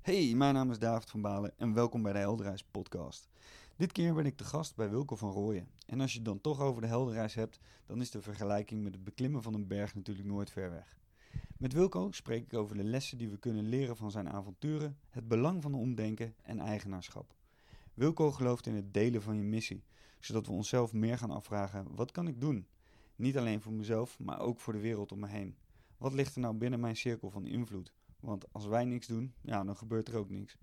Hey, mijn naam is David van Balen en welkom bij de Helderreis podcast. Dit keer ben ik de gast bij Wilco van Rooyen. En als je het dan toch over de Helderreis hebt, dan is de vergelijking met het beklimmen van een berg natuurlijk nooit ver weg. Met Wilco spreek ik over de lessen die we kunnen leren van zijn avonturen, het belang van omdenken en eigenaarschap. Wilco gelooft in het delen van je missie, zodat we onszelf meer gaan afvragen: wat kan ik doen? Niet alleen voor mezelf, maar ook voor de wereld om me heen. Wat ligt er nou binnen mijn cirkel van invloed? Want als wij niks doen, ja, dan gebeurt er ook niks.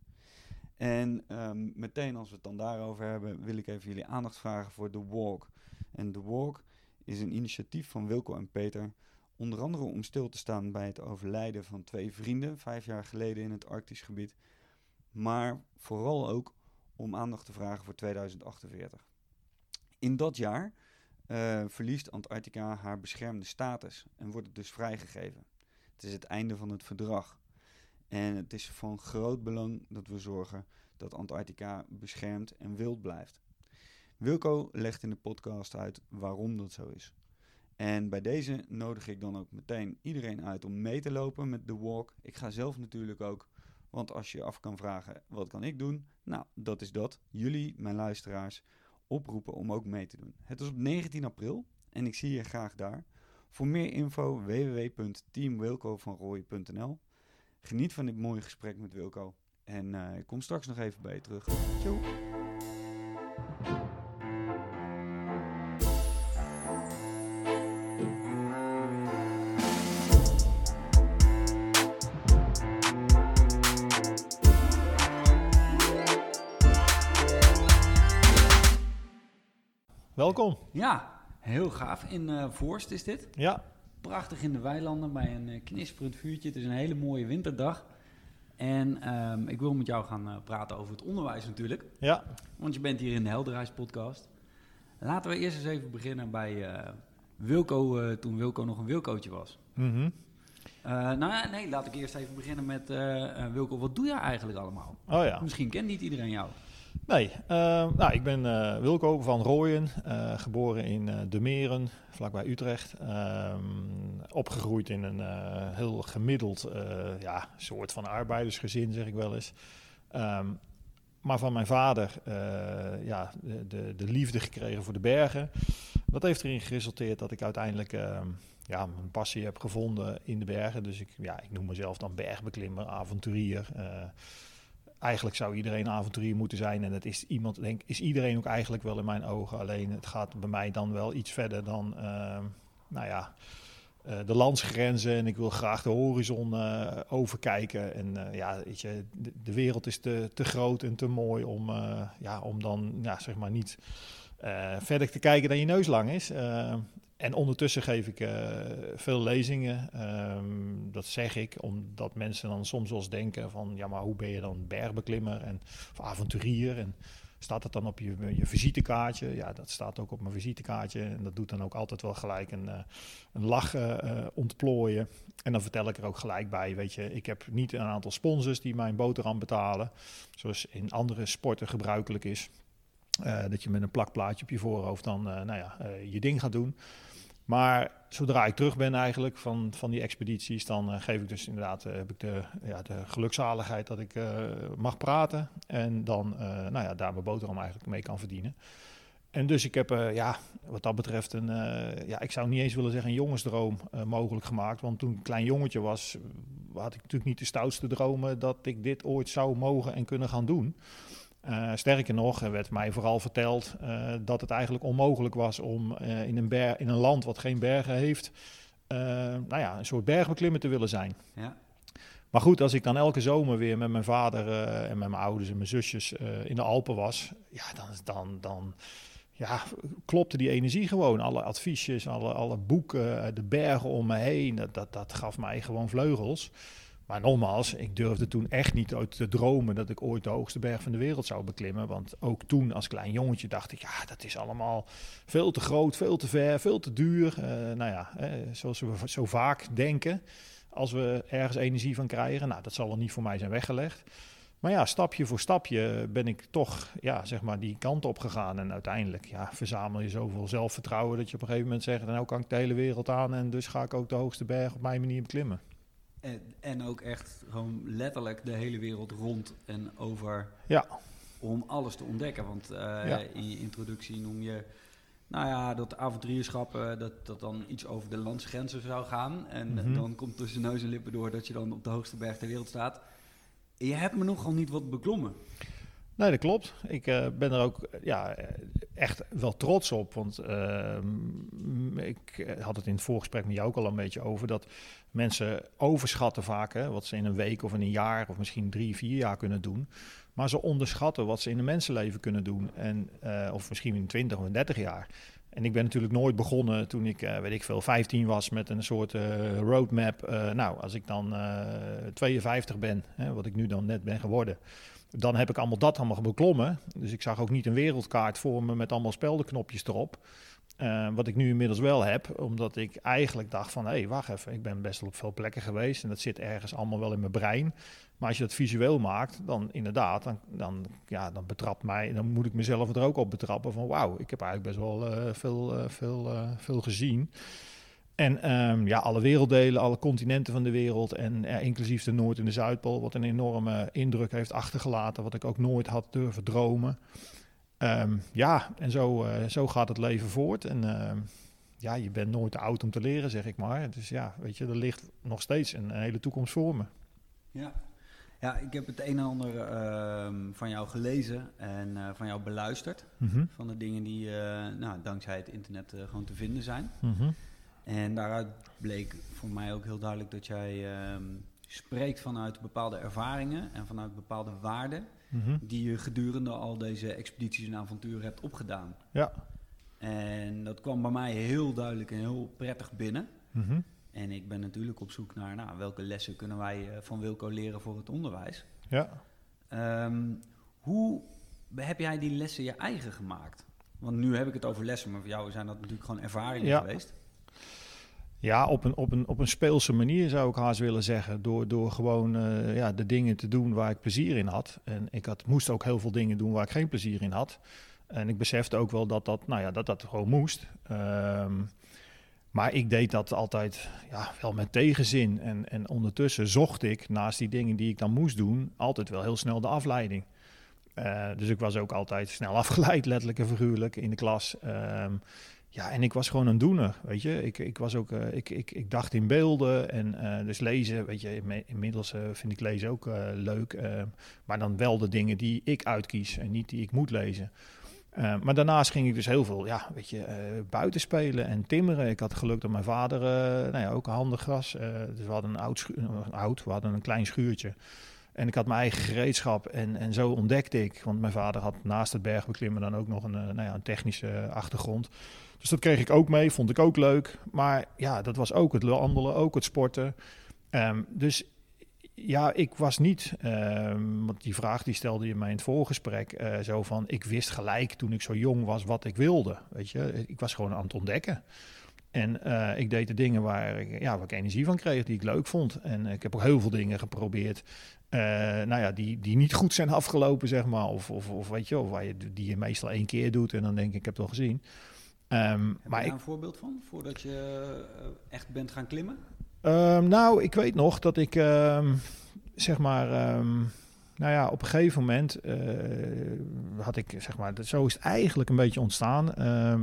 En um, meteen als we het dan daarover hebben, wil ik even jullie aandacht vragen voor The Walk. En The Walk is een initiatief van Wilco en Peter. Onder andere om stil te staan bij het overlijden van twee vrienden, vijf jaar geleden in het Arktisch gebied. Maar vooral ook om aandacht te vragen voor 2048. In dat jaar uh, verliest Antarctica haar beschermde status en wordt het dus vrijgegeven. Het is het einde van het verdrag. En het is van groot belang dat we zorgen dat Antarctica beschermd en wild blijft. Wilco legt in de podcast uit waarom dat zo is. En bij deze nodig ik dan ook meteen iedereen uit om mee te lopen met de walk. Ik ga zelf natuurlijk ook, want als je af kan vragen wat kan ik doen, nou dat is dat. Jullie, mijn luisteraars, oproepen om ook mee te doen. Het is op 19 april en ik zie je graag daar. Voor meer info www.teamwilcovanrooy.nl Geniet van dit mooie gesprek met Wilco. En uh, ik kom straks nog even bij je terug. Ciao. Welkom. Ja, heel gaaf. In uh, Voorst is dit. Ja, prachtig in de weilanden bij een uh, knisperend vuurtje. Het is een hele mooie winterdag. En um, ik wil met jou gaan uh, praten over het onderwijs natuurlijk. Ja. Want je bent hier in de Helderreis podcast. Laten we eerst eens even beginnen bij uh, Wilco, toen Wilco nog een Wilcootje was. Mm -hmm. nou nee, laat ik eerst even beginnen met Wilco, wat doe jij eigenlijk allemaal? Oh ja. Misschien kent niet iedereen jou. Nee, uh, nou, ik ben uh, Wilco van Rooyen, uh, geboren in De Meren, vlakbij Utrecht. Ehm, opgegroeid in een heel gemiddeld ja, soort van arbeidersgezin, zeg ik wel eens. Um, maar van mijn vader ja, de, de, de, liefde gekregen voor de bergen. Dat heeft erin geresulteerd dat ik uiteindelijk ehm, ja, mijn passie heb gevonden in de bergen. Dus ik, ja, ik noem mezelf dan bergbeklimmer, avonturier eigenlijk zou iedereen avonturier moeten zijn. En dat is iemand, denk is iedereen ook eigenlijk wel in mijn ogen. Alleen het gaat bij mij dan wel iets verder dan, uh, nou ja, uh, de landsgrenzen. En ik wil graag de horizon uh, overkijken. En ja, weet je, de, wereld is te, te groot en te mooi om, ja, om dan, ja, zeg maar niet verder te kijken dan je neus lang is. En ondertussen geef ik uh, veel lezingen. Um, dat zeg ik omdat mensen dan soms wel eens denken van... ja, maar hoe ben je dan bergbeklimmer en, of avonturier? En staat dat dan op je, je visitekaartje? Ja, dat staat ook op mijn visitekaartje. En dat doet dan ook altijd wel gelijk een, uh, een lach uh, ontplooien. En dan vertel ik er ook gelijk bij, weet je... ik heb niet een aantal sponsors die mijn boterham betalen... zoals in andere sporten gebruikelijk is... Dat je met een plakplaatje op je voorhoofd dan nou ja, je ding gaat doen. Maar zodra ik terug ben eigenlijk van, van die expedities, dan geef ik dus inderdaad heb ik de, ja, de gelukzaligheid dat ik mag praten. En dan nou ja, daar mijn boterham eigenlijk mee kan verdienen. En dus ik heb ja, wat dat betreft een, ja, ik zou niet eens willen zeggen een jongensdroom mogelijk gemaakt. Want toen ik een klein jongetje was, had ik natuurlijk niet de stoutste dromen dat ik dit ooit zou mogen en kunnen gaan doen. Uh, sterker nog, er werd mij vooral verteld uh, dat het eigenlijk onmogelijk was om uh, in, een in een land wat geen bergen heeft, nou ja, een soort bergbeklimmer te willen zijn. Ja. Maar goed, als ik dan elke zomer weer met mijn vader en met mijn ouders en mijn zusjes in de Alpen was, ja, dan, dan, dan ja, klopte die energie gewoon. Alle adviesjes, alle, alle boeken, de bergen om me heen, dat, dat, dat gaf mij gewoon vleugels. Maar nogmaals, ik durfde toen echt niet uit te dromen dat ik ooit de hoogste berg van de wereld zou beklimmen. Want ook toen als klein jongetje dacht ik, ja, dat is allemaal veel te groot, veel te ver, veel te duur. Uh, nou ja, eh, zoals we zo vaak denken als we ergens energie van krijgen. Nou, dat zal er niet voor mij zijn weggelegd. Maar ja, stapje voor stapje ben ik toch ja, zeg maar die kant op gegaan. En uiteindelijk ja, verzamel je zoveel zelfvertrouwen dat je op een gegeven moment zegt... nou kan ik de hele wereld aan en dus ga ik ook de hoogste berg op mijn manier beklimmen. En, en ook echt gewoon letterlijk de hele wereld rond en over Ja, om alles te ontdekken. Want eh, Ja. in je introductie noem je, nou ja, dat avonturierschap, eh, dat, dat dan iets over de landsgrenzen zou gaan. En Mhm. dan komt tussen neus en lippen door dat je dan op de hoogste berg ter wereld staat. Je hebt me nogal niet wat beklommen. Nee, dat klopt. Ik eh, ben er ook eh, ja, echt wel trots op. Want ehm, ik had het in het voorgesprek met jou ook al een beetje over. Dat mensen overschatten vaak hè, wat ze in een week of in een jaar of misschien drie, vier jaar kunnen doen. Maar ze onderschatten wat ze in een mensenleven kunnen doen. En, eh, of misschien in 20 of 30 jaar. En ik ben natuurlijk nooit begonnen toen ik, weet ik veel, 15 was met een soort roadmap. Nou, als ik dan eh 52 ben, hè, wat ik nu dan net ben geworden, dan heb ik allemaal dat allemaal beklommen. Dus ik zag ook niet een wereldkaart voor me met allemaal speldenknopjes erop. Eh, wat ik nu inmiddels wel heb, omdat ik eigenlijk dacht van, hé, hey, wacht even, ik ben best wel op veel plekken geweest en dat zit ergens allemaal wel in mijn brein. Maar als je dat visueel maakt, dan inderdaad, dan, dan, ja, dan betrapt mij, dan moet ik mezelf er ook op betrappen van, wauw, ik heb eigenlijk best wel eh, veel, eh, veel, veel gezien. En ehm, ja, alle werelddelen, alle continenten van de wereld en inclusief de Noord- en de Zuidpool, wat een enorme indruk heeft achtergelaten, wat ik ook nooit had durven dromen. Ehm, ja, en zo, eh, zo gaat het leven voort. En ehm, ja, je bent nooit te oud om te leren, zeg ik maar. Dus ja, weet je, er ligt nog steeds een, hele toekomst voor me. Ja. Ja, ik heb het een en ander van jou gelezen en eh, van jou beluisterd. Mhm, Van de dingen die eh, nou, dankzij het internet gewoon te vinden zijn. mhm, En daaruit bleek voor mij ook heel duidelijk dat jij ehm, spreekt vanuit bepaalde ervaringen en vanuit bepaalde waarden mhm. die je gedurende al deze expedities en avonturen hebt opgedaan. Ja. En dat kwam bij mij heel duidelijk en heel prettig binnen. mhm. En ik ben natuurlijk op zoek naar nou, welke lessen kunnen wij eh, van Wilco leren voor het onderwijs. Ja. Ehm, hoe heb jij die lessen je eigen gemaakt? Want nu heb ik het over lessen, maar voor jou zijn dat natuurlijk gewoon ervaringen Ja. geweest. Ja, op een, op, een, op een speelse manier zou ik haast willen zeggen. Door, door gewoon eh, ja, de dingen te doen waar ik plezier in had. En ik had, moest ook heel veel dingen doen waar ik geen plezier in had. En ik besefte ook wel dat dat, nou ja, dat, dat gewoon moest. Ehm, maar ik deed dat altijd ja, wel met tegenzin. En, en ondertussen zocht ik naast die dingen die ik dan moest doen, altijd wel heel snel de afleiding. Eh, dus ik was ook altijd snel afgeleid, letterlijk en figuurlijk, in de klas. Ehm, ja, en ik was gewoon een doener, weet je. Ik, ik, was ook, eh, ik, ik, ik dacht in beelden en eh, dus lezen, weet je. Inmiddels eh, vind ik lezen ook leuk. maar dan wel de dingen die ik uitkies en niet die ik moet lezen. Maar daarnaast ging ik dus heel veel, ja, weet je, buiten spelen en timmeren. Ik had geluk dat mijn vader, nou ja, ook handig was. Dus we hadden een oud, een oud, we hadden een klein schuurtje. En ik had mijn eigen gereedschap en, en zo ontdekte ik, want mijn vader had naast het bergbeklimmen dan ook nog een, nou ja, een technische achtergrond. Dus dat kreeg ik ook mee, vond ik ook leuk. Maar ja, dat was ook het wandelen, ook het sporten. Ehm, dus ja, ik was niet, ehm, want die vraag die stelde je mij in het voorgesprek, eh, zo van, ik wist gelijk toen ik zo jong was wat ik wilde, weet je. Ik was gewoon aan het ontdekken. En eh, ik deed de dingen waar ik, ja, waar ik energie van kreeg, die ik leuk vond. En ik heb ook heel veel dingen geprobeerd, eh, nou ja, die, die niet goed zijn afgelopen, zeg maar. Of, of, of weet je, of waar je, die je meestal één keer doet en dan denk ik, ik heb het wel gezien. Ehm, Heb maar je ik, daar een voorbeeld van, voordat je eh, echt bent gaan klimmen? Ehm, nou, ik weet nog dat ik, ehm, zeg maar, nou ja, op een gegeven moment eh, had ik, zeg maar, dat- zo is het eigenlijk een beetje ontstaan.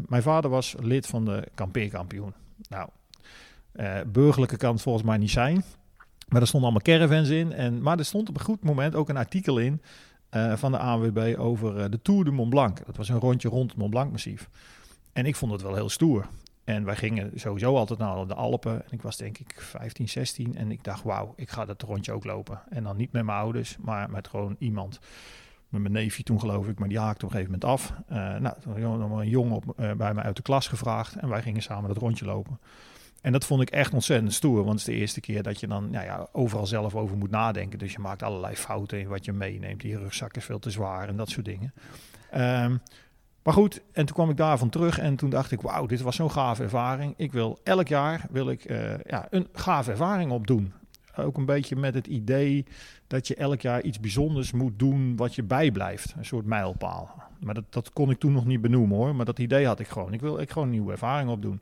Mijn vader was lid van de kampeerkampioen. Nou, eh, burgerlijke kan het volgens mij niet zijn. Maar er stonden allemaal caravans in. En, maar er stond op een goed moment ook een artikel in van de ANWB over de Tour de Mont Blanc. Dat was een rondje rond het Mont Blanc massief. En ik vond het wel heel stoer. En wij gingen sowieso altijd naar de Alpen. En ik was denk ik 15, 16. En ik dacht, wauw, ik ga dat rondje ook lopen. En dan niet met mijn ouders, maar met gewoon iemand. Met mijn neefje toen geloof ik, maar die haakte op een gegeven moment af. Eh, nou, toen had een jongen op, eh, bij mij uit de klas gevraagd. En wij gingen samen dat rondje lopen. En dat vond ik echt ontzettend stoer. Want het is de eerste keer dat je dan nou ja, overal zelf over moet nadenken. Dus je maakt allerlei fouten in wat je meeneemt. Die rugzak is veel te zwaar en dat soort dingen. Ehm, maar goed, en toen kwam ik daarvan terug en toen dacht ik, wauw, dit was zo'n gave ervaring. Ik wil elk jaar wil ik, eh, ja, een gave ervaring opdoen. Ook een beetje met het idee dat je elk jaar iets bijzonders moet doen wat je bijblijft. Een soort mijlpaal. Maar dat, dat kon ik toen nog niet benoemen hoor. Maar dat idee had ik gewoon. Ik wil ik gewoon een nieuwe ervaring opdoen.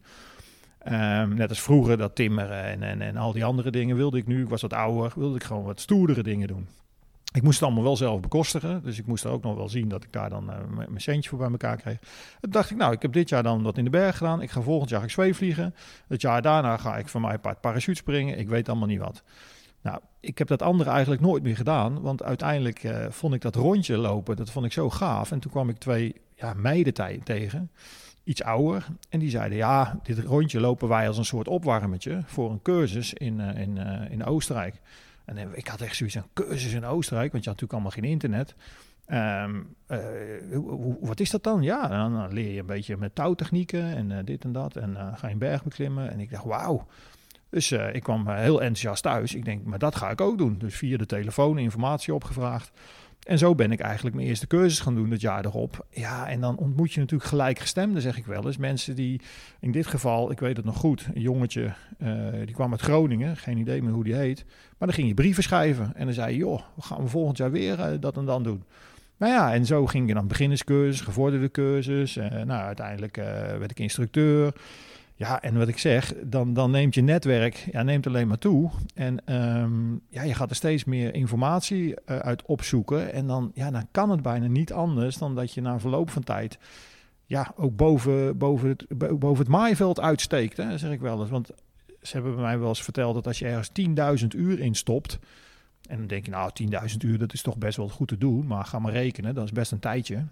Ehm, net als vroeger dat timmeren en, en, en al die andere dingen wilde ik nu. Ik was wat ouder, wilde ik gewoon wat stoerdere dingen doen. Ik moest het allemaal wel zelf bekostigen. Dus ik moest er ook nog wel zien dat ik daar dan uh, mijn centje voor bij elkaar kreeg. Toen dacht ik, nou, ik heb dit jaar dan wat in de berg gedaan. Ik ga volgend jaar ik zweefvliegen. Het jaar daarna ga ik van mij parachute springen. Ik weet allemaal niet wat. Nou, ik heb dat andere eigenlijk nooit meer gedaan. Want uiteindelijk uh, vond ik dat rondje lopen, dat vond ik zo gaaf. En toen kwam ik twee ja, meiden tegen, iets ouder. En die zeiden, ja, dit rondje lopen wij als een soort opwarmetje voor een cursus in, uh, in, in Oostenrijk. En ik had echt zoiets een cursus in Oostenrijk, want je had natuurlijk allemaal geen internet. Um, uh, wat is dat dan? Ja, dan, dan, leer je een beetje met touwtechnieken en uh, dit en dat. En uh, ga je een berg beklimmen. En ik dacht, wauw. Dus ik kwam heel enthousiast thuis. Ik denk, maar dat ga ik ook doen. Dus via de telefoon informatie opgevraagd. En zo ben ik eigenlijk mijn eerste cursus gaan doen het jaar erop. Ja, en dan ontmoet je natuurlijk gelijkgestemden, zeg ik wel eens. Mensen die, in dit geval, ik weet het nog goed, een jongetje, uh, die kwam uit Groningen, geen idee meer hoe die heet. Maar dan ging je brieven schrijven en dan zei je, joh, we gaan we volgend jaar weer uh, dat en dan doen. Nou ja, en zo ging je dan beginnerscursus, gevorderde cursus. Uh, nou, uiteindelijk werd ik instructeur. Ja, en wat ik zeg, dan, dan neemt je netwerk ja, neemt alleen maar toe. En um, ja, je gaat er steeds meer informatie uh, uit opzoeken. En dan, ja, dan kan het bijna niet anders dan dat je na verloop van tijd... ja, ook boven, boven, het, boven het maaiveld uitsteekt, hè, zeg ik wel eens. Want ze hebben bij mij wel eens verteld dat als je ergens 10.000 uur instopt... en dan denk je, nou, 10.000 uur, dat is toch best wel goed te doen. Maar ga maar rekenen, dat is best een tijdje.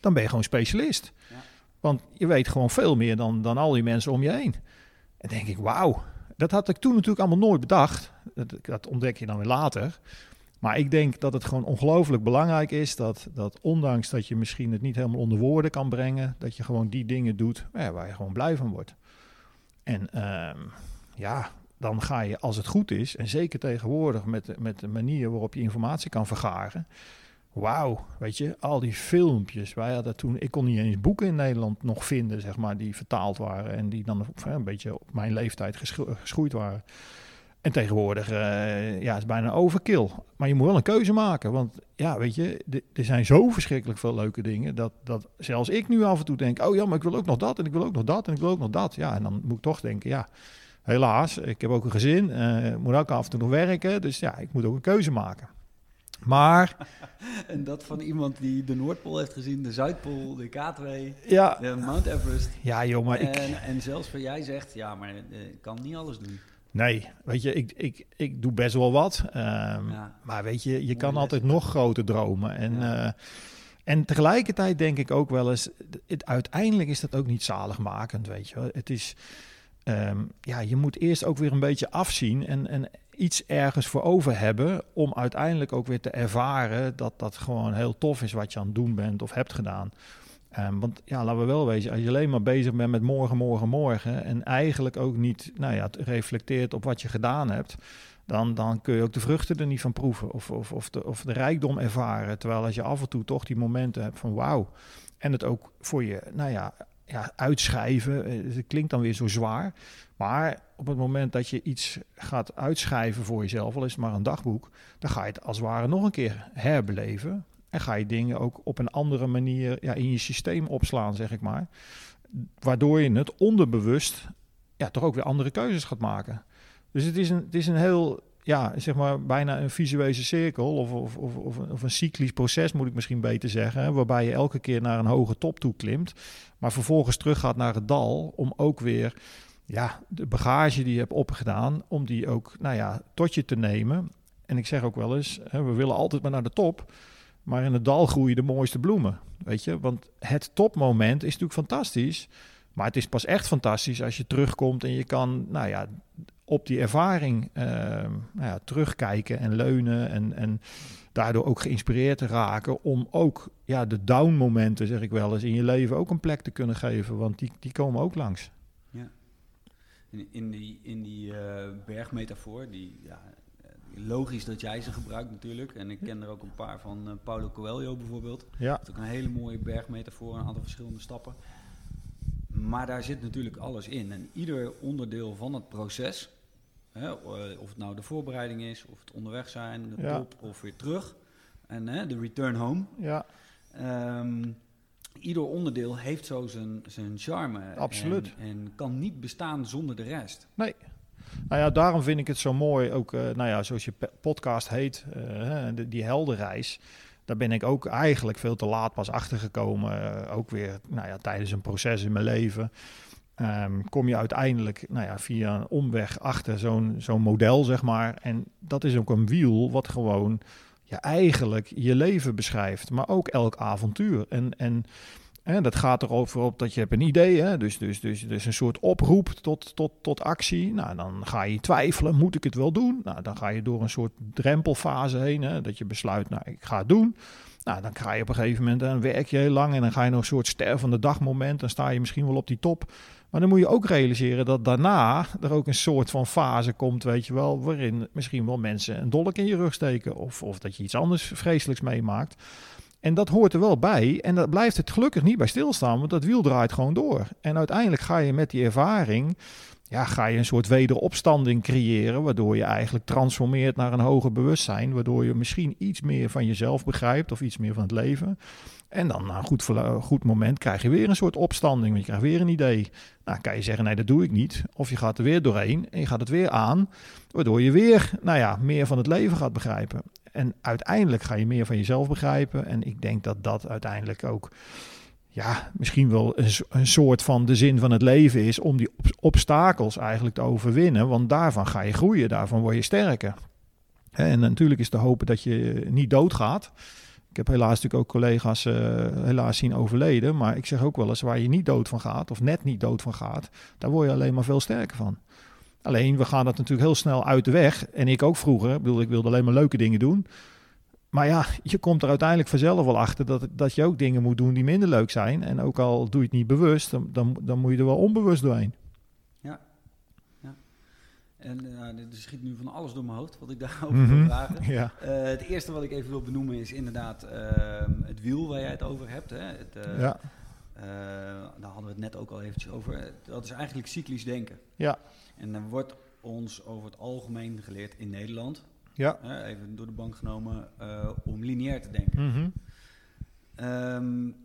Dan ben je gewoon specialist. Ja. Want je weet gewoon veel meer dan, dan al die mensen om je heen. En denk ik, wauw, dat had ik toen natuurlijk allemaal nooit bedacht. Dat, dat, ontdek je dan weer later. Maar ik denk dat het gewoon ongelooflijk belangrijk is dat, dat ondanks dat je misschien het niet helemaal onder woorden kan brengen, dat je gewoon die dingen doet ja, waar je gewoon blij van wordt. En um, ja, dan ga je, als het goed is, en zeker tegenwoordig met, met de manier waarop je informatie kan vergaren, wauw, weet je, al die filmpjes. Wij hadden toen, ik kon niet eens boeken in Nederland nog vinden, zeg maar, die vertaald waren en die dan een beetje op mijn leeftijd geschoeid waren. En tegenwoordig, uh, ja, is bijna overkill. Maar je moet wel een keuze maken, want ja, weet je, er zijn zo verschrikkelijk veel leuke dingen dat, dat zelfs ik nu af en toe denk, oh ja, maar ik wil ook nog dat en ik wil ook nog dat en ik wil ook nog dat. Ja, en dan moet ik toch denken, ja, helaas, ik heb ook een gezin, uh, moet ook af en toe nog werken, dus ja, ik moet ook een keuze maken. Maar... en dat van iemand die de Noordpool heeft gezien, de Zuidpool, de K2, ja. de Mount Everest. Ja, joh, maar ik... En, en zelfs wat jij zegt, ja, maar ik kan niet alles doen. Nee, weet je, ik, ik, ik doe best wel wat. Um, ja. Maar weet je, je kan altijd nog groter dromen. En, ja. uh, en tegelijkertijd denk ik ook wel eens, het, uiteindelijk is dat ook niet zaligmakend, weet je. Het is, um, ja, je moet eerst ook weer een beetje afzien en, en iets ergens voor over hebben om uiteindelijk ook weer te ervaren dat dat gewoon heel tof is wat je aan het doen bent of hebt gedaan. Um, want ja, laten we wel wezen, als je alleen maar bezig bent met morgen, morgen, morgen en eigenlijk ook niet nou ja, reflecteert op wat je gedaan hebt, dan, dan kun je ook de vruchten er niet van proeven of, of, of, de, of de rijkdom ervaren. Terwijl als je af en toe toch die momenten hebt van wauw, en het ook voor je, nou ja, ja, uitschrijven. Eh, het klinkt dan weer zo zwaar. Maar op het moment dat je iets gaat uitschrijven voor jezelf, al is het maar een dagboek, dan ga je het als het ware nog een keer herbeleven. En ga je dingen ook op een andere manier ja, in je systeem opslaan, zeg ik maar. Waardoor je het onderbewust ja, toch ook weer andere keuzes gaat maken. Dus het is een, het is een heel ja, zeg maar bijna een visuele cirkel of, of, of, of, een cyclisch proces moet ik misschien beter zeggen, waarbij je elke keer naar een hoge top toe klimt, maar vervolgens terug gaat naar het dal om ook weer ja, de bagage die je hebt opgedaan, om die ook nou ja, tot je te nemen. En ik zeg ook wel eens, hè, we willen altijd maar naar de top, maar in het dal groeien de mooiste bloemen, weet je, want het topmoment is natuurlijk fantastisch. Maar het is pas echt fantastisch als je terugkomt en je kan, nou ja, op die ervaring uh, nou ja, terugkijken en leunen en, en daardoor ook geïnspireerd te raken om ook ja, de down momenten, zeg ik wel eens, in je leven ook een plek te kunnen geven, want die, die komen ook langs. Ja. In, in die, in die uh, bergmetafoor, die ja, logisch dat jij ze gebruikt natuurlijk. En ik ken er ook een paar van uh, Paulo Coelho bijvoorbeeld. Ja. Dat is ook een hele mooie bergmetafoor, een aantal verschillende stappen. Maar daar zit natuurlijk alles in. En ieder onderdeel van het proces Hè, of het nou de voorbereiding is, of het onderweg zijn, de Ja. top of weer terug. En hè, de return home. Ja, Ehm, ieder onderdeel heeft zo zijn, zijn charme. Absoluut. En, en kan niet bestaan zonder de rest. Nee. Nou ja, daarom vind ik het zo mooi, ook uh, nou ja, zoals je podcast heet, uh, die, die heldenreis. Daar ben ik ook eigenlijk veel te laat pas achtergekomen. Uh, ook weer nou ja, tijdens een proces in mijn leven. Um, kom je uiteindelijk nou ja, via een omweg achter zo'n zo'n model, zeg maar. En dat is ook een wiel wat gewoon ja, eigenlijk je leven beschrijft, maar ook elk avontuur. En, en dat gaat erover op dat je hebt een idee, hè? Dus, dus, dus, dus een soort oproep tot, tot, tot actie. Nou, dan ga je twijfelen, moet ik het wel doen? Nou, dan ga je door een soort drempelfase heen, hè? dat je besluit, nou, ik ga het doen. Nou, dan ga je op een gegeven moment, dan werk je heel lang en dan ga je nog een soort ster van de dagmoment. Dan sta je misschien wel op die top. Maar dan moet je ook realiseren dat daarna er ook een soort van fase komt, weet je wel, waarin misschien wel mensen een dolk in je rug steken of, of dat je iets anders vreselijks meemaakt. En dat hoort er wel bij. En dat blijft het gelukkig niet bij stilstaan, want dat wiel draait gewoon door. En uiteindelijk ga je met die ervaring, ja, ga je een soort wederopstanding creëren, waardoor je eigenlijk transformeert naar een hoger bewustzijn, waardoor je misschien iets meer van jezelf begrijpt of iets meer van het leven. En dan na een goed, goed moment krijg je weer een soort opstanding, want je krijgt weer een idee. Nou, kan je zeggen, nee, dat doe ik niet. Of je gaat er weer doorheen en je gaat het weer aan, waardoor je weer, nou ja, meer van het leven gaat begrijpen. En uiteindelijk ga je meer van jezelf begrijpen. En ik denk dat dat uiteindelijk ook, ja, misschien wel een, een soort van de zin van het leven is om die obstakels eigenlijk te overwinnen. Want daarvan ga je groeien, daarvan word je sterker. En natuurlijk is te hopen dat je niet doodgaat. Ik heb helaas natuurlijk ook collega's uh, helaas zien overleden. Maar ik zeg ook wel eens waar je niet dood van gaat, of net niet dood van gaat, daar word je alleen maar veel sterker van. Alleen, we gaan dat natuurlijk heel snel uit de weg. En ik ook vroeger. Ik bedoel, ik wilde alleen maar leuke dingen doen. Maar ja, je komt er uiteindelijk vanzelf wel achter dat, dat je ook dingen moet doen die minder leuk zijn. En ook al doe je het niet bewust, dan, dan moet je er wel onbewust doorheen. En uh, er schiet nu van alles door mijn hoofd wat ik daarover mm -hmm. wil vragen. Ja. Uh, het eerste wat ik even wil benoemen is inderdaad uh, het wiel waar jij het over hebt. Hè? Het, ja. daar hadden we het net ook al eventjes over. Dat is eigenlijk cyclisch denken. Ja. En dan wordt ons over het algemeen geleerd in Nederland, ja. even door de bank genomen, om lineair te denken. Mm -hmm. um,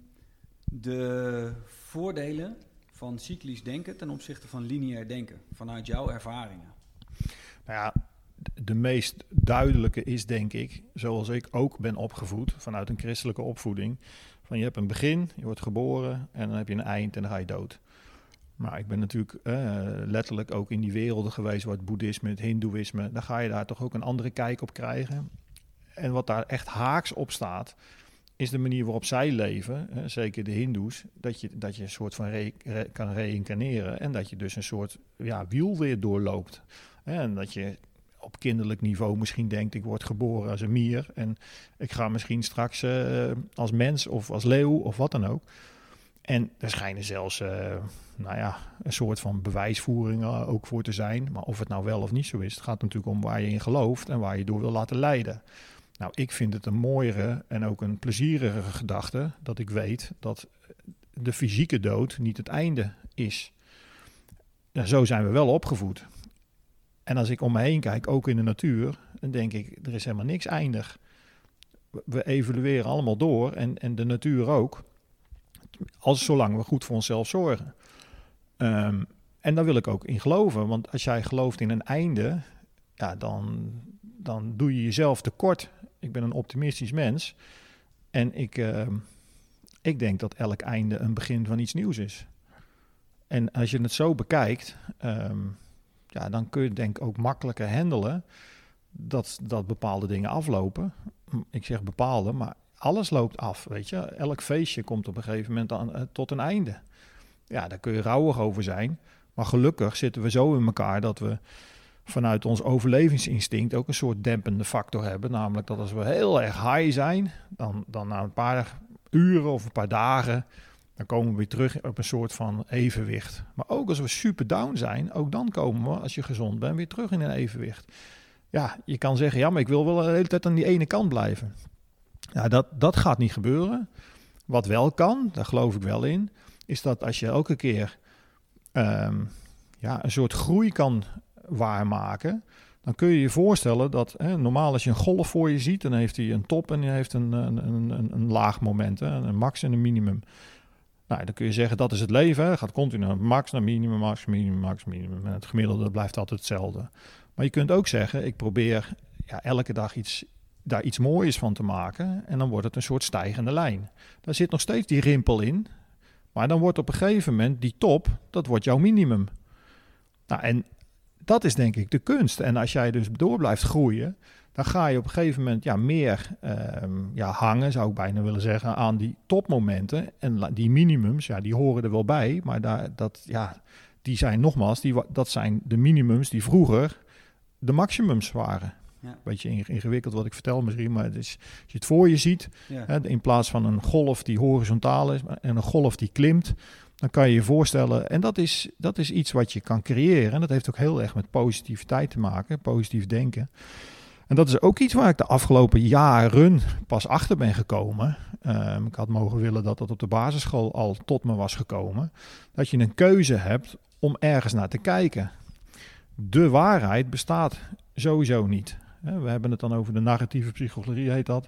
de voordelen van cyclisch denken ten opzichte van lineair denken, vanuit jouw ervaringen? Nou ja, de meest duidelijke is denk ik, zoals ik ook ben opgevoed vanuit een christelijke opvoeding, van je hebt een begin, je wordt geboren en dan heb je een eind en dan ga je dood. Maar ik ben natuurlijk uh, letterlijk ook in die werelden geweest, wat boeddhisme, het hindoeïsme, dan ga je daar toch ook een andere kijk op krijgen. En wat daar echt haaks op staat, is de manier waarop zij leven, hè, zeker de hindoes, dat je, dat je een soort van kan reïncarneren en dat je dus een soort ja, wiel weer doorloopt. En dat je op kinderlijk niveau misschien denkt, ik word geboren als een mier en ik ga misschien straks uh, als mens of als leeuw of wat dan ook. En er schijnen zelfs, uh, nou ja, een soort van bewijsvoering uh, ook voor te zijn. Maar of het nou wel of niet zo is, het gaat natuurlijk om waar je in gelooft en waar je door wil laten leiden. Nou, ik vind het een mooiere en ook een plezierige gedachte dat ik weet dat de fysieke dood niet het einde is. Zo zijn we wel opgevoed. En als ik om me heen kijk, ook in de natuur, dan denk ik, er is helemaal niks eindig. We evolueren allemaal door en, en de natuur ook. Als zolang we goed voor onszelf zorgen. Um, en daar wil ik ook in geloven. Want als jij gelooft in een einde, ja, dan, dan doe je jezelf tekort. Ik ben een optimistisch mens. En ik, uh, ik denk dat elk einde een begin van iets nieuws is. En als je het zo bekijkt, um, ja, dan kun je denk ik ook makkelijker handelen dat, dat bepaalde dingen aflopen. Ik zeg bepaalde, maar alles loopt af, weet je. Elk feestje komt op een gegeven moment aan, uh, tot een einde. Ja, daar kun je rouwig over zijn. Maar gelukkig zitten we zo in elkaar dat we vanuit ons overlevingsinstinct ook een soort dempende factor hebben. Namelijk dat als we heel erg high zijn, dan, dan na een paar uren of een paar dagen, dan komen we weer terug op een soort van evenwicht. Maar ook als we super down zijn, ook dan komen we, als je gezond bent, weer terug in een evenwicht. Ja, je kan zeggen, ja, maar ik wil wel de hele tijd aan die ene kant blijven. Ja, dat, dat gaat niet gebeuren. Wat wel kan, daar geloof ik wel in, is dat als je elke keer um, ja, een soort groei kan waarmaken, dan kun je je voorstellen dat hè, normaal als je een golf voor je ziet, dan heeft hij een top en hij heeft een, een, een, een laag moment, hè, een max en een minimum. Nou, dan kun je zeggen dat is het leven. Gaat continu max naar minimum, max, minimum, max, minimum. En het gemiddelde blijft altijd hetzelfde. Maar je kunt ook zeggen, ik probeer ja, elke dag iets, daar iets moois van te maken. En dan wordt het een soort stijgende lijn. Daar zit nog steeds die rimpel in. Maar dan wordt op een gegeven moment die top, dat wordt jouw minimum. Nou, en dat is denk ik de kunst. En als jij dus door blijft groeien, dan ga je op een gegeven moment ja, meer ehm, ja, hangen, zou ik bijna willen zeggen, aan die topmomenten. En die minimums, ja, die horen er wel bij. Maar daar, dat, ja, die zijn nogmaals, die, dat zijn de minimums die vroeger de maximums waren. Ja. Beetje ingewikkeld wat ik vertel misschien, maar het is, als je het voor je ziet, hè, in plaats van een golf die horizontaal is en een golf die klimt, dan kan je je voorstellen, en dat is, dat is iets wat je kan creëren. En dat heeft ook heel erg met positiviteit te maken, positief denken. En dat is ook iets waar ik de afgelopen jaren pas achter ben gekomen. Um, ik had mogen willen dat dat op de basisschool al tot me was gekomen. Dat je een keuze hebt om ergens naar te kijken. De waarheid bestaat sowieso niet. We hebben het dan over de narratieve psychologie, heet dat.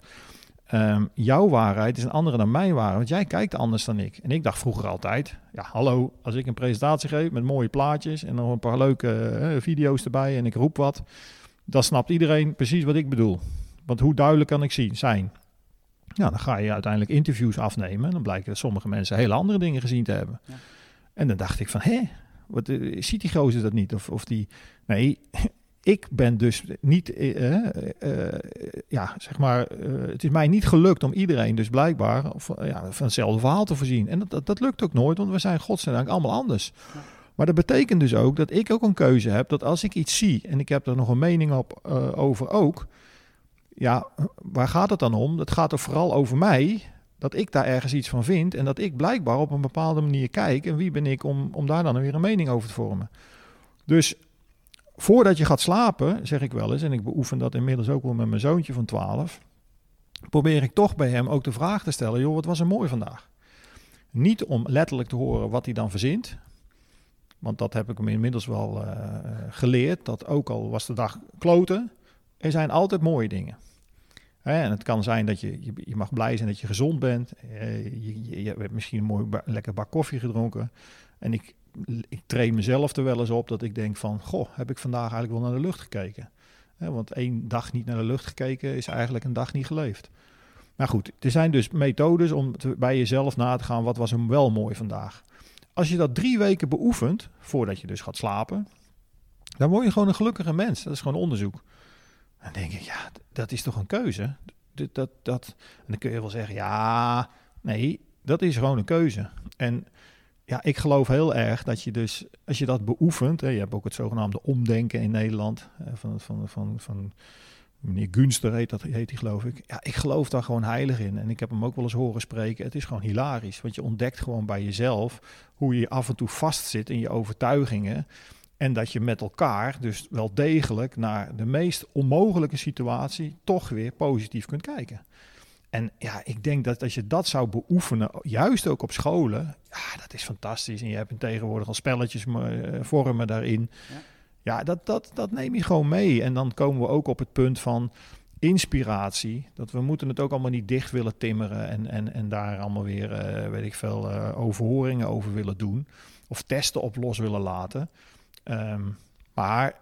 Ehm, jouw waarheid is een andere dan mijn waarheid, want jij kijkt anders dan ik. En ik dacht vroeger altijd, ja hallo, als ik een presentatie geef met mooie plaatjes en nog een paar leuke uh, video's erbij en ik roep wat, dan snapt iedereen precies wat ik bedoel. Want hoe duidelijk kan ik zien, zijn? Ja, dan ga je uiteindelijk interviews afnemen en dan blijken sommige mensen hele andere dingen gezien te hebben. Ja. En dan dacht ik van, hé, wat, uh, ziet die gozer dat niet? Of, of die, nee, ik ben dus niet, uh, uh, ja, zeg maar, het is mij niet gelukt om iedereen dus blijkbaar of, ja, van hetzelfde verhaal te voorzien. En dat, dat, lukt ook nooit, want we zijn godzijdank allemaal anders. Maar dat betekent dus ook dat ik ook een keuze heb, dat als ik iets zie en ik heb er nog een mening op over ook, ja, waar gaat het dan om? Het gaat er vooral over mij, dat ik daar ergens iets van vind en dat ik blijkbaar op een bepaalde manier kijk en wie ben ik om, om daar dan weer een mening over te vormen. Dus voordat je gaat slapen, zeg ik wel eens, en ik beoefen dat inmiddels ook wel met mijn zoontje van 12, probeer ik toch bij hem ook de vraag te stellen: joh, wat was er mooi vandaag? Niet om letterlijk te horen wat hij dan verzint, want dat heb ik hem inmiddels wel uh, geleerd, dat ook al was de dag kloten, er zijn altijd mooie dingen. En het kan zijn dat je, je, je, mag blij zijn dat je gezond bent. Uh, je, je, hebt misschien een mooi lekker bak koffie gedronken. En ik ik train mezelf er wel eens op dat ik denk van, goh, heb ik vandaag eigenlijk wel naar de lucht gekeken? want één dag niet naar de lucht gekeken is eigenlijk een dag niet geleefd. Maar goed, er zijn dus methodes om bij jezelf na te gaan, wat was hem wel mooi vandaag? Als je dat drie weken beoefent, voordat je dus gaat slapen, dan word je gewoon een gelukkige mens. Dat is gewoon onderzoek. Dan denk ik, ja, dat is toch een keuze? Dat, dat, dat. En dan kun je wel zeggen, ja, nee, dat is gewoon een keuze. En ja, ik geloof heel erg dat je dus, als je dat beoefent, hè, je hebt ook het zogenaamde omdenken in Nederland, van, van, van, van meneer Gunster heet, dat, heet die geloof ik. Ja, ik geloof daar gewoon heilig in. En ik heb hem ook wel eens horen spreken. Het is gewoon hilarisch, want je ontdekt gewoon bij jezelf hoe je af en toe vastzit in je overtuigingen. En dat je met elkaar dus wel degelijk naar de meest onmogelijke situatie toch weer positief kunt kijken. En ja, ik denk dat als je dat zou beoefenen, juist ook op scholen, ja, dat is fantastisch. En je hebt tegenwoordig al spelletjes uh, vormen daarin. Ja, ja dat, dat, dat neem je gewoon mee. En dan komen we ook op het punt van inspiratie. Dat we moeten het ook allemaal niet dicht willen timmeren en, en, en daar allemaal weer, uh, weet ik veel, uh, overhoringen over willen doen. Of testen op los willen laten. Um, maar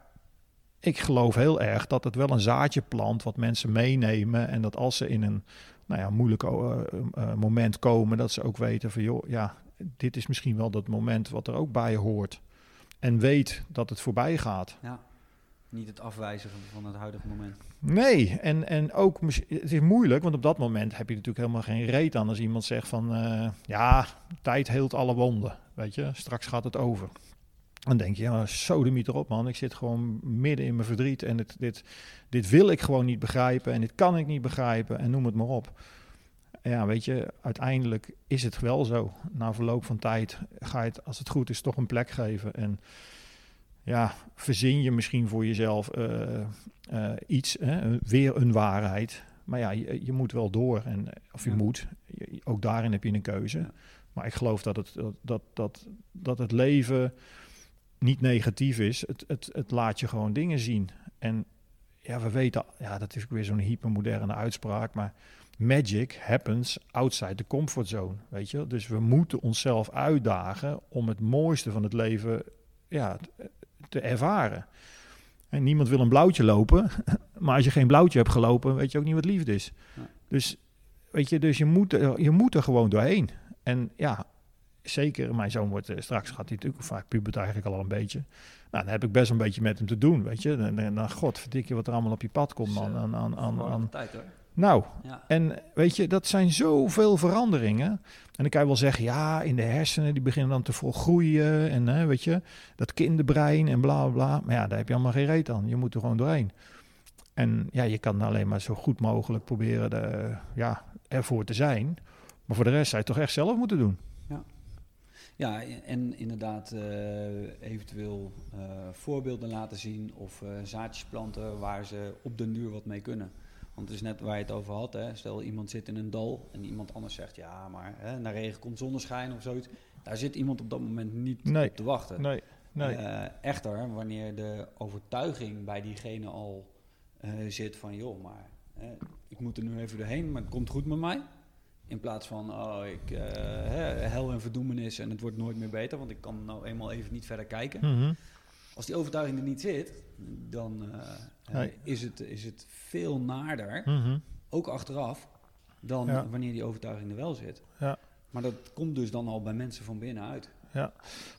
ik geloof heel erg dat het wel een zaadje plant wat mensen meenemen. En dat als ze in een nou ja, moeilijk uh, moment komen, dat ze ook weten van joh, ja, dit is misschien wel dat moment wat er ook bij hoort. En weet dat het voorbij gaat. Ja, niet het afwijzen van, van het huidige moment. Nee, en, en ook, het is moeilijk, want op dat moment heb je natuurlijk helemaal geen reet aan als iemand zegt van, uh, ja, tijd heelt alle wonden, weet je, straks gaat het over. Dan denk je, ja, sodemiet erop man. Ik zit gewoon midden in mijn verdriet en dit, dit, dit wil ik gewoon niet begrijpen en dit kan ik niet begrijpen en noem het maar op. Ja, weet je, uiteindelijk is het wel zo. Na verloop van tijd ga je het, als het goed is, toch een plek geven. En ja, verzin je misschien voor jezelf uh, uh, iets, hè, weer een waarheid. Maar ja, je, je, moet wel door. En, of je moet, ook daarin heb je een keuze. Maar ik geloof dat het, dat, dat, dat, dat het leven niet negatief is. Het, het, het laat je gewoon dingen zien. En ja, we weten, ja, dat is ook weer zo'n hypermoderne uitspraak, maar magic happens outside the comfort zone, weet je. Dus we moeten onszelf uitdagen om het mooiste van het leven ja, te ervaren. En niemand wil een blauwtje lopen, maar als je geen blauwtje hebt gelopen, weet je ook niet wat liefde is. Ja. Dus, weet je, dus je moet, er, je moet er gewoon doorheen. En ja, zeker, mijn zoon wordt eh, straks, gaat hij natuurlijk vaak pubert eigenlijk al een beetje. Nou, dan heb ik best een beetje met hem te doen, weet je. En dan, dan god, verdik je wat er allemaal op je pad komt, man. Aan, aan, aan, Verwarde aan, tijd hoor. Nou, Ja. en weet je, dat zijn zoveel veranderingen. En dan kan je wel zeggen, ja, in de hersenen, die beginnen dan te volgroeien. En hè, weet je, dat kinderbrein en bla bla bla. Maar ja, daar heb je allemaal geen reet aan. Je moet er gewoon doorheen. En ja, je kan alleen maar zo goed mogelijk proberen de, ja, ervoor te zijn. Maar voor de rest zou je het toch echt zelf moeten doen. Ja, en inderdaad eh, eventueel eh, voorbeelden laten zien of eh, zaadjes planten waar ze op den duur wat mee kunnen. Want het is net waar je het over had. Hè. Stel iemand zit in een dal en iemand anders zegt ja, maar hè, na regen komt zonneschijn of zoiets. Daar zit iemand op dat moment niet Nee. op te wachten. Nee, nee. Eh, echter, wanneer de overtuiging bij diegene al eh, zit van joh, maar ik moet er nu even doorheen, maar het komt goed met mij. In plaats van oh, ik eh, hel en verdoemenis en het wordt nooit meer beter, want ik kan nou eenmaal even niet verder kijken. Mhm. Als die overtuiging er niet zit, dan Nee. is, het, is het veel naarder, Mhm. ook achteraf, dan Ja. wanneer die overtuiging er wel zit. Ja. Maar dat komt dus dan al bij mensen van binnenuit.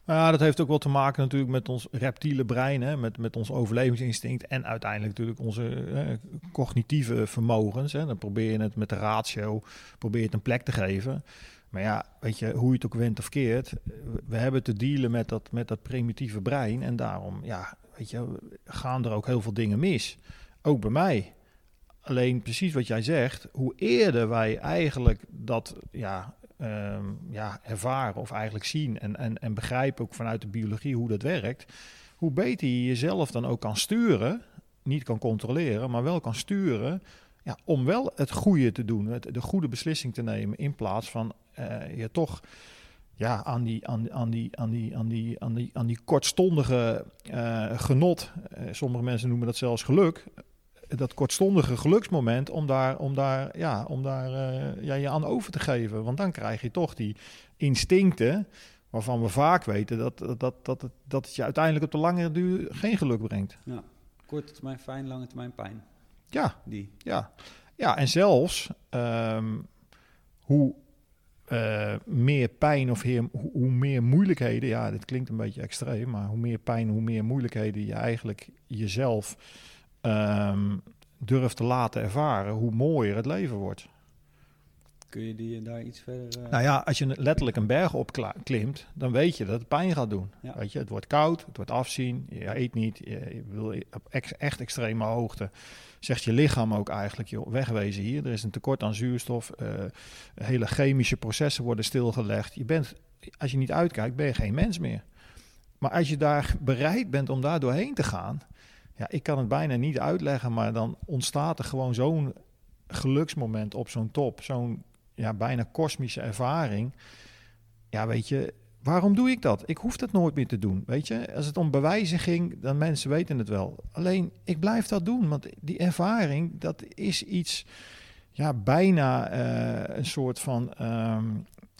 Maar ja, dat heeft ook wel te maken natuurlijk met ons reptiele brein, hè, met, met ons overlevingsinstinct en uiteindelijk natuurlijk onze eh, cognitieve vermogens. Hè. Dan probeer je het met de ratio, probeer je het een plek te geven. Maar ja, weet je, hoe je het ook went of keert, we- we hebben te dealen met dat, met dat primitieve brein en daarom, ja, weet je, gaan er ook heel veel dingen mis. Ook bij mij. Alleen precies wat jij zegt, hoe eerder wij eigenlijk dat ja, ehm, ja, ervaren of eigenlijk zien en, en, en begrijpen ook vanuit de biologie hoe dat werkt, hoe beter je jezelf dan ook kan sturen, niet kan controleren, maar wel kan sturen ja, om wel het goede te doen, de goede beslissing te nemen in plaats van eh, je toch ja, aan die, aan, aan die, aan die, aan die, aan die, aan die kortstondige eh, genot, eh, sommige mensen noemen dat zelfs geluk, dat kortstondige geluksmoment om daar, om daar, ja, om daar eh, ja, je aan over te geven. Want dan krijg je toch die instincten waarvan we vaak weten dat, dat, dat, dat, het, dat het je uiteindelijk op de lange duur geen geluk brengt. Ja. Korte termijn fijn, lange termijn pijn. Ja, Die. ja. ja en zelfs ehm, hoe eh, meer pijn of hoe meer moeilijkheden, ja, dit klinkt een beetje extreem, maar hoe meer pijn, hoe meer moeilijkheden je eigenlijk jezelf ehm, durft te laten ervaren, hoe mooier het leven wordt. Kun je die daar iets verder... eh, Nou ja, als je letterlijk een berg opklimt, dan weet je dat het pijn gaat doen. Ja. Weet je, het wordt koud, het wordt afzien, je eet niet, je, je wil op ex- echt extreme hoogte. Zegt je lichaam ook eigenlijk, joh, wegwezen hier. Er is een tekort aan zuurstof, eh, hele chemische processen worden stilgelegd. Je bent, als je niet uitkijkt, ben je geen mens meer. Maar als je daar bereid bent om daar doorheen te gaan, ja, ik kan het bijna niet uitleggen, maar dan ontstaat er gewoon zo'n geluksmoment op zo'n top, zo'n ja, bijna kosmische ervaring. Ja, weet je, waarom doe ik dat? Ik hoef dat nooit meer te doen. Weet je, als het om bewijzen ging, dan mensen weten het wel. Alleen, ik blijf dat doen, want die ervaring, dat is iets, ja, bijna eh, een soort van ehm,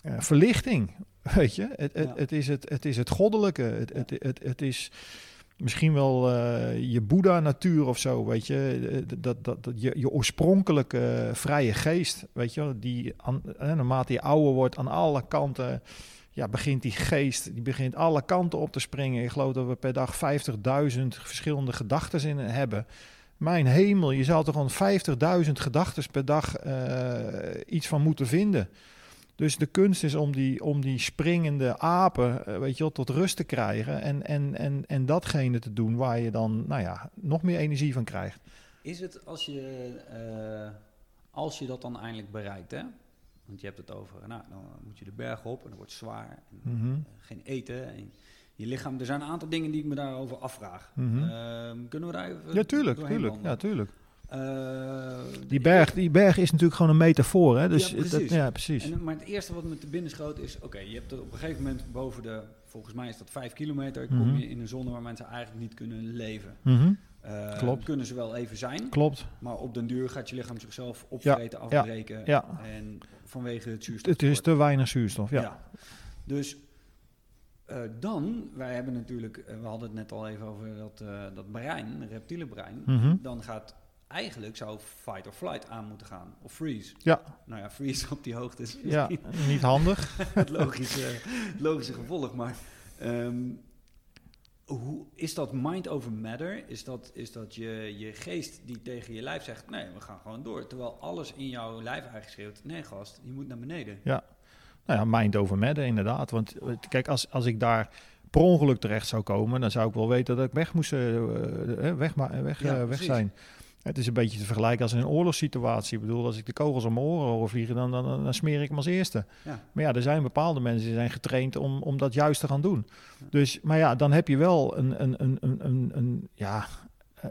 eh, verlichting. Weet je, het, het, Ja. het, is het, het is het goddelijke. Het, het, het, het is misschien wel eh, je Boeddha-natuur of zo, weet je. Eh, Dat, dat, dat, je, je oorspronkelijke eh, vrije geest, weet je, die aan, naarmate je ouder wordt aan alle kanten, ja, begint die geest, die begint alle kanten op te springen. Ik geloof dat we per dag 50.000 verschillende gedachten in hebben. Mijn hemel, je zou toch gewoon 50.000 gedachten per dag iets van moeten vinden. Dus de kunst is om die, om die springende apen, eh, weet je wel, tot rust te krijgen. En, en, en, en datgene te doen waar je dan, nou ja, nog meer energie van krijgt. Is het als je, eh, als je dat dan eindelijk bereikt, hè? Want je hebt het over, nou, dan moet je de berg op en dat wordt zwaar. En, Mhm. eh, geen eten. En je lichaam, er zijn een aantal dingen die ik me daarover afvraag. Mhm. Ehm, kunnen we daar even Ja, tuurlijk, tuurlijk. Ja, tuurlijk. Eh, Die berg, die berg is natuurlijk gewoon een metafoor, hè? Dus Ja, dat- precies. ja, precies. En, maar het eerste wat me te binnen schoot is, oké, je hebt op een gegeven moment boven de, volgens mij is dat vijf kilometer, kom Mhm. je in een zone waar mensen eigenlijk niet kunnen leven. Mhm. eh, Klopt. kunnen ze wel even zijn. Klopt. Maar op den duur gaat je lichaam zichzelf opvreten, ja, afbreken. ja. En vanwege het zuurstof. Het is te weinig zuurstof, ja. Dus eh, dan, wij hebben natuurlijk, we hadden het net al even over dat, dat brein, het reptiele brein. Mhm. Dan gaat eigenlijk zou fight or flight aan moeten gaan. Of freeze. Ja. Nou ja, freeze op die hoogte is Ja, niet handig. het logische, het logische gevolg. Maar ehm, hoe is dat mind over matter? Is dat, is dat je, je geest die tegen je lijf zegt: nee, we gaan gewoon door. Terwijl alles in jouw lijf eigenlijk schreeuwt: nee, gast, je moet naar beneden. Nou ja, mind over matter inderdaad. Want eh, kijk, als, als ik daar per ongeluk terecht zou komen, dan zou ik wel weten dat ik weg moest, eh, eh, weg, ma- weg, Ja, eh, weg precies. Het is een beetje te vergelijken als in een oorlogssituatie. Ik bedoel, als ik de kogels om mijn oren hoor vliegen, dan, dan, dan smeer ik hem als eerste. Ja. Maar ja, er zijn bepaalde mensen die zijn getraind om, om dat juist te gaan doen. Ja. Dus, maar ja, dan heb je wel een, een, een, een, een, een, ja,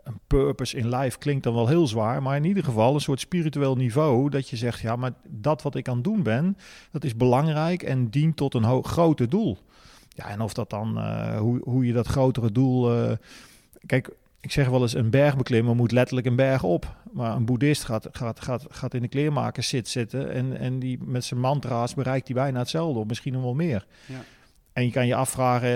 een purpose in life. Klinkt dan wel heel zwaar, maar in ieder geval een soort spiritueel niveau. Dat je zegt, ja, maar dat wat ik aan het doen ben, dat is belangrijk en dient tot een ho- groter doel. Ja, en of dat dan, eh, hoe, hoe je dat grotere doel... eh, kijk, ik zeg wel eens, een bergbeklimmer moet letterlijk een berg op. Maar een boeddhist gaat, gaat, gaat, gaat in de kleermakers zit zitten en, en die met zijn mantra's bereikt hij bijna hetzelfde, of misschien nog wel meer. Ja. En je kan je afvragen,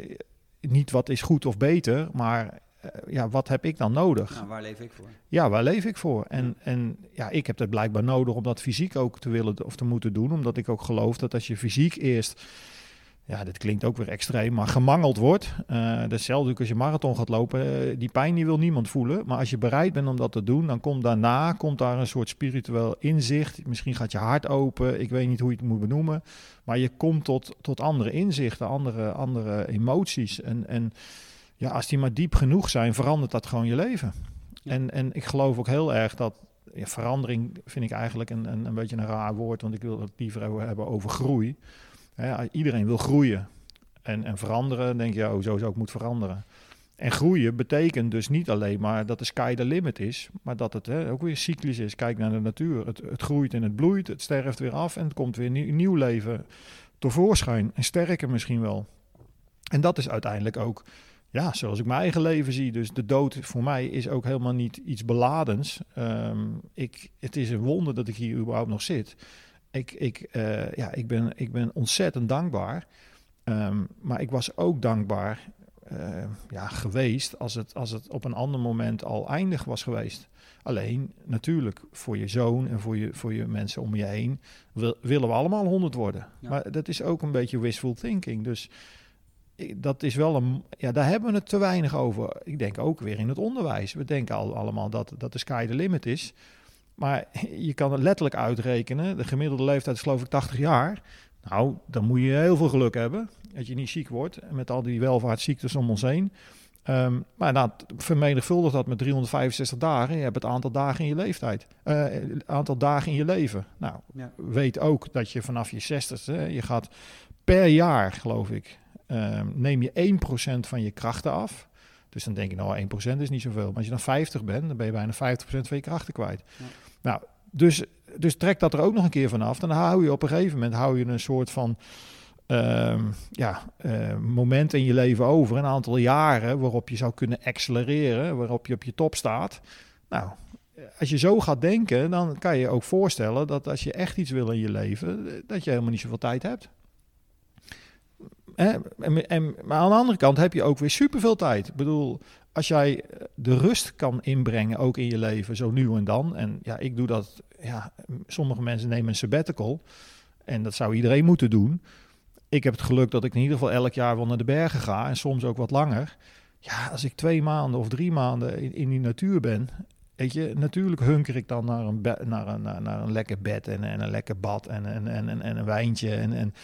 eh, niet wat is goed of beter, maar eh, ja, wat heb ik dan nodig? Nou, waar leef ik voor? Ja, waar leef ik voor? En, en ja, ik heb dat blijkbaar nodig om dat fysiek ook te willen of te moeten doen. Omdat ik ook geloof dat als je fysiek eerst, ja, dit klinkt ook weer extreem, maar gemangeld wordt. dat is hetzelfde ook als je marathon gaat lopen. eh, die pijn die wil niemand voelen. Maar als je bereid bent om dat te doen, dan komt daarna komt daar een soort spiritueel inzicht. Misschien gaat je hart open. Ik weet niet hoe je het moet benoemen. Maar je komt tot, tot andere inzichten, andere, andere emoties. En, en ja, als die maar diep genoeg zijn, verandert dat gewoon je leven. Ja. En, en ik geloof ook heel erg dat ja, verandering vind ik eigenlijk een, een, een beetje een raar woord, want ik wil het liever hebben over groei. Iedereen wil groeien. En, en veranderen, denk je, ja, hoezo zou ik moet veranderen? En groeien betekent dus niet alleen maar dat de sky the limit is, maar dat het hè, ook weer cyclisch is. Kijk naar de natuur. Het, het groeit en het bloeit, het sterft weer af en het komt weer nieuw, nieuw leven tevoorschijn. En sterker misschien wel. En dat is uiteindelijk ook, ja, zoals ik mijn eigen leven zie. Dus de dood voor mij is ook helemaal niet iets beladens. Ehm, ik, het is een wonder dat ik hier überhaupt nog zit. Ik, ik, eh, ja, ik, ben, ik ben ontzettend dankbaar. Ehm, maar ik was ook dankbaar eh, ja, geweest als het, als het op een ander moment al eindig was geweest. Alleen, natuurlijk, voor je zoon en voor je, voor je mensen om je heen wil- willen we allemaal honderd worden. Ja. Maar dat is ook een beetje wishful thinking. Dus dat is wel een. Ja, daar hebben we het te weinig over. Ik denk ook weer in het onderwijs. We denken al, allemaal dat, dat de sky the limit is. Maar je kan het letterlijk uitrekenen. De gemiddelde leeftijd is geloof ik 80 jaar. Nou, dan moet je heel veel geluk hebben. Dat je niet ziek wordt. Met al die welvaartsziektes om ons heen. Ehm, maar nou, vermenigvuldig dat met 365 dagen. Je hebt het aantal dagen in je leeftijd. het aantal dagen in je leven. Nou, Ja. weet ook dat je vanaf je 60ste, je gaat per jaar, geloof ik, ehm, neem je 1% van je krachten af. Dus dan denk je, nou, 1% is niet zoveel. Maar als je dan 50 bent, dan ben je bijna 50% van je krachten kwijt. Ja. Nou, dus, dus trek dat er ook nog een keer vanaf. Dan hou je op een gegeven moment hou je een soort van ehm, ja, eh, moment in je leven over. Een aantal jaren waarop je zou kunnen accelereren, waarop je op je top staat. Nou, als je zo gaat denken, dan kan je je ook voorstellen dat als je echt iets wil in je leven, dat je helemaal niet zoveel tijd hebt. Hè? Maar aan de andere kant heb je ook weer superveel tijd. Ik bedoel, als jij de rust kan inbrengen, ook in je leven, zo nu en dan. En ja, ik doe dat. Ja, sommige mensen nemen een sabbatical. En dat zou iedereen moeten doen. Ik heb het geluk dat ik in ieder geval elk jaar wel naar de bergen ga. En soms ook wat langer. Ja, als ik twee maanden of drie maanden in, in die natuur ben. Weet je, natuurlijk hunker ik dan naar een, naar een, naar, een lekker bed en, en een lekker bad en, en, en, en, en een wijntje. En, en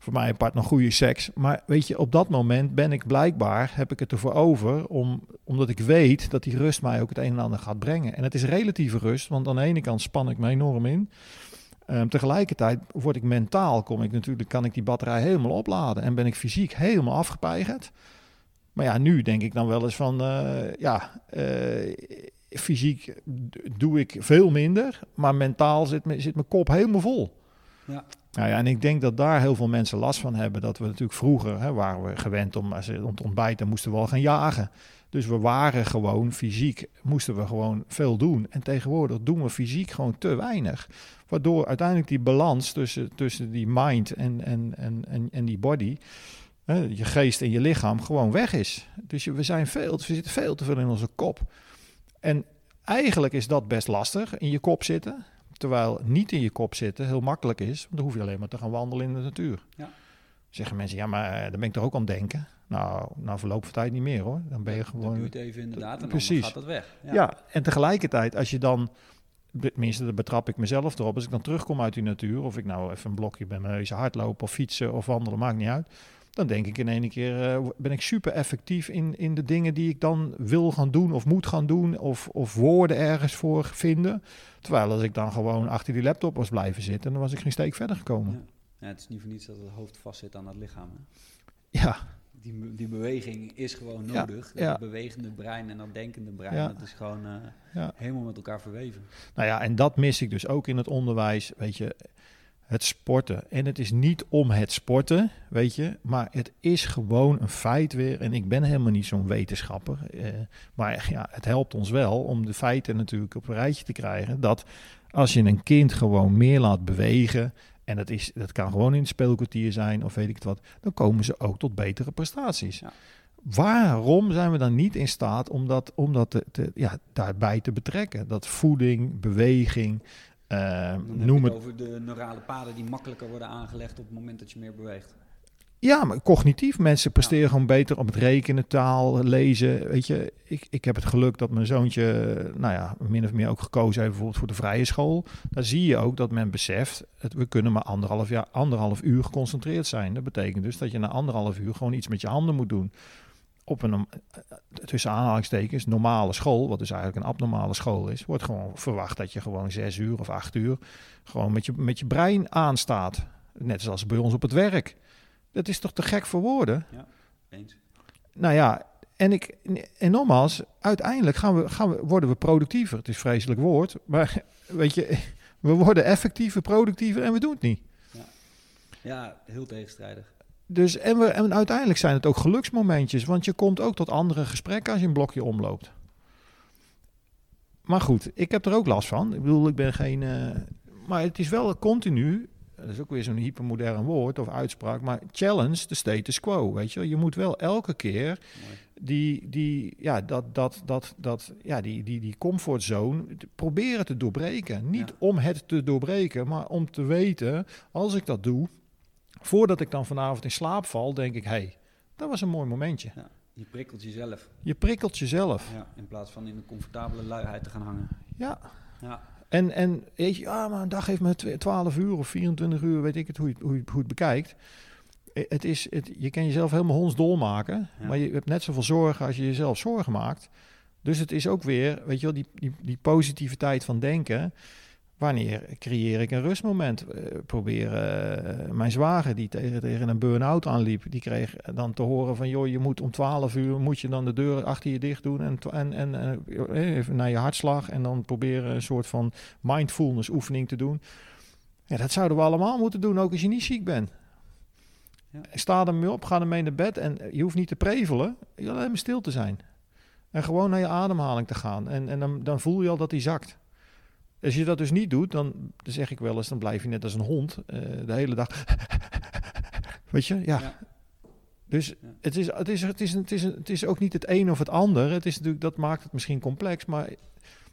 voor mij apart nog goede seks. Maar weet je, op dat moment ben ik blijkbaar, heb ik het ervoor over, om, omdat ik weet dat die rust mij ook het een en ander gaat brengen. En het is relatieve rust, want aan de ene kant span ik me enorm in. Ehm, tegelijkertijd word ik mentaal, kom ik natuurlijk, kan ik die batterij helemaal opladen en ben ik fysiek helemaal afgepeigerd. Maar ja, nu denk ik dan wel eens van, eh, ja, eh, fysiek doe ik veel minder, maar mentaal zit, me, zit mijn kop helemaal vol. Ja. Nou ja, en ik denk dat daar heel veel mensen last van hebben. Dat we natuurlijk vroeger hè, waren we gewend om, als te ontbijten, moesten we al gaan jagen. Dus we waren gewoon fysiek, moesten we gewoon veel doen. En tegenwoordig doen we fysiek gewoon te weinig. Waardoor uiteindelijk die balans tussen, tussen die mind en, en, en, en, en die body, hè, je geest en je lichaam, gewoon weg is. Dus we, zijn veel, we zitten veel te veel in onze kop. En eigenlijk is dat best lastig, in je kop zitten. Terwijl niet in je kop zitten heel makkelijk is. Want dan hoef je alleen maar te gaan wandelen in de natuur. Ja. Zeggen mensen, ja, maar uh, dan ben ik toch ook aan het denken. Nou, na verloop van tijd niet meer hoor. Dan ben je gewoon. Dan het even inderdaad en Precies. dan gaat het weg. Ja. ja, en tegelijkertijd, als je dan tenminste, daar betrap ik mezelf erop. Als ik dan terugkom uit die natuur, of ik nou even een blokje bij mijn neus hardlopen of fietsen of wandelen, maakt niet uit. Dan denk ik in één keer, uh, ben ik super effectief in, in de dingen die ik dan wil gaan doen of moet gaan doen. Of, of woorden ergens voor vinden. Terwijl als ik dan gewoon achter die laptop was blijven zitten, dan was ik geen steek verder gekomen. Ja. ja het is niet voor niets dat het hoofd vast zit aan het lichaam. Hè? Ja, die, die beweging is gewoon nodig. Ja, dat bewegende brein en dat denkende brein, dat is gewoon uh, helemaal met elkaar verweven. Nou ja, en dat mis ik dus ook in het onderwijs, weet je, het sporten. En het is niet om het sporten, weet je, maar het is gewoon een feit weer. En ik ben helemaal niet zo'n wetenschapper, uh, maar ja, het helpt ons wel om de feiten natuurlijk op een rijtje te krijgen. Dat als je een kind gewoon meer laat bewegen, en dat, is, dat kan gewoon in het speelkwartier zijn of weet ik het wat, dan komen ze ook tot betere prestaties. Ja. Waarom zijn we dan niet in staat om dat, om dat te, te ja, daarbij te betrekken? Dat voeding, beweging, uh, noem het... over de neurale paden die makkelijker worden aangelegd op het moment dat je meer beweegt. Ja, maar cognitief. Mensen presteren gewoon beter op het rekenen, taal, lezen. Weet je, ik, ik heb het geluk dat mijn zoontje, nou ja, min of meer ook gekozen heeft bijvoorbeeld voor de vrije school. Daar zie je ook dat men beseft, het, we kunnen maar anderhalf, jaar, anderhalf uur geconcentreerd zijn. Dat betekent dus dat je na anderhalf uur gewoon iets met je handen moet doen. Op een, tussen aanhalingstekens, normale school, wat dus eigenlijk een abnormale school is, wordt gewoon verwacht dat je gewoon zes uur of acht uur gewoon met je, met je brein aanstaat. Net zoals bij ons op het werk. Dat is toch te gek voor woorden? Ja, eens. Nou ja, en, ik, en nogmaals, uiteindelijk gaan we, gaan we, worden we productiever. Het is een vreselijk woord, maar weet je, we worden effectiever, productiever en we doen het niet. Ja, ja heel tegenstrijdig. Dus, en, we, en uiteindelijk zijn het ook geluksmomentjes, want je komt ook tot andere gesprekken als je een blokje omloopt. Maar goed, ik heb er ook last van. Ik bedoel, ik ben geen. Uh, maar het is wel continu dat is ook weer zo'n hypermodern woord of uitspraak, maar challenge de status quo, weet je Je moet wel elke keer die, die, ja, dat, dat, dat, dat, ja, die, die, die comfortzone proberen te doorbreken. Niet om het te doorbreken, maar om te weten, als ik dat doe, voordat ik dan vanavond in slaap val, denk ik, hé, hey, dat was een mooi momentje. Ja, je prikkelt jezelf. Je prikkelt jezelf. Ja, in plaats van in een comfortabele luiheid te gaan hangen. Ja. Ja. En, en weet je, ja, maar een dag heeft me 12 uur of 24 uur, weet ik het, hoe je, hoe je, hoe het bekijkt. Eh, het is, het, je kan jezelf helemaal hondsdol maken, maar je hebt net zoveel zorgen als je jezelf zorgen maakt. Dus het is ook weer, weet je wel, die, die, die positiviteit van denken. Wanneer creëer ik een rustmoment? Uh, probeer uh, mijn zwager die tegen, tegen een burn-out aanliep, die kreeg dan te horen van joh, je moet om 12 uur moet je dan de deur achter je dicht doen en, en, en uh, even naar je hartslag en dan proberen een soort van mindfulness oefening te doen. Ja, dat zouden we allemaal moeten doen, ook als je niet ziek bent. Ja. Sta ermee op, ga ermee naar bed en je hoeft niet te prevelen, je alleen maar stil te zijn. En gewoon naar je ademhaling te gaan. En, en dan, dan voel je al dat die zakt. Als je dat dus niet doet, dan, zeg ik wel eens, dan blijf je net als een hond uh, de hele dag. Weet je, ja. Dus Het, is, het, is, het, is, het, is, het is ook niet het een of het ander. Het is natuurlijk, dat maakt het misschien complex, maar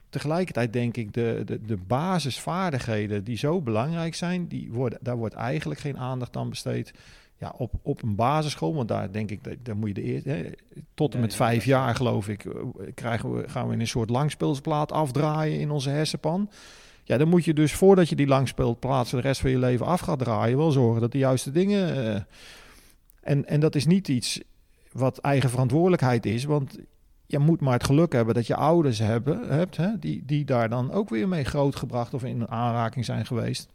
tegelijkertijd denk ik, de, de, de basisvaardigheden die zo belangrijk zijn, die worden, daar wordt eigenlijk geen aandacht aan besteed ja, op, op een basisschool, want daar denk ik, dat, daar moet je de eerste, tot en met vijf jaar geloof ik, eh, krijgen we, gaan we in een soort langspeelsplaat afdraaien in onze hersenpan. Ja, dan moet je dus voordat je die langspeelplaat de rest van je leven af gaat draaien, wel zorgen dat de juiste dingen. Uh, en, en dat is niet iets wat eigen verantwoordelijkheid is, want je moet maar het geluk hebben dat je ouders hebben, hebt, hè, die, die daar dan ook weer mee grootgebracht of in aanraking zijn geweest.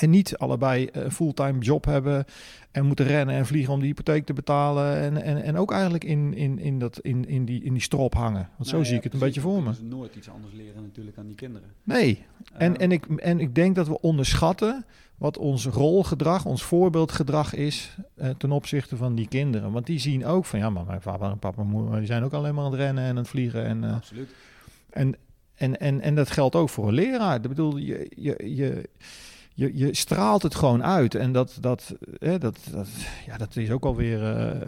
En niet allebei een fulltime job hebben en moeten rennen en vliegen om de hypotheek te betalen. En, en, en ook eigenlijk in, in, in, dat, in, in, die, in die strop hangen. Want zo zie ik het een beetje voor me. Ze nooit iets anders leren natuurlijk aan die kinderen. Nee. En, en, ik, en ik denk dat we onderschatten wat ons rolgedrag, ons voorbeeldgedrag is uh, ten opzichte van die kinderen. Want die zien ook van ja, maar mijn vader en papa die zijn ook alleen maar aan het rennen en aan het vliegen. En, uh, Absoluut. En, en, en, en dat geldt ook voor een leraar. Ik bedoel, je, je, je, je, je straalt het gewoon uit. En dat, dat, hè, dat, dat, ja, dat is ook alweer uh,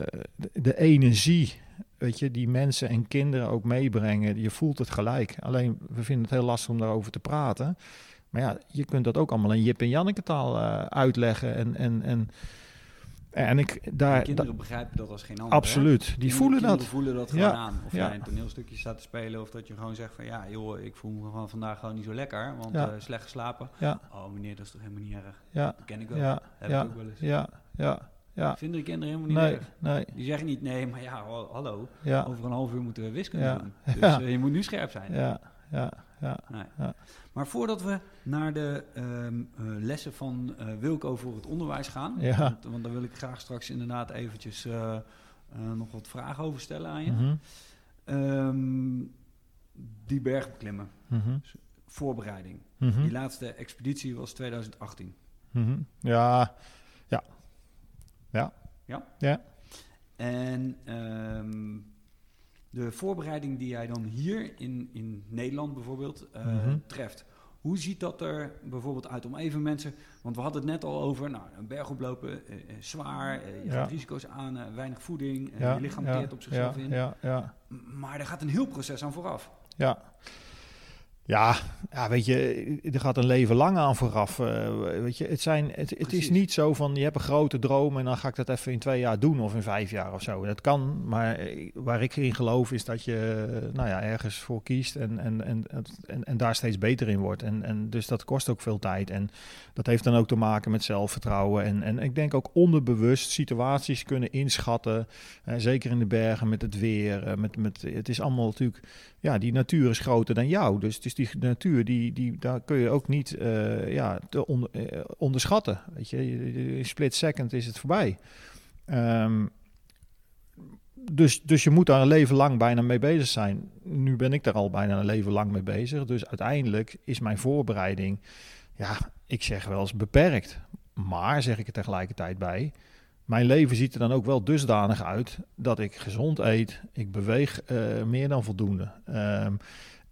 de, energie weet je, die mensen en kinderen ook meebrengen. Je voelt het gelijk. Alleen we vinden het heel lastig om daarover te praten. Maar ja, je kunt dat ook allemaal in Jip en Janneke taal uh, uitleggen. En, en, en, en ik daar. kinderen begrijpen dat als geen ander. Absoluut. Die kinderen, voelen kinderen dat. voelen dat gewoon aan. Of ja. jij een toneelstukje staat te spelen, of dat je gewoon zegt van ja, joh, ik voel me van vandaag gewoon niet zo lekker, want ja. uh, slecht geslapen. Ja. Oh meneer, dat is toch helemaal niet erg. Ja. Dat ken ik wel. Ja. Heb ja. ik ook wel eens. Ja. Ja. Ja. Vinden de kinderen helemaal niet nee. Nee. Die zeggen niet nee, maar ja, hallo. Ja. Over een half uur moeten we wiskunde Ja. doen. Dus Ja. uh, je moet nu scherp zijn. Ja. Ja. Ja. Nee. Maar voordat we naar de um, uh, lessen van uh, Wilco voor het onderwijs gaan, Ja. want, want daar wil ik graag straks inderdaad eventjes uh, nog wat vragen over stellen aan je. Mm -hmm. um, die bergbeklimmen, mm -hmm. voorbereiding. Mm -hmm. Die laatste expeditie was 2018. Mhm. Ja. Ja. Ja. Ja? Ja. En um, de voorbereiding die jij dan hier in, in Nederland bijvoorbeeld uh, Mhm. -hmm. treft. Hoe ziet dat er bijvoorbeeld uit om even mensen... Want we hadden het net al over, nou, een berg oplopen, uh, uh, zwaar, je Ja. gaat risico's aan, eh, weinig voeding, Ja, je lichaam ja, keert op zichzelf in. Ja. Ja. M- Maar er gaat een heel proces aan vooraf. Ja. Ja, ja, weet je, er gaat een leven lang aan vooraf. uh, weet je, het, zijn, het, het is niet zo van je hebt een grote droom en dan ga ik dat even in twee jaar doen of in vijf jaar of zo. Dat kan, maar eh, waar ik in geloof is dat je nou ja, ergens voor kiest en, en, en, en, en daar steeds beter in wordt. En, en dus dat kost ook veel tijd. En dat heeft dan ook te maken met zelfvertrouwen. En, en ik denk ook onderbewust situaties kunnen inschatten. Uh, zeker in de bergen met het weer. Uh, met, met, het is allemaal natuurlijk, ja, die natuur is groter dan jou. Dus het is die natuur, die, die, daar kun je ook niet uh, ja, te on, uh, onderschatten. Weet je, in split second is het voorbij. Um, dus, dus je moet daar een leven lang bijna mee bezig zijn. Nu ben ik daar al bijna een leven lang mee bezig. Dus uiteindelijk is mijn voorbereiding, ja, ik zeg wel eens beperkt. Maar, zeg ik er tegelijkertijd bij, mijn leven ziet er dan ook wel dusdanig uit dat ik gezond eet. Ik beweeg uh, meer dan voldoende. Um,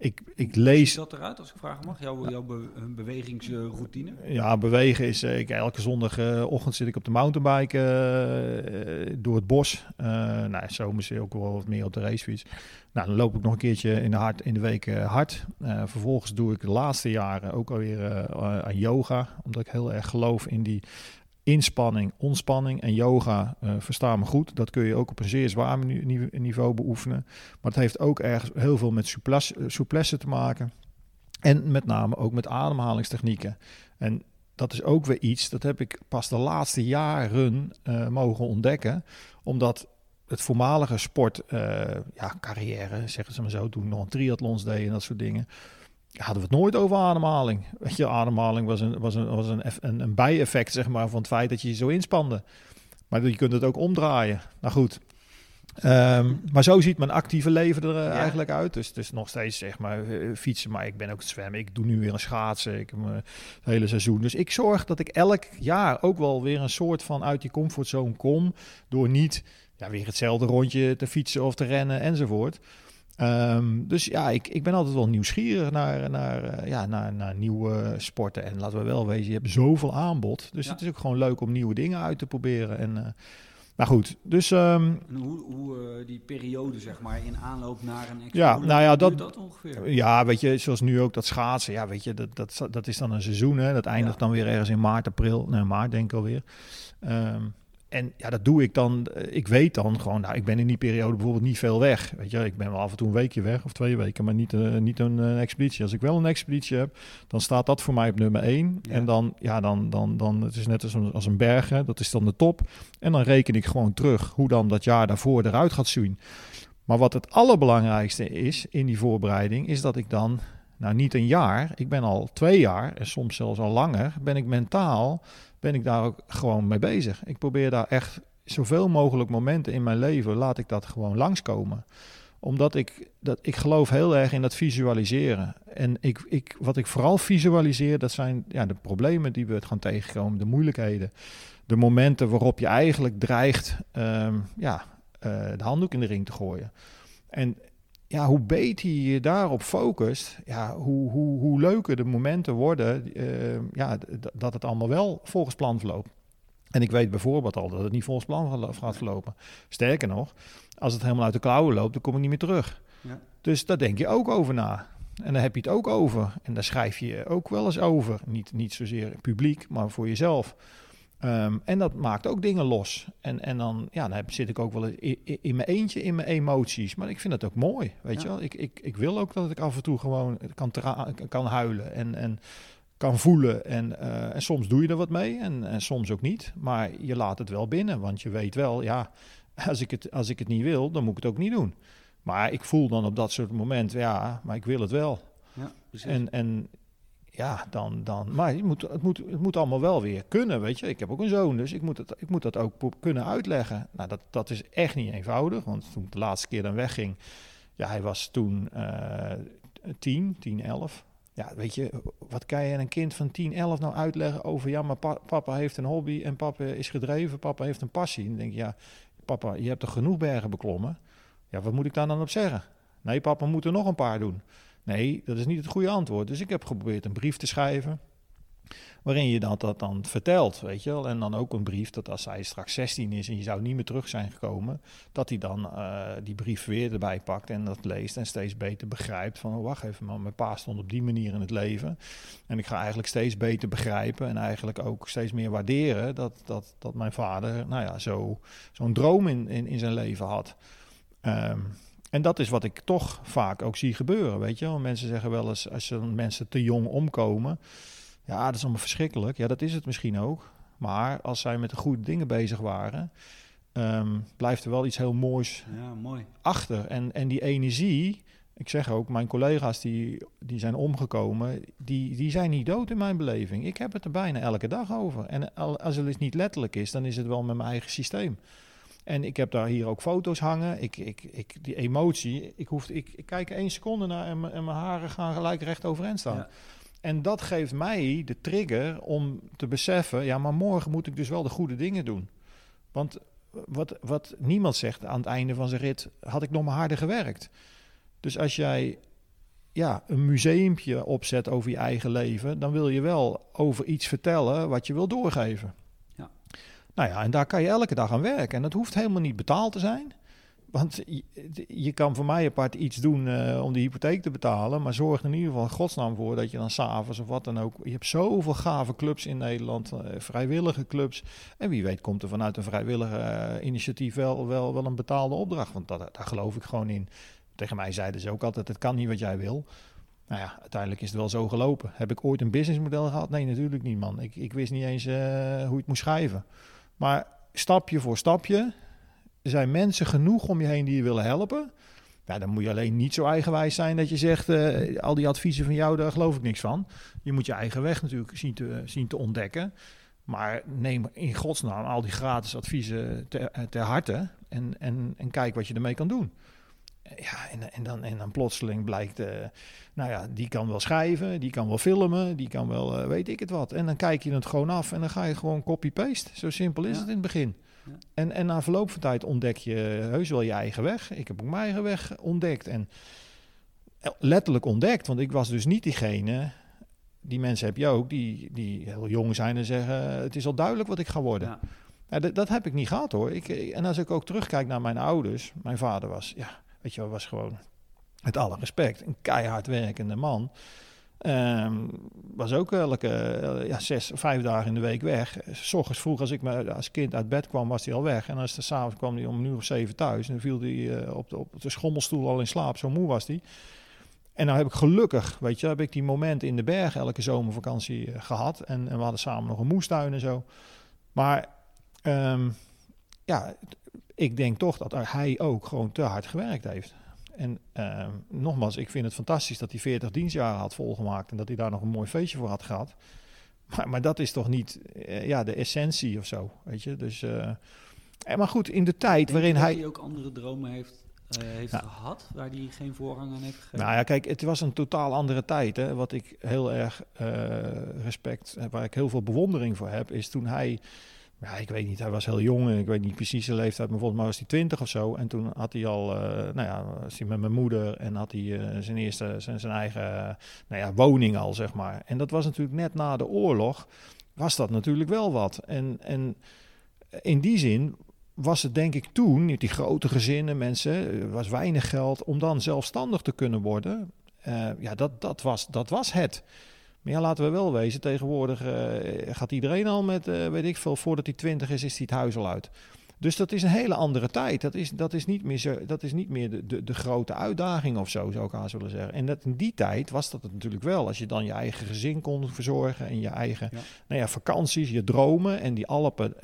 ik, ik lees... Hoe ziet dat eruit, als ik vragen mag? Jouw, jouw be bewegingsroutine? Ja, bewegen is... Uh, ik, elke zondagochtend zit ik op de mountainbike uh, door het bos. Uh, nou, zomers ook wel wat meer op de racefiets. Nou, dan loop ik nog een keertje in de, hard, in de week hard. Uh, vervolgens doe ik de laatste jaren ook alweer aan yoga. Omdat ik heel erg geloof in die inspanning, ontspanning en yoga uh, verstaan me goed. Dat kun je ook op een zeer zwaar niveau beoefenen. Maar het heeft ook ergens heel veel met souplesse, souplesse te maken. En met name ook met ademhalingstechnieken. En dat is ook weer iets, dat heb ik pas de laatste jaren uh, mogen ontdekken. Omdat het voormalige sport, uh, ja, carrière, zeggen ze maar zo, toen nog een triathlons deed en dat soort dingen hadden we het nooit over ademhaling. Weet je, ademhaling was een, was een, was een, een, een bijeffect zeg maar, van het feit dat je je zo inspande. Maar je kunt het ook omdraaien. Nou goed. Um, maar zo ziet mijn actieve leven er uh, ja. eigenlijk uit. Dus het is nog steeds zeg maar uh, fietsen, maar ik ben ook het zwemmen. Ik doe nu weer een schaatsen. Ik heb uh, het hele seizoen. Dus ik zorg dat ik elk jaar ook wel weer een soort van uit die comfortzone kom. Door niet ja, weer hetzelfde rondje te fietsen of te rennen enzovoort. Um, dus ja, ik, ik ben altijd wel nieuwsgierig naar, naar, uh, ja, naar, naar nieuwe sporten. En laten we wel wezen, je hebt zoveel aanbod. Dus ja. het is ook gewoon leuk om nieuwe dingen uit te proberen. En, uh, nou goed, dus... Um, en hoe, hoe uh, die periode, zeg maar, in aanloop naar een expo, ja, nou ja, dat, dat ongeveer? Ja, weet je, zoals nu ook dat schaatsen. Ja, weet je, dat, dat, dat is dan een seizoen, hè. Dat eindigt ja. dan weer ergens in maart, april. Nee, maart denk ik alweer. Um, en ja, dat doe ik dan. Ik weet dan gewoon, nou, ik ben in die periode bijvoorbeeld niet veel weg. Weet je, ik ben wel af en toe een weekje weg of twee weken, maar niet, uh, niet een, een, expeditie. Als ik wel een expeditie heb, dan staat dat voor mij op nummer één. Ja. En dan, ja, dan, dan, dan, het is net als een, als een berg, hè, dat is dan de top. En dan reken ik gewoon terug hoe dan dat jaar daarvoor eruit gaat zien. Maar wat het allerbelangrijkste is in die voorbereiding, is dat ik dan nou niet een jaar, ik ben al twee jaar en soms zelfs al langer, ben ik mentaal, ben ik daar ook gewoon mee bezig. Ik probeer daar echt zoveel mogelijk momenten in mijn leven, laat ik dat gewoon langskomen omdat ik, dat, ik geloof heel erg in dat visualiseren. En ik, ik, wat ik vooral visualiseer, dat zijn ja, de problemen die we het gaan tegenkomen, de moeilijkheden. De momenten waarop je eigenlijk dreigt ehm, ja, uh, de handdoek in de ring te gooien. En ja, hoe beter je je daarop focust, ja, hoe, hoe, hoe leuker de momenten worden, uh, ja, dat het allemaal wel volgens plan verloopt. En ik weet bijvoorbeeld al dat het niet volgens plan gaat verlopen. Sterker nog, als het helemaal uit de klauwen loopt, dan kom ik niet meer terug. Ja. Dus daar denk je ook over na. En daar heb je het ook over. En daar schrijf je ook wel eens over. Niet, niet zozeer publiek, maar voor jezelf. Ehm, en dat maakt ook dingen los. En, en dan, ja, dan zit ik ook wel in, in, mijn eentje in mijn emoties. Maar ik vind dat ook mooi, weet je wel. Ik, ik, ik wil ook dat ik af en toe gewoon kan, kan huilen en, en kan voelen. En, uh, en soms doe je er wat mee en, en soms ook niet. Maar je laat het wel binnen, want je weet wel, ja, als ik, het, als ik het niet wil, dan moet ik het ook niet doen. Maar ik voel dan op dat soort momenten, ja, maar ik wil het wel. Ja, En, en ja, dan, dan. Maar het moet, het, moet, het moet allemaal wel weer kunnen, weet je. Ik heb ook een zoon, dus ik moet, het, ik moet dat ook kunnen uitleggen. Nou, dat, dat is echt niet eenvoudig, want toen ik de laatste keer dan wegging, ja, hij was toen uh, 10, 10, 11. Ja, weet je, wat kan je een kind van 10, 11 nou uitleggen over, ja, maar papa heeft een hobby en papa is gedreven, papa heeft een passie. En dan denk je, ja, papa, je hebt toch genoeg bergen beklommen? Ja, wat moet ik daar dan op zeggen? Nee, papa moet er nog een paar doen. Nee, dat is niet het goede antwoord. Dus ik heb geprobeerd een brief te schrijven waarin je dat, dat dan vertelt, weet je wel. En dan ook een brief dat als hij straks 16 is en je zou niet meer terug zijn gekomen, dat hij dan uh, die brief weer erbij pakt en dat leest en steeds beter begrijpt van, oh, wacht even, maar mijn pa stond op die manier in het leven. En ik ga eigenlijk steeds beter begrijpen en eigenlijk ook steeds meer waarderen dat, dat, dat mijn vader, nou ja, zo, zo'n droom in, in, in zijn leven had. Um, en dat is wat ik toch vaak ook zie gebeuren, weet je wel. Mensen zeggen wel eens, als mensen te jong omkomen, ja, dat is allemaal verschrikkelijk. Ja, dat is het misschien ook. Maar als zij met de goede dingen bezig waren, um, blijft er wel iets heel moois ja, mooi. achter. En, en die energie, ik zeg ook, mijn collega's die, die zijn omgekomen, die, die zijn niet dood in mijn beleving. Ik heb het er bijna elke dag over. En als het niet letterlijk is, dan is het wel met mijn eigen systeem. En ik heb daar hier ook foto's hangen. Ik, ik, ik, die emotie, ik, hoef, ik, ik kijk één seconde naar en, mijn haren gaan gelijk recht overeind staan. En dat geeft mij de trigger om te beseffen, ja, maar morgen moet ik dus wel de goede dingen doen. Want wat, wat niemand zegt aan het einde van zijn rit, had ik nog maar harder gewerkt. Dus als jij ja, een museumpje opzet over je eigen leven, dan wil je wel over iets vertellen wat je wil doorgeven. Nou ja, en daar kan je elke dag aan werken. En dat hoeft helemaal niet betaald te zijn. Want je, kan voor mij apart iets doen uh, om die hypotheek te betalen. Maar zorg er in ieder geval godsnaam voor dat je dan s'avonds of wat dan ook. Je hebt zoveel gave clubs in Nederland, uh, vrijwillige clubs. En wie weet komt er vanuit een vrijwillige uh, initiatief wel, wel, wel een betaalde opdracht. Want dat, daar geloof ik gewoon in. Tegen mij zeiden ze ook altijd: het kan niet wat jij wil. Nou ja, uiteindelijk is het wel zo gelopen. Heb ik ooit een businessmodel gehad? Nee, natuurlijk niet, man. Ik, ik wist niet eens hoe ik het moest schrijven. Maar stapje voor stapje zijn mensen genoeg om je heen die je willen helpen. Ja, dan moet je alleen niet zo eigenwijs zijn dat je zegt, uh, al die adviezen van jou, daar geloof ik niks van. Je moet je eigen weg natuurlijk zien te, zien te ontdekken. Maar neem in godsnaam al die gratis adviezen ter, eh, ter harte en, en, en kijk wat je ermee kan doen. Ja, en, en, dan, en dan plotseling blijkt, uh, nou ja, die kan wel schrijven, die kan wel filmen, die kan wel, uh, weet ik het wat. En dan kijk je het gewoon af en dan ga je gewoon copy-paste. Zo simpel is het in het begin. En, en na verloop van tijd ontdek je heus wel je eigen weg. Ik heb ook mijn eigen weg ontdekt. En letterlijk ontdekt, want ik was dus niet diegene. Die mensen heb je ook, die, die heel jong zijn en zeggen: Het is al duidelijk wat ik ga worden. Ja. dat, dat, heb ik niet gehad hoor. Ik, en als ik ook terugkijk naar mijn ouders, mijn vader was, ja, weet je was gewoon met alle respect een keihard werkende man. Um, was ook elke uh, ja, zes, vijf dagen in de week weg. S vroeg als ik me, als kind uit bed kwam, was hij al weg. En als de s'avonds kwam hij om een uur of zeven thuis. En dan viel hij uh, op, de, op de schommelstoel al in slaap. Zo moe was hij. En nou heb ik gelukkig, weet je, heb ik die moment in de berg elke zomervakantie gehad. En, en, we hadden samen nog een moestuin en zo. Maar um, ja, ik denk toch dat hij ook gewoon te hard gewerkt heeft. En ehm, nogmaals, ik vind het fantastisch dat hij 40 dienstjaren had volgemaakt en dat hij daar nog een mooi feestje voor had gehad. Maar, maar dat is toch niet uh, ja, de essentie of zo, weet je. Dus, uh, maar goed, in de tijd waarin hij... hij ook andere dromen heeft uh, heeft nou, gehad, waar hij geen voorrang aan heeft gegeven? Nou ja, kijk, het was een totaal andere tijd. Hè. Wat ik heel erg uh, respect, waar ik heel veel bewondering voor heb, is toen hij, ja, ik weet niet, hij was heel jong en ik weet niet precies zijn leeftijd, maar volgens mij was hij twintig of zo. En toen had hij al, uh, nou ja, was hij met mijn moeder en had hij zijn eerste, zijn, zijn eigen, nou ja, woning al, zeg maar. En dat was natuurlijk net na de oorlog, was dat natuurlijk wel wat. En, en in die zin was het denk ik toen, die grote gezinnen, mensen, was weinig geld, om dan zelfstandig te kunnen worden. Ja, dat, dat, was, dat was het. Maar ja, laten we wel wezen, tegenwoordig uh, gaat iedereen al met, uh, weet ik veel, voordat hij twintig is, is hij het huis al uit. Dus dat is een hele andere tijd. Dat is, dat is niet meer, zo, dat is niet meer de, de, de grote uitdaging of zo, zou ik aan willen zeggen. En dat, in die tijd was dat het natuurlijk wel. Als je dan je eigen gezin kon verzorgen en je eigen ja. Nou ja, vakanties, je dromen en die Alpen.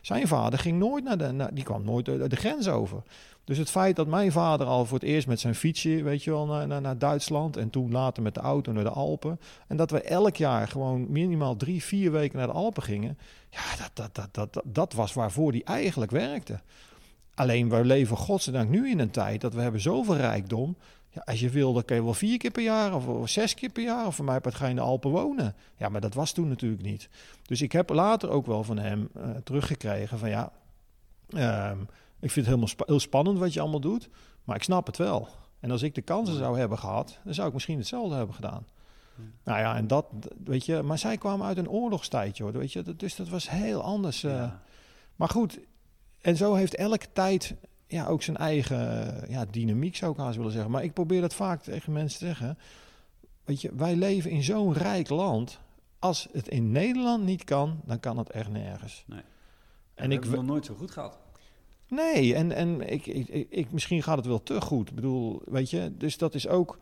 Zijn vader ging nooit naar de, naar, die kwam nooit de, de grens over. Dus het feit dat mijn vader al voor het eerst met zijn fietsje, weet je wel, naar, naar, Duitsland en toen later met de auto naar de Alpen. En dat we elk jaar gewoon minimaal drie, vier weken naar de Alpen gingen. Ja, dat, dat, dat, dat, dat, dat was waarvoor die eigenlijk werkte. Alleen we leven godzijdank nu in een tijd dat we hebben zoveel rijkdom. Ja, als je wil, dan kun je wel vier keer per jaar of, zes keer per jaar. Of voor mij ga je in de Alpen wonen. Ja, maar dat was toen natuurlijk niet. Dus ik heb later ook wel van hem uh, teruggekregen van ja... Um, ik vind het helemaal heel spannend wat je allemaal doet, maar ik snap het wel. En als ik de kansen zou hebben gehad, dan zou ik misschien hetzelfde hebben gedaan. Ja. Nou ja, en dat, weet je, maar zij kwamen uit een oorlogstijdje hoor, weet je, dus dat was heel anders. Ja. Uh, maar goed, en zo heeft elke tijd ja, ook zijn eigen ja, dynamiek, zou ik haast willen zeggen. Maar ik probeer dat vaak tegen mensen te zeggen. Weet je, wij leven in zo'n rijk land. Als het in Nederland niet kan, dan kan het echt nergens. Nee. En, en ik heb nog nooit zo goed gehad. Nee, en, en ik, ik, ik, misschien gaat het wel te goed. Ik bedoel, weet je, dus dat is ook...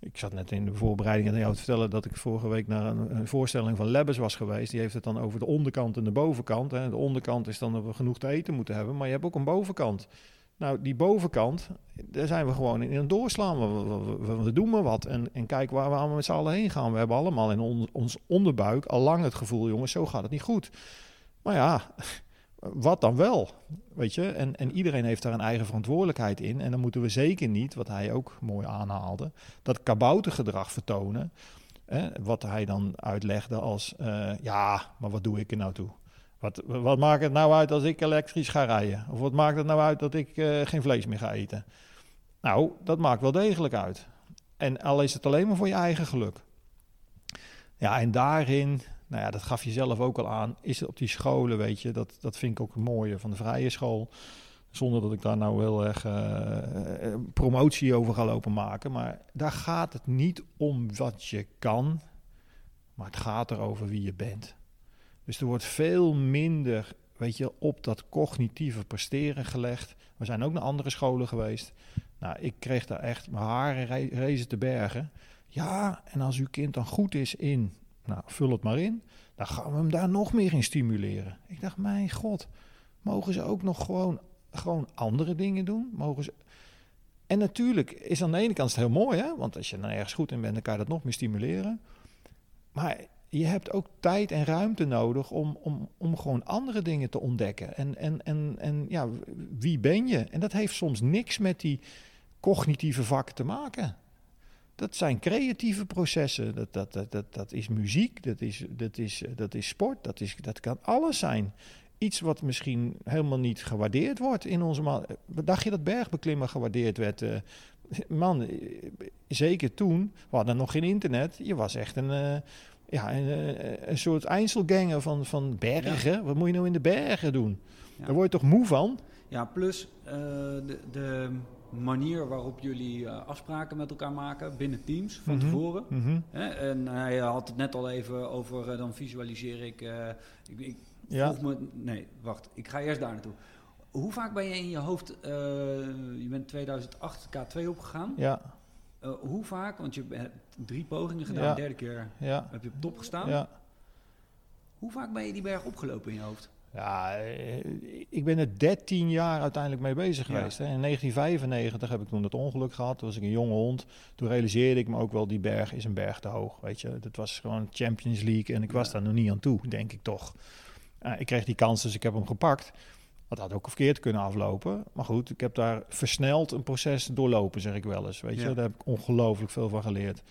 Ik zat net in de voorbereiding aan jou te vertellen dat ik vorige week naar een, een, voorstelling van Lebbes was geweest. Die heeft het dan over de onderkant en de bovenkant. Hè. De onderkant is dan dat we genoeg te eten moeten hebben, maar je hebt ook een bovenkant. Nou, die bovenkant, daar zijn we gewoon in een doorslaan. We, we, we, doen maar wat en, en kijk waar we met z'n allen heen gaan. We hebben allemaal in on, ons onderbuik al lang het gevoel, jongens, zo gaat het niet goed. Maar ja, wat dan wel? Weet je, en, en iedereen heeft daar een eigen verantwoordelijkheid in. En dan moeten we zeker niet, wat hij ook mooi aanhaalde, dat kaboutergedrag vertonen. Wat hij dan uitlegde als, uh, ja, maar wat doe ik er nou toe? Wat, wat maakt het nou uit als ik elektrisch ga rijden? Of wat maakt het nou uit dat ik uh, geen vlees meer ga eten? Nou, dat maakt wel degelijk uit. En al is het alleen maar voor je eigen geluk. Ja, en daarin nou ja, dat gaf je zelf ook al aan. Is het op die scholen, weet je, dat, dat vind ik ook het mooie van de vrije school. Zonder dat ik daar nou heel erg uh, promotie over ga lopen maken. Maar daar gaat het niet om wat je kan, maar het gaat erover wie je bent. Dus er wordt veel minder, weet je, op dat cognitieve presteren gelegd. We zijn ook naar andere scholen geweest. Nou, ik kreeg daar echt mijn haren rezen te bergen. Ja, en als uw kind dan goed is in nou, vul het maar in. Dan gaan we hem daar nog meer in stimuleren. Ik dacht, mijn god, mogen ze ook nog gewoon, gewoon andere dingen doen? Mogen ze... En natuurlijk is aan de ene kant het heel mooi, hè? want als je dan ergens goed in bent, dan kan je dat nog meer stimuleren. Maar je hebt ook tijd en ruimte nodig om, om, om gewoon andere dingen te ontdekken. En, en, en, en ja, wie ben je? En dat heeft soms niks met die cognitieve vakken te maken. Dat zijn creatieve processen. Dat, dat, dat, dat, dat is muziek, dat is, dat, is, dat is sport, dat, is, dat kan alles zijn. Iets wat misschien helemaal niet gewaardeerd wordt in onze man. Dacht je dat bergbeklimmen gewaardeerd werd? Uh, man, eh, zeker toen, we hadden nog geen internet. Je was echt een, uh, ja, een, een soort Einzelganger van, van bergen. Ja. Wat moet je nou in de bergen doen? Ja. Daar word je toch moe van? Ja, plus uh, de, de manier waarop jullie uh, afspraken met elkaar maken binnen teams van Mhm. tevoren. Mhm. Hè? En hij had het net al even over, uh, dan visualiseer ik, uh, ik, ik Ja. volg me, nee, wacht, ik ga eerst daar naartoe. Hoe vaak ben je in je hoofd, je bent 2008 K2 opgegaan. Ja, hoe vaak, want je hebt drie pogingen gedaan, Ja. derde keer ja, heb je op top gestaan. ja. Hoe vaak ben je die berg opgelopen in je hoofd? Ja, eh, ik ben er 13 jaar uiteindelijk mee bezig geweest. Hè. In 1995 heb ik toen het ongeluk gehad. Toen was ik een jonge hond. Toen realiseerde ik me ook wel, die berg is een berg te hoog. Weet je, dat was gewoon Champions League en ik was daar nog niet aan toe, denk ik toch. ik kreeg die kans, dus ik heb hem gepakt. Dat had ook verkeerd kunnen aflopen. Maar goed, ik heb daar versneld een proces doorlopen, zeg ik wel eens. Weet je, daar heb ik ongelooflijk veel van geleerd.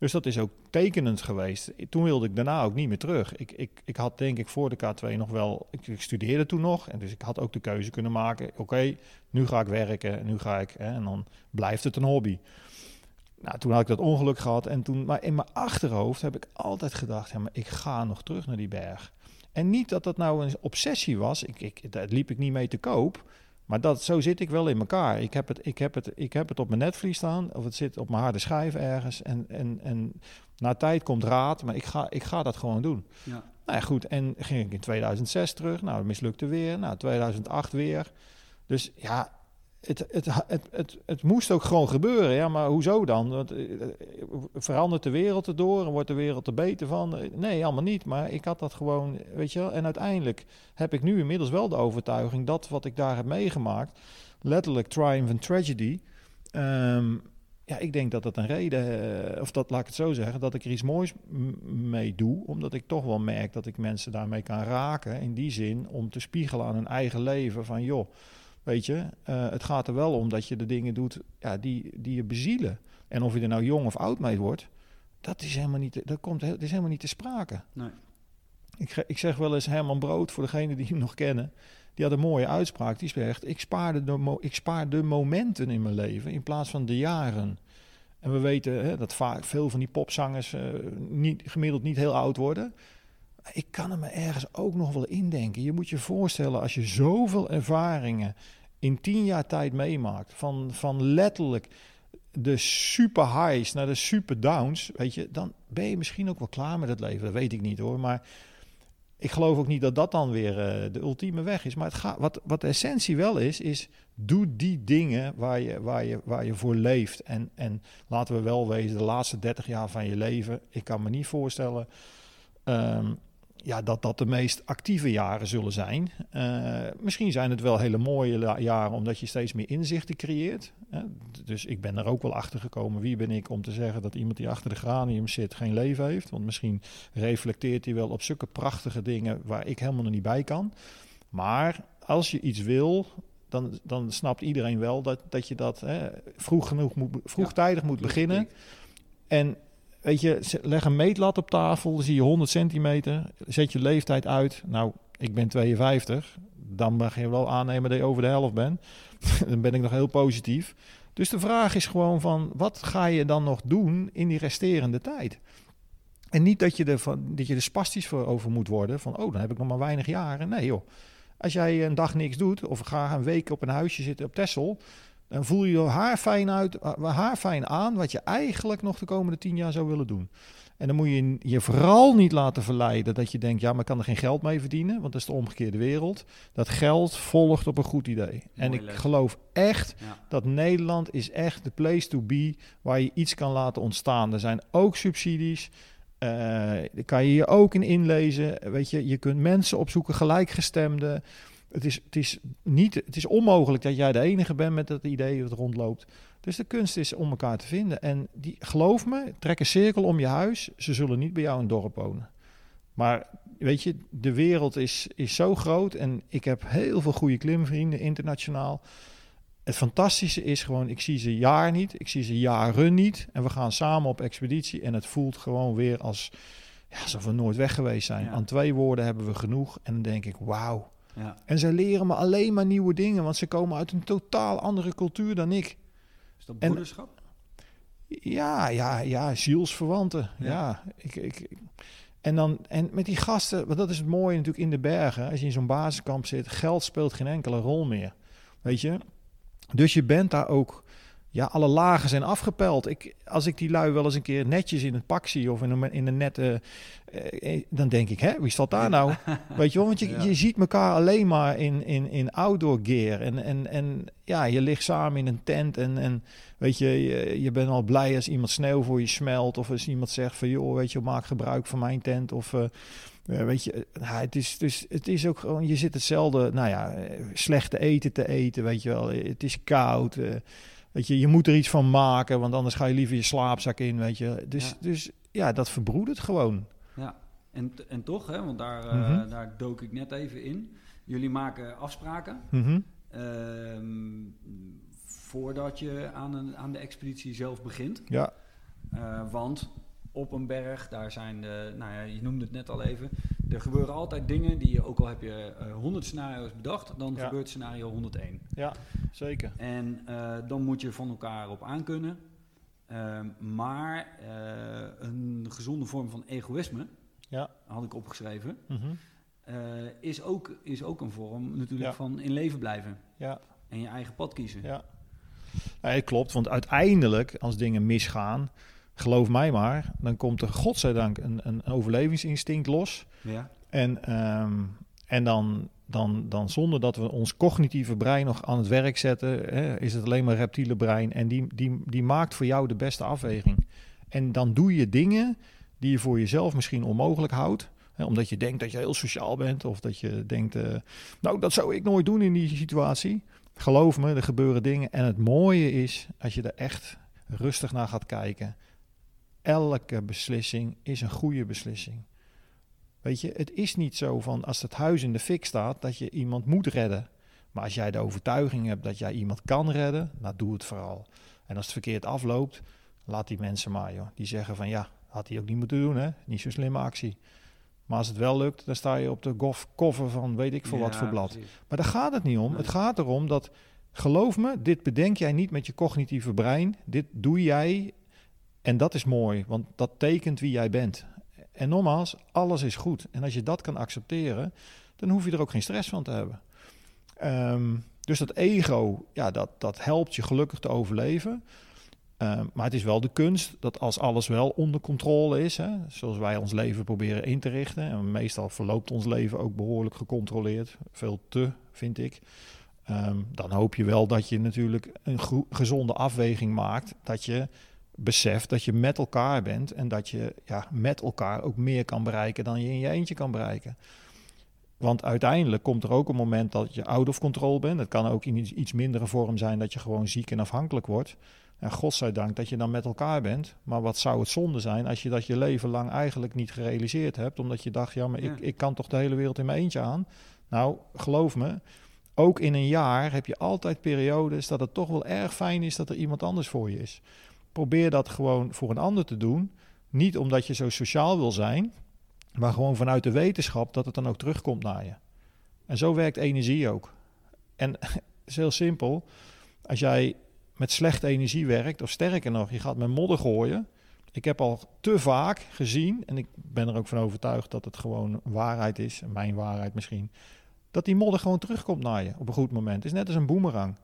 Dus dat is ook tekenend geweest. Toen wilde ik daarna ook niet meer terug. Ik, ik, ik had denk ik voor de K2 nog wel... Ik, studeerde toen nog. En dus ik had ook de keuze kunnen maken. Oké, nu ga ik werken. Nu ga ik... Hè, en dan blijft het een hobby. Nou, toen had ik dat ongeluk gehad. En toen, maar in mijn achterhoofd heb ik altijd gedacht... Ja, maar ik ga nog terug naar die berg. En niet dat dat nou een obsessie was. Ik, ik, daar liep ik niet mee te koop. Maar dat, zo zit ik wel in elkaar. Ik heb, het, ik, heb het, ik heb het op mijn netvlies staan, of het zit op mijn harde schijf ergens. En, en, en na tijd komt raad, maar ik ga, ik ga dat gewoon doen. Ja. Nou ja, goed. En ging ik in 2006 terug. Nou, dat mislukte weer. Nou, 2008 weer. Dus ja, het, het, het, het, moest ook gewoon gebeuren. Ja, maar hoezo dan? Want, eh, verandert de wereld erdoor en wordt de wereld er beter van? Nee, allemaal niet. Maar ik had dat gewoon, weet je wel. En uiteindelijk heb ik nu inmiddels wel de overtuiging dat wat ik daar heb meegemaakt, letterlijk triumph and tragedy. Ehm, ja, ik denk dat dat een reden, eh, of dat laat ik het zo zeggen, dat ik er iets moois mee doe. Omdat ik toch wel merk dat ik mensen daarmee kan raken. In die zin om te spiegelen aan hun eigen leven van joh Weet je, uh, het gaat er wel om dat je de dingen doet ja, die, die je bezielen. En of je er nou jong of oud mee wordt, dat is helemaal niet, dat komt, dat is helemaal niet te sprake. Nee. Ik, ik zeg wel eens Herman Brood, voor degenen die hem nog kennen, die had een mooie uitspraak. Die zegt, ik spaar, de, ik spaar de momenten in mijn leven in plaats van de jaren. En we weten hè, dat vaak veel van die popzangers uh, niet, gemiddeld niet heel oud worden. Ik kan me ergens ook nog wel indenken. Je moet je voorstellen als je zoveel ervaringen in tien jaar tijd meemaakt. Van, van letterlijk de super highs naar de super downs. Weet je, dan ben je misschien ook wel klaar met het leven. Dat weet ik niet hoor. Maar ik geloof ook niet dat dat dan weer uh, de ultieme weg is. Maar het gaat, wat, wat de essentie wel is, is doe die dingen waar je, waar je, waar je voor leeft. En, en laten we wel wezen, de laatste 30 jaar van je leven. Ik kan me niet voorstellen. Um, ja, dat dat de meest actieve jaren zullen zijn. Uh, misschien zijn het wel hele mooie jaren omdat je steeds meer inzichten creëert. Hè? Dus ik ben er ook wel achter gekomen. Wie ben ik om te zeggen dat iemand die achter de granium zit geen leven heeft? Want misschien reflecteert hij wel op zulke prachtige dingen waar ik helemaal nog niet bij kan. Maar als je iets wil, dan, dan snapt iedereen wel dat, dat je dat hè, vroeg genoeg moet, vroegtijdig moet beginnen. En weet je, leg een meetlat op tafel, dan zie je 100 centimeter, zet je leeftijd uit. Nou, ik ben 52, dan mag je wel aannemen dat je over de helft bent. dan ben ik nog heel positief. Dus de vraag is gewoon van, wat ga je dan nog doen in die resterende tijd? En niet dat je, er van, dat je er spastisch voor over moet worden, van oh, dan heb ik nog maar weinig jaren. Nee joh, als jij een dag niks doet, of ga een week op een huisje zitten op Texel, dan voel je je haar fijn, uit, eh, haar fijn aan wat je eigenlijk nog de komende tien jaar zou willen doen. En dan moet je je vooral niet laten verleiden dat je denkt, ja, maar ik kan er geen geld mee verdienen, want dat is de omgekeerde wereld. Dat geld volgt op een goed idee. en ik geloof echt dat Nederland is echt de place to be waar je iets kan laten ontstaan. Er zijn ook subsidies. Uh, kan je je ook in inlezen. Weet je, je kunt mensen opzoeken, gelijkgestemden. Het is, het, is niet, het is onmogelijk dat jij de enige bent met dat idee dat rondloopt. Dus de kunst is om elkaar te vinden. En die, geloof me, trek een cirkel om je huis. Ze zullen niet bij jou in het dorp wonen. Maar weet je, de wereld is, is zo groot. En ik heb heel veel goede klimvrienden internationaal. Het fantastische is gewoon, ik zie ze jaar niet. Ik zie ze jaren niet. En we gaan samen op expeditie. En het voelt gewoon weer als ja, alsof we nooit weg geweest zijn. Aan twee woorden hebben we genoeg. En dan denk ik, wauw ja. En zij leren me alleen maar nieuwe dingen, want ze komen uit een totaal andere cultuur dan ik. Is dat broederschap? ja, ja, ja, zielsverwanten. Ja. ja ik, ik, en, dan, en met die gasten, want dat is het mooie natuurlijk in de bergen. Als je in zo'n basiskamp zit, geld speelt geen enkele rol meer. Weet je? Dus je bent daar ook ja, alle lagen zijn afgepeld. Ik, als ik die lui wel eens een keer netjes in het pak zie of in een, in een nette, uh, uh, dan denk ik, hè, wie staat daar nou? Weet je wel, want je, je ziet elkaar alleen maar in, in, in outdoor gear. En, en, en ja, je ligt samen in een tent en, en weet je, je, je bent al blij als iemand sneeuw voor je smelt. Of als iemand zegt van, joh, weet je, maak gebruik van mijn tent. Of, uh, weet je, nou, het, is, dus, het is ook gewoon, je zit hetzelfde, nou ja, slechte eten te eten, weet je wel. Het is koud. Weet je, je moet er iets van maken, want anders ga je liever je slaapzak in, weet je. Dus ja, dus, ja dat verbroedert gewoon. Ja, en, en toch, hè, want daar, mm daar dook ik net even in. Jullie maken afspraken. Mm voordat je aan, een, aan de expeditie zelf begint. Ja. Uh, want op een berg, daar zijn de, nou ja, je noemde het net al even, er gebeuren altijd dingen die je, ook al heb je uh, 100 scenario's bedacht, dan gebeurt scenario 101. Ja, zeker. En uh, dan moet je van elkaar op aankunnen. Uh, maar uh, een gezonde vorm van egoïsme, ja. had ik opgeschreven, mm -hmm. is, ook, is ook een vorm natuurlijk ja. van in leven blijven. Ja. En je eigen pad kiezen. Ja. Nee, klopt, want uiteindelijk, als dingen misgaan, geloof mij maar, dan komt er godzijdank een, een overlevingsinstinct los. Ja. En, um, en dan, dan, dan zonder dat we ons cognitieve brein nog aan het werk zetten, hè, is het alleen maar reptiele brein. En die, die, die maakt voor jou de beste afweging. En dan doe je dingen die je voor jezelf misschien onmogelijk houdt. Hè, omdat je denkt dat je heel sociaal bent. Of dat je denkt, uh, nou dat zou ik nooit doen in die situatie. Geloof me, er gebeuren dingen. En het mooie is, als je er echt rustig naar gaat kijken, elke beslissing is een goede beslissing. Weet je, het is niet zo van als het huis in de fik staat dat je iemand moet redden. Maar als jij de overtuiging hebt dat jij iemand kan redden, nou doe het vooral. En als het verkeerd afloopt, laat die mensen maar, joh. Die zeggen van ja, had hij ook niet moeten doen, hè? Niet zo'n slimme actie. Maar als het wel lukt, dan sta je op de gof koffer van weet ik veel ja, wat voor blad. Precies. Maar daar gaat het niet om. Het gaat erom dat, geloof me, dit bedenk jij niet met je cognitieve brein. Dit doe jij en dat is mooi, want dat tekent wie jij bent. En nogmaals, alles is goed. En als je dat kan accepteren, dan hoef je er ook geen stress van te hebben. Um, dus dat ego, ja, dat, dat helpt je gelukkig te overleven. Uh, maar het is wel de kunst dat als alles wel onder controle is, hè, zoals wij ons leven proberen in te richten, en meestal verloopt ons leven ook behoorlijk gecontroleerd, veel te, vind ik. Um, dan hoop je wel dat je natuurlijk een gezonde afweging maakt, dat je beseft dat je met elkaar bent en dat je ja, met elkaar ook meer kan bereiken dan je in je eentje kan bereiken. Want uiteindelijk komt er ook een moment dat je out of control bent. Het kan ook in iets mindere vorm zijn dat je gewoon ziek en afhankelijk wordt. En godzijdank dat je dan met elkaar bent. Maar wat zou het zonde zijn als je dat je leven lang eigenlijk niet gerealiseerd hebt. Omdat je dacht, ja, maar ja. Ik, ik kan toch de hele wereld in mijn eentje aan. Nou, geloof me, ook in een jaar heb je altijd periodes dat het toch wel erg fijn is dat er iemand anders voor je is. Probeer dat gewoon voor een ander te doen. Niet omdat je zo sociaal wil zijn, maar gewoon vanuit de wetenschap dat het dan ook terugkomt naar je. En zo werkt energie ook. En het is heel simpel. Als jij met slechte energie werkt, of sterker nog, je gaat met modder gooien. Ik heb al te vaak gezien, en ik ben er ook van overtuigd dat het gewoon waarheid is, mijn waarheid misschien, dat die modder gewoon terugkomt naar je op een goed moment. Het is net als een boemerang.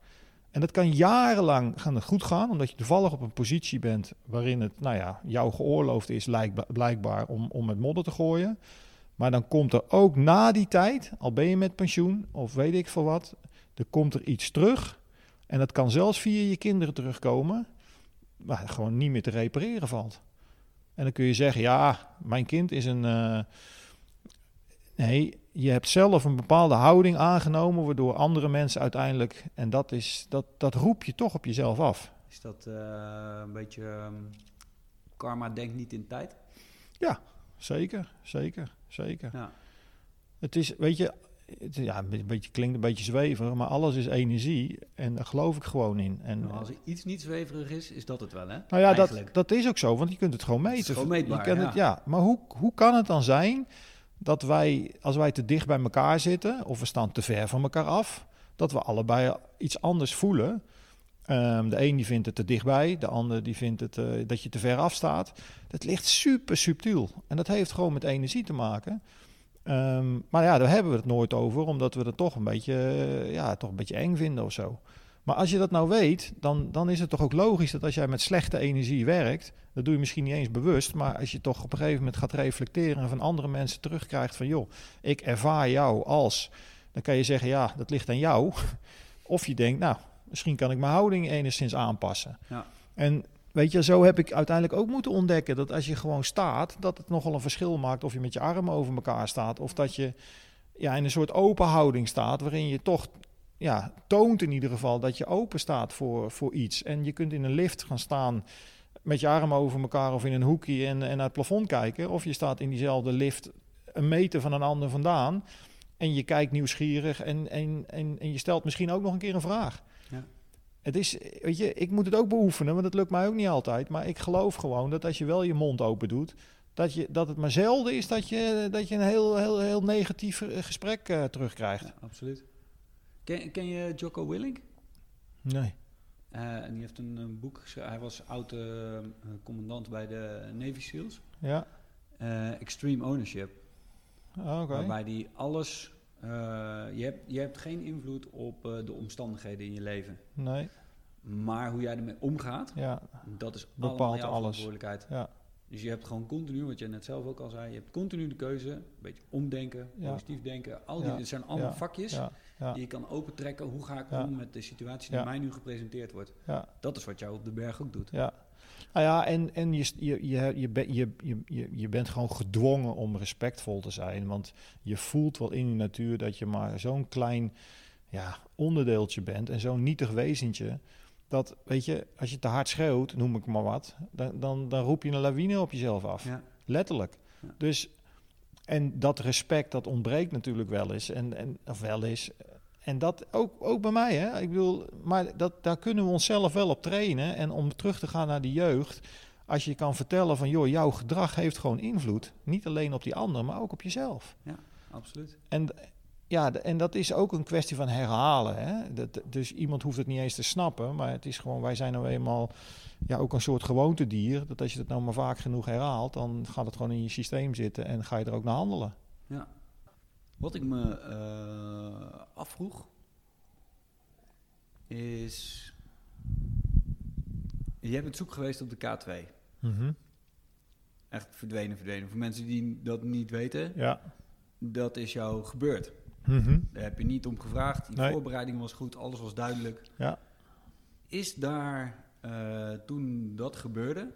En dat kan jarenlang gaan goed gaan, omdat je toevallig op een positie bent waarin het, nou ja, jou geoorloofd is blijkbaar om, om met modder te gooien. Maar dan komt er ook na die tijd, al ben je met pensioen of weet ik veel wat, er komt er iets terug. En dat kan zelfs via je kinderen terugkomen, waar gewoon niet meer te repareren valt. En dan kun je zeggen, ja, mijn kind is een... Uh, nee, je hebt zelf een bepaalde houding aangenomen, waardoor andere mensen uiteindelijk, en dat, is, dat, dat roep je toch op jezelf af. Is dat uh, een beetje um, karma denkt niet in tijd? Ja, zeker, zeker, zeker. Ja. Het is, weet je, het, ja, een beetje, klinkt een beetje zweverig, maar alles is energie en daar geloof ik gewoon in. En, nou, als er iets niet zweverig is, is dat het wel, hè? Nou ja, dat, dat is ook zo, want je kunt het gewoon meten. Het gewoon meetbaar, je ja. Het, ja. Maar hoe, hoe kan het dan zijn dat wij, als wij te dicht bij elkaar zitten, of we staan te ver van elkaar af, dat we allebei iets anders voelen. Um, de een die vindt het te dichtbij, de ander die vindt het uh, dat je te ver afstaat. Dat ligt super subtiel en dat heeft gewoon met energie te maken. Um, maar ja, daar hebben we het nooit over, omdat we het toch een beetje, uh, ja, toch een beetje eng vinden of zo. Maar als je dat nou weet, dan, dan is het toch ook logisch dat als jij met slechte energie werkt, dat doe je misschien niet eens bewust, maar als je toch op een gegeven moment gaat reflecteren en van andere mensen terugkrijgt van joh, ik ervaar jou als, dan kan je zeggen ja, dat ligt aan jou. Of je denkt, nou, misschien kan ik mijn houding enigszins aanpassen. Ja. En weet je, zo heb ik uiteindelijk ook moeten ontdekken dat als je gewoon staat, dat het nogal een verschil maakt of je met je armen over elkaar staat of dat je ja, in een soort open houding staat, waarin je toch ja, toont in ieder geval dat je open staat voor, voor iets. En je kunt in een lift gaan staan met je armen over elkaar of in een hoekje en, en naar het plafond kijken. Of je staat in diezelfde lift een meter van een ander vandaan. En je kijkt nieuwsgierig en, en, en, en je stelt misschien ook nog een keer een vraag. Ja. Het is, weet je, ik moet het ook beoefenen, want het lukt mij ook niet altijd. Maar ik geloof gewoon dat als je wel je mond open doet, dat, je, dat het maar zelden is dat je, dat je een heel, heel, heel negatief eh, gesprek uh, terugkrijgt. Ja, absoluut. Ken, ken je Jocko Willink? Nee. Uh, en die heeft een, een boek geschreven. Hij was oud-commandant bij de Navy SEALs. Ja. Extreme Ownership. Oh, okay. Waarbij die alles... je, hebt, je hebt geen invloed op de omstandigheden in je leven. Nee. Maar hoe jij ermee omgaat, ja. dat is Bepaalt jouw alles. verantwoordelijkheid. Ja. Dus je hebt gewoon continu, wat je net zelf ook al zei, je hebt continu de keuze, een beetje omdenken, positief denken. Al die, Het zijn allemaal vakjes die je kan opentrekken. Hoe ga ik om met de situatie die mij nu gepresenteerd wordt? Dat is wat jou op de berg ook doet. Ja. Nou ja, en, en je, je, je, je, je, je, je bent gewoon gedwongen om respectvol te zijn. Want je voelt wel in je natuur dat je maar zo'n klein ja, onderdeeltje bent en zo'n nietig wezentje dat, weet je, als je te hard schreeuwt, noem ik maar wat, dan, dan, dan roep je een lawine op jezelf af. Ja. Letterlijk. Dus, en dat respect, dat ontbreekt natuurlijk wel eens. En, en, of wel eens. En dat ook, ook bij mij, hè. Ik bedoel, maar dat, daar kunnen we onszelf wel op trainen. En om terug te gaan naar die jeugd, als je kan vertellen van, joh, jouw gedrag heeft gewoon invloed. Niet alleen op die ander, maar ook op jezelf. Ja, absoluut. En, ja, en dat is ook een kwestie van herhalen. Hè? Dat, dus iemand hoeft het niet eens te snappen, maar het is gewoon, wij zijn nou eenmaal ja, ook een soort gewoontedier. Dat als je het nou maar vaak genoeg herhaalt, dan gaat het gewoon in je systeem zitten en ga je er ook naar handelen. Ja. Wat ik me uh, afvroeg, is. Je bent zoek geweest op de K2. Mm Echt verdwenen, verdwenen. Voor mensen die dat niet weten, ja. dat is jou gebeurd. Mhm. Daar heb je niet om gevraagd. Die voorbereiding was goed, alles was duidelijk. Ja. Is daar, uh, toen dat gebeurde,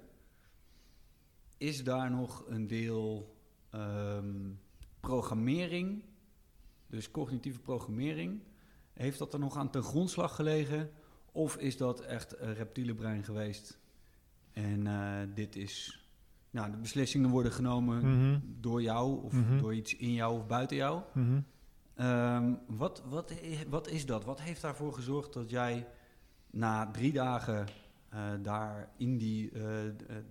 is daar nog een deel um, programmering, dus cognitieve programmering, heeft dat er nog aan ten grondslag gelegen? Of is dat echt een reptiele brein geweest? En uh, dit is, nou, de beslissingen worden genomen mm door jou of Mhm. door iets in jou of buiten jou. Mhm. Ehm, wat, wat, wat is dat? Wat heeft daarvoor gezorgd dat jij na drie dagen eh, daar in die eh,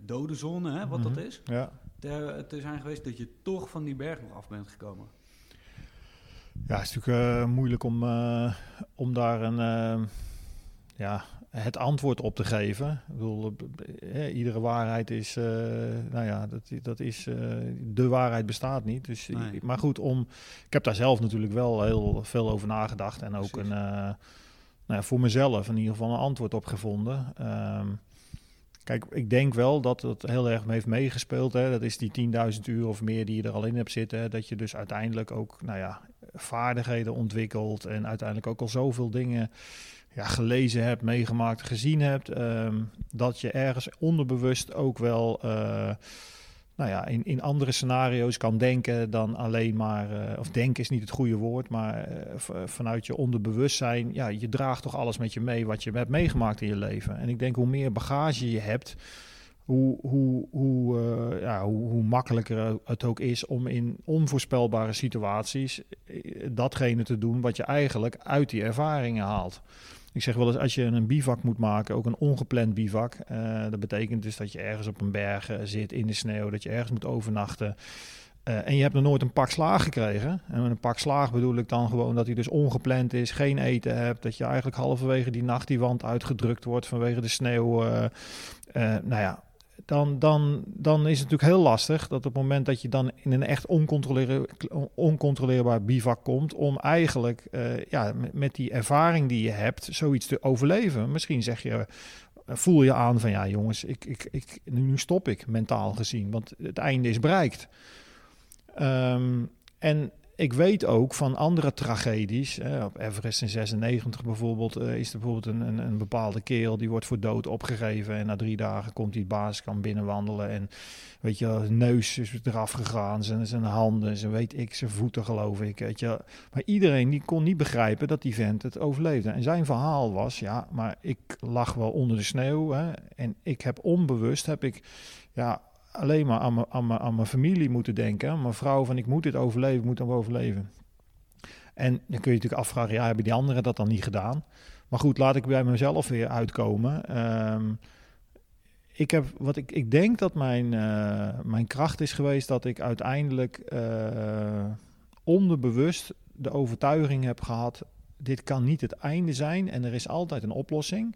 dode zone, hè, wat dat Mhm. is, Ja. te, te zijn geweest, dat je toch van die berg nog af bent gekomen? Ja, het is natuurlijk eh, moeilijk om, om daar een, ja, het antwoord op te geven. Ik bedoel, eh, iedere waarheid is, eh, nou ja, dat, dat is, eh, de waarheid bestaat niet. Dus, Nee. Maar goed, om, ik heb daar zelf natuurlijk wel heel veel over nagedacht en ook Precies. een, nou ja, voor mezelf in ieder geval een antwoord op gevonden. Ehm, Kijk, ik denk wel dat het heel erg heeft meegespeeld. Hè. Dat is die 10.000 uur of meer die je er al in hebt zitten. Hè. Dat je dus uiteindelijk ook nou ja, vaardigheden ontwikkelt. En uiteindelijk ook al zoveel dingen gelezen hebt, meegemaakt, gezien hebt. ehm, dat je ergens onderbewust ook wel eh, nou ja, in, in andere scenario's kan denken dan alleen maar. eh, of denken is niet het goede woord, maar eh, vanuit je onderbewustzijn. Ja, je draagt toch alles met je mee wat je hebt meegemaakt in je leven. En ik denk hoe meer bagage je hebt. Hoe, hoe, hoe, ja, hoe, hoe makkelijker het ook is om in onvoorspelbare situaties datgene te doen wat je eigenlijk uit die ervaringen haalt. Ik zeg wel eens, als je een bivak moet maken, ook een ongepland bivak, eh, dat betekent dus dat je ergens op een berg eh, zit in de sneeuw, dat je ergens moet overnachten. Eh, en je hebt nog nooit een pak slaag gekregen. En met een pak slaag bedoel ik dan gewoon dat hij dus ongepland is, geen eten hebt, dat je eigenlijk halverwege die nacht die wand uitgedrukt wordt vanwege de sneeuw. nou ja, dan, dan, dan is het natuurlijk heel lastig dat op het moment dat je dan in een echt oncontroleer, oncontroleerbaar bivak komt, om eigenlijk eh, ja, met, met die ervaring die je hebt, zoiets te overleven. Misschien zeg je, eh, voel je aan van ja jongens, ik, ik, ik, nu stop ik mentaal gezien, want het einde is bereikt. Ehm, en ik weet ook van andere tragedies. Op Everest in 96 bijvoorbeeld eh, is er bijvoorbeeld een, een, een, bepaalde kerel die wordt voor dood opgegeven. En na drie dagen komt hij het basiskamp binnenwandelen. En weet je, zijn neus is eraf gegaan, zijn, zijn handen, zijn weet ik, zijn voeten geloof ik. Weet je. Maar iedereen die kon niet begrijpen dat die vent het overleefde. En zijn verhaal was, ja, maar ik lag wel onder de sneeuw. Hè, en ik heb onbewust, heb ik, ja, alleen maar aan mijn, aan, familie moeten denken. Mijn vrouw van ik moet dit overleven, ik moet hem overleven. En dan kun je natuurlijk afvragen, ja, hebben die anderen dat dan niet gedaan? Maar goed, laat ik bij mezelf weer uitkomen. Um, ik, heb, wat ik, ik denk dat mijn, uh, mijn kracht is geweest dat ik uiteindelijk uh, onderbewust de overtuiging heb gehad: dit kan niet het einde zijn en er is altijd een oplossing.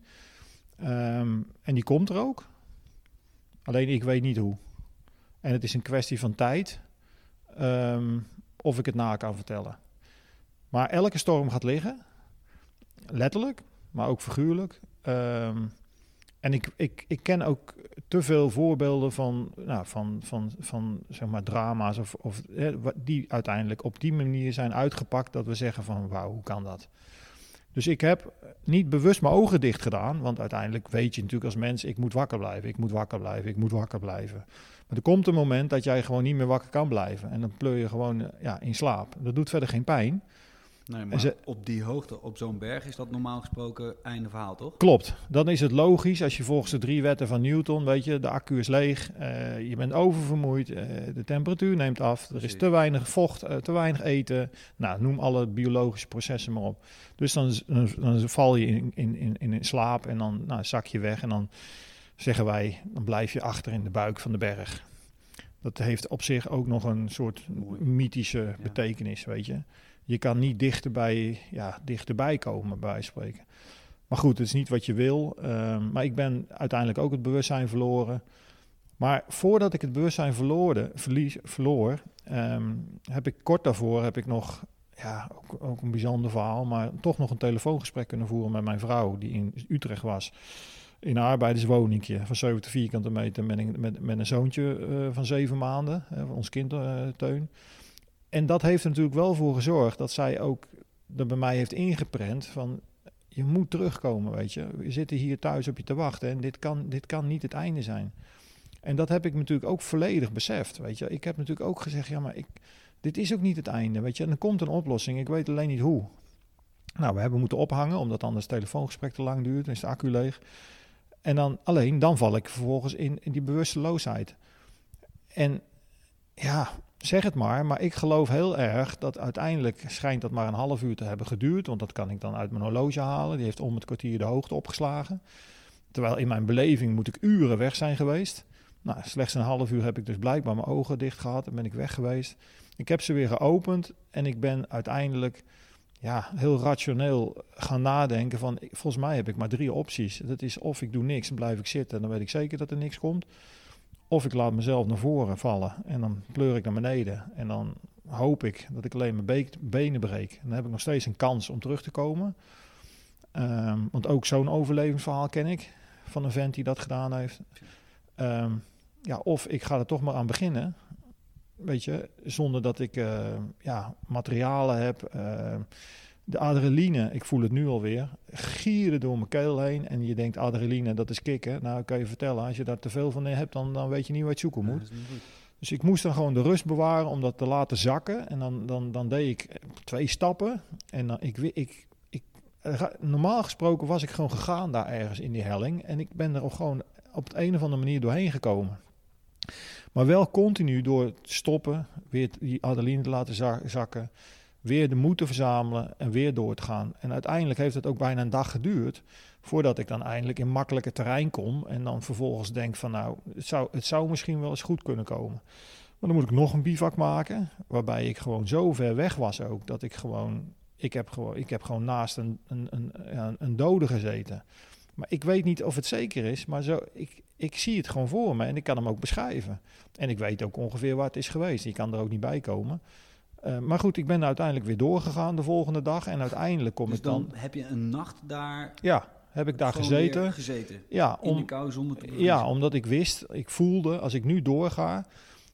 Um, en die komt er ook. Alleen ik weet niet hoe. En het is een kwestie van tijd um, of ik het na kan vertellen. Maar elke storm gaat liggen, letterlijk, maar ook figuurlijk. Um, en ik, ik, ik ken ook te veel voorbeelden van, nou, van, van, van zeg maar drama's of, of die uiteindelijk op die manier zijn uitgepakt dat we zeggen van wauw, hoe kan dat? Dus ik heb niet bewust mijn ogen dicht gedaan, want uiteindelijk weet je natuurlijk als mens, ik moet wakker blijven, ik moet wakker blijven, ik moet wakker blijven. Maar er komt een moment dat jij gewoon niet meer wakker kan blijven en dan pleur je gewoon ja, in slaap. Dat doet verder geen pijn. Nee, maar ze, op die hoogte, op zo'n berg, is dat normaal gesproken einde verhaal, toch? Klopt. Dan is het logisch als je volgens de drie wetten van Newton, weet je, de accu is leeg, uh, je bent oververmoeid, uh, de temperatuur neemt af, er is te weinig vocht, uh, te weinig eten. Nou, noem alle biologische processen maar op. Dus dan, dan, dan val je in, in, in, in slaap en dan nou, zak je weg en dan zeggen wij, dan blijf je achter in de buik van de berg. Dat heeft op zich ook nog een soort mythische ja. betekenis, weet je je kan niet dichterbij, ja, dichterbij komen, bij spreken. Maar goed, het is niet wat je wil. Um, maar ik ben uiteindelijk ook het bewustzijn verloren. Maar voordat ik het bewustzijn verloorde, verlies, verloor, um, heb ik kort daarvoor heb ik nog, ja, ook, ook, een bijzonder verhaal, maar toch nog een telefoongesprek kunnen voeren met mijn vrouw, die in Utrecht was. In een arbeiderswoningje van 70 vierkante meter met een, met, een zoontje uh, van zeven maanden, ons kind Teun en dat heeft natuurlijk wel voor gezorgd dat zij ook er bij mij heeft ingeprent van je moet terugkomen, weet je. We zitten hier thuis op je te wachten en dit kan, dit kan niet het einde zijn. En dat heb ik natuurlijk ook volledig beseft, weet je. Ik heb natuurlijk ook gezegd, ja, maar ik, dit is ook niet het einde, weet je. En er komt een oplossing, ik weet alleen niet hoe. Nou, we hebben moeten ophangen, omdat anders het telefoongesprek te lang duurt, dan is de accu leeg. En dan alleen, dan val ik vervolgens in, in die bewusteloosheid. En ja, zeg het maar, maar ik geloof heel erg dat uiteindelijk schijnt dat maar een half uur te hebben geduurd. Want dat kan ik dan uit mijn horloge halen. Die heeft om het kwartier de hoogte opgeslagen. Terwijl in mijn beleving moet ik uren weg zijn geweest. Nou, slechts een half uur heb ik dus blijkbaar mijn ogen dicht gehad en ben ik weg geweest. Ik heb ze weer geopend en ik ben uiteindelijk ja, heel rationeel gaan nadenken van... volgens mij heb ik maar drie opties. Dat is of ik doe niks en blijf ik zitten en dan weet ik zeker dat er niks komt... Of ik laat mezelf naar voren vallen en dan pleur ik naar beneden. En dan hoop ik dat ik alleen mijn benen breek. dan heb ik nog steeds een kans om terug te komen. Um, want ook zo'n overlevingsverhaal ken ik van een vent die dat gedaan heeft. Um, ja, of ik ga er toch maar aan beginnen. Weet je, zonder dat ik uh, ja, materialen heb. Uh, de adrenaline, ik voel het nu alweer, gieren door mijn keel heen. En je denkt, adrenaline, dat is kicken. Nou, ik kan je vertellen, als je daar te veel van hebt, dan, dan weet je niet wat je zoeken moet. dus ik moest dan gewoon de rust bewaren om dat te laten zakken. En dan, dan, dan deed ik twee stappen. En dan, ik, ik, ik, normaal gesproken was ik gewoon gegaan daar ergens in die helling. En ik ben er ook gewoon op de een of andere manier doorheen gekomen. Maar wel continu door te stoppen, weer die adrenaline te laten zakken weer de moed te verzamelen en weer door te gaan. En uiteindelijk heeft het ook bijna een dag geduurd voordat ik dan eindelijk in makkelijke terrein kom en dan vervolgens denk van nou, het zou, het zou misschien wel eens goed kunnen komen. Maar dan moet ik nog een bivak maken, waarbij ik gewoon zo ver weg was ook, dat ik gewoon, ik heb gewoon, ik heb gewoon naast een, een, een, een dode gezeten. Maar ik weet niet of het zeker is, maar zo, ik, ik zie het gewoon voor me en ik kan hem ook beschrijven. En ik weet ook ongeveer waar het is geweest. Je kan er ook niet bij komen. Uh, maar goed, ik ben uiteindelijk weer doorgegaan de volgende dag. En uiteindelijk kom dus ik dan... dan... heb je een nacht daar... Ja, heb ik daar gezeten. gezeten. Ja, om, in de kou zonder te Ja, omdat ik wist, ik voelde, als ik nu doorga...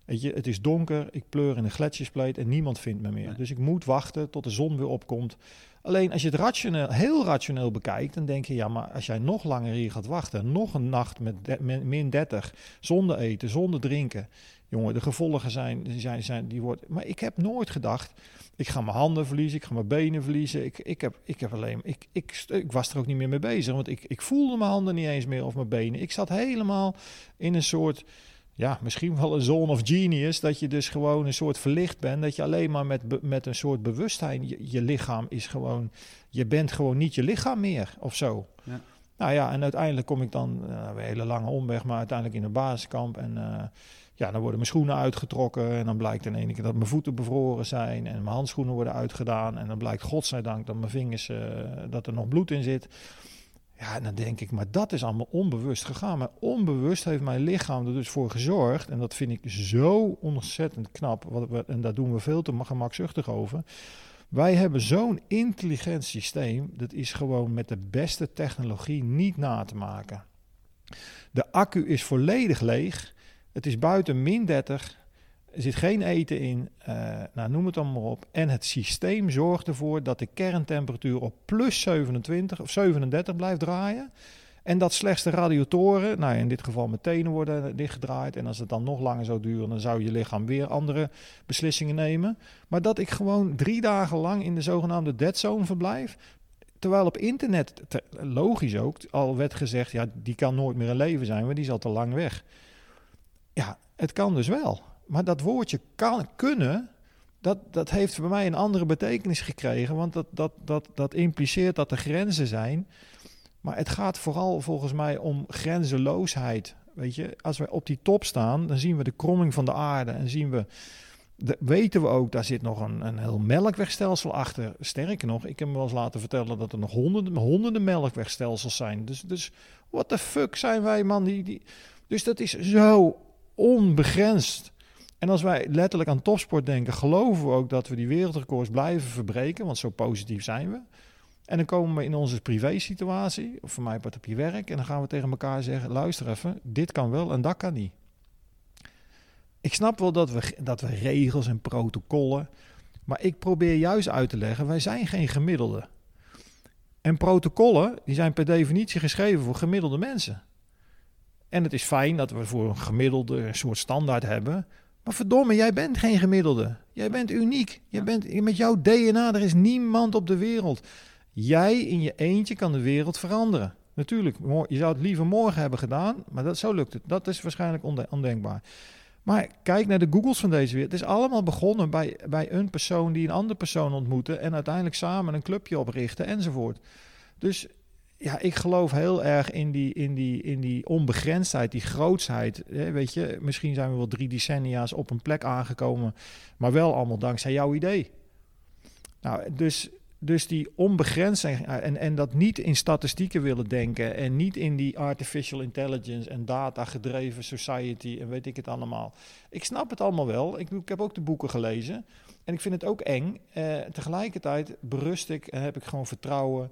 Weet je, het is donker, ik pleur in een gletsjerspleet en niemand vindt me meer. Nee. Dus ik moet wachten tot de zon weer opkomt. Alleen als je het rationeel, heel rationeel bekijkt, dan denk je, ja, maar als jij nog langer hier gaat wachten, nog een nacht met, de- met min 30, zonder eten, zonder drinken, jongen, de gevolgen zijn, die zijn, zijn die wordt. Maar ik heb nooit gedacht, ik ga mijn handen verliezen, ik ga mijn benen verliezen. Ik, ik, heb, ik heb alleen, ik, ik, ik was er ook niet meer mee bezig, want ik, ik voelde mijn handen niet eens meer of mijn benen. Ik zat helemaal in een soort, ja, misschien wel een zone of genius, dat je dus gewoon een soort verlicht bent, dat je alleen maar met, met een soort bewustzijn, je, je lichaam is gewoon, je bent gewoon niet je lichaam meer of zo. Ja. Nou ja, en uiteindelijk kom ik dan, uh, een hele lange omweg, maar uiteindelijk in een basiskamp en... eh, ja, dan worden mijn schoenen uitgetrokken en dan blijkt in één keer dat mijn voeten bevroren zijn en mijn handschoenen worden uitgedaan en dan blijkt godzijdank dat mijn vingers, uh, dat er nog bloed in zit. Ja, en dan denk ik, maar dat is allemaal onbewust gegaan. Maar onbewust heeft mijn lichaam er dus voor gezorgd. En dat vind ik zo ontzettend knap. Wat we, en daar doen we veel te gemakzuchtig over. Wij hebben zo'n intelligent systeem. Dat is gewoon met de beste technologie niet na te maken. De accu is volledig leeg. Het is buiten min 30. Er zit geen eten in. Uh, nou, noem het allemaal op. En het systeem zorgt ervoor dat de kerntemperatuur op plus 27 of 37 blijft draaien. En dat slechts de radiatoren, nou in dit geval mijn tenen worden dichtgedraaid. En als het dan nog langer zou duren, dan zou je lichaam weer andere beslissingen nemen. Maar dat ik gewoon drie dagen lang in de zogenaamde dead zone verblijf. Terwijl op internet, te, logisch ook, al werd gezegd, ja, die kan nooit meer een leven zijn, maar die is al te lang weg. Ja, het kan dus wel. Maar dat woordje kan, kunnen, dat, dat heeft bij mij een andere betekenis gekregen. Want dat, dat, dat, dat impliceert dat er grenzen zijn. Maar het gaat vooral volgens mij om grenzeloosheid. Weet je, als we op die top staan, dan zien we de kromming van de aarde. En zien we, de, weten we ook, daar zit nog een, een heel melkwegstelsel achter. Sterker nog, ik heb me wel eens laten vertellen dat er nog honderden, honderden melkwegstelsels zijn. Dus, dus what the fuck zijn wij, man? Die, die, dus dat is zo onbegrensd. En als wij letterlijk aan topsport denken, geloven we ook dat we die wereldrecords blijven verbreken, want zo positief zijn we. En dan komen we in onze privé-situatie, of voor mij part op je werk, en dan gaan we tegen elkaar zeggen: luister even, dit kan wel en dat kan niet. Ik snap wel dat we, dat we regels en protocollen, maar ik probeer juist uit te leggen: wij zijn geen gemiddelde. En protocollen, die zijn per definitie geschreven voor gemiddelde mensen. En het is fijn dat we voor een gemiddelde een soort standaard hebben. Maar verdomme, jij bent geen gemiddelde. Jij bent uniek. Jij bent, met jouw DNA, er is niemand op de wereld. Jij in je eentje kan de wereld veranderen. Natuurlijk, je zou het liever morgen hebben gedaan, maar dat, zo lukt het. Dat is waarschijnlijk ondenkbaar. Maar kijk naar de Googles van deze wereld. Het is allemaal begonnen bij, bij een persoon die een andere persoon ontmoette... en uiteindelijk samen een clubje oprichten enzovoort. Dus ja, ik geloof heel erg in die, in die, in die onbegrensdheid, die grootsheid. Weet je, misschien zijn we wel drie decennia's op een plek aangekomen, maar wel allemaal dankzij jouw idee. Nou, dus, dus die onbegrensdheid en, en dat niet in statistieken willen denken en niet in die artificial intelligence en data gedreven society en weet ik het allemaal. Ik snap het allemaal wel. Ik, ik heb ook de boeken gelezen en ik vind het ook eng. Uh, tegelijkertijd berust ik en heb ik gewoon vertrouwen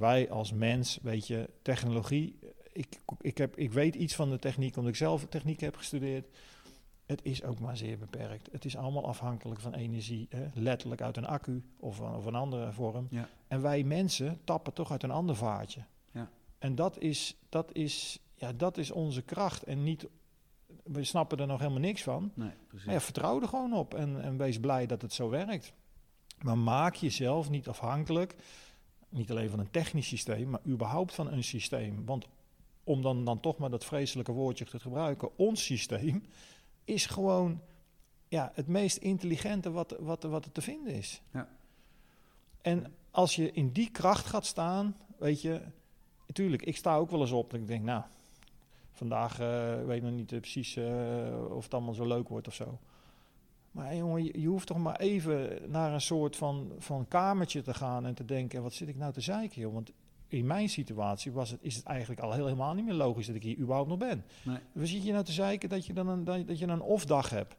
wij als mens, weet je, technologie. Ik, ik, heb, ik weet iets van de techniek, omdat ik zelf techniek heb gestudeerd. Het is ook maar zeer beperkt. Het is allemaal afhankelijk van energie, hè? letterlijk uit een accu of, of een andere vorm. Ja. En wij mensen tappen toch uit een ander vaatje. Ja. En dat is, dat, is, ja, dat is onze kracht. En niet, we snappen er nog helemaal niks van. Nee. Maar ja, vertrouw er gewoon op en, en wees blij dat het zo werkt. Maar maak jezelf niet afhankelijk niet alleen van een technisch systeem, maar überhaupt van een systeem. Want om dan, dan toch maar dat vreselijke woordje te gebruiken, ons systeem is gewoon ja, het meest intelligente wat, wat, wat er te vinden is. Ja. En als je in die kracht gaat staan, weet je, natuurlijk, ik sta ook wel eens op en ik denk, nou, vandaag uh, weet ik nog niet uh, precies uh, of het allemaal zo leuk wordt of zo. Maar jongen, je, hoeft toch maar even naar een soort van, van kamertje te gaan en te denken, wat zit ik nou te zeiken, joh? Want in mijn situatie was het, is het eigenlijk al heel, helemaal niet meer logisch dat ik hier überhaupt nog ben. Nee. Waar zit je nou te zeiken dat je dan een, dat je een off-dag hebt?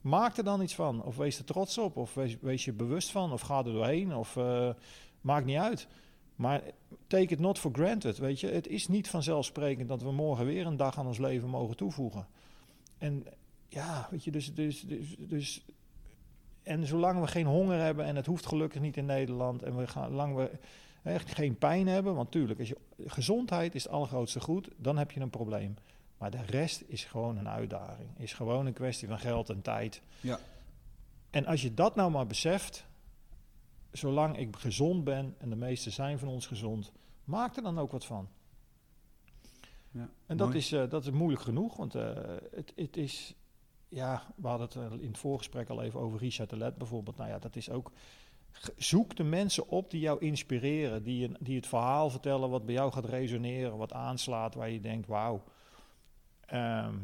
Maak er dan iets van. Of wees er trots op. Of wees, wees je bewust van. Of ga er doorheen. Of uh, maakt niet uit. Maar take it not for granted. Weet je, het is niet vanzelfsprekend dat we morgen weer een dag aan ons leven mogen toevoegen. En ja, weet je, dus, dus, dus, dus. En zolang we geen honger hebben, en het hoeft gelukkig niet in Nederland, en we gaan, lang we echt geen pijn hebben, want tuurlijk, als je, gezondheid is het allergrootste goed, dan heb je een probleem. Maar de rest is gewoon een uitdaging. Is gewoon een kwestie van geld en tijd. Ja. En als je dat nou maar beseft, zolang ik gezond ben, en de meesten zijn van ons gezond, maak er dan ook wat van. Ja, En dat mooi. is, eh, dat is moeilijk genoeg, want eh, het, het is... Ja, we hadden het in het voorgesprek al even over Richard de Let bijvoorbeeld. Nou ja, dat is ook... Zoek de mensen op die jou inspireren, die, een, die het verhaal vertellen wat bij jou gaat resoneren, wat aanslaat, waar je denkt, wauw. Ehm,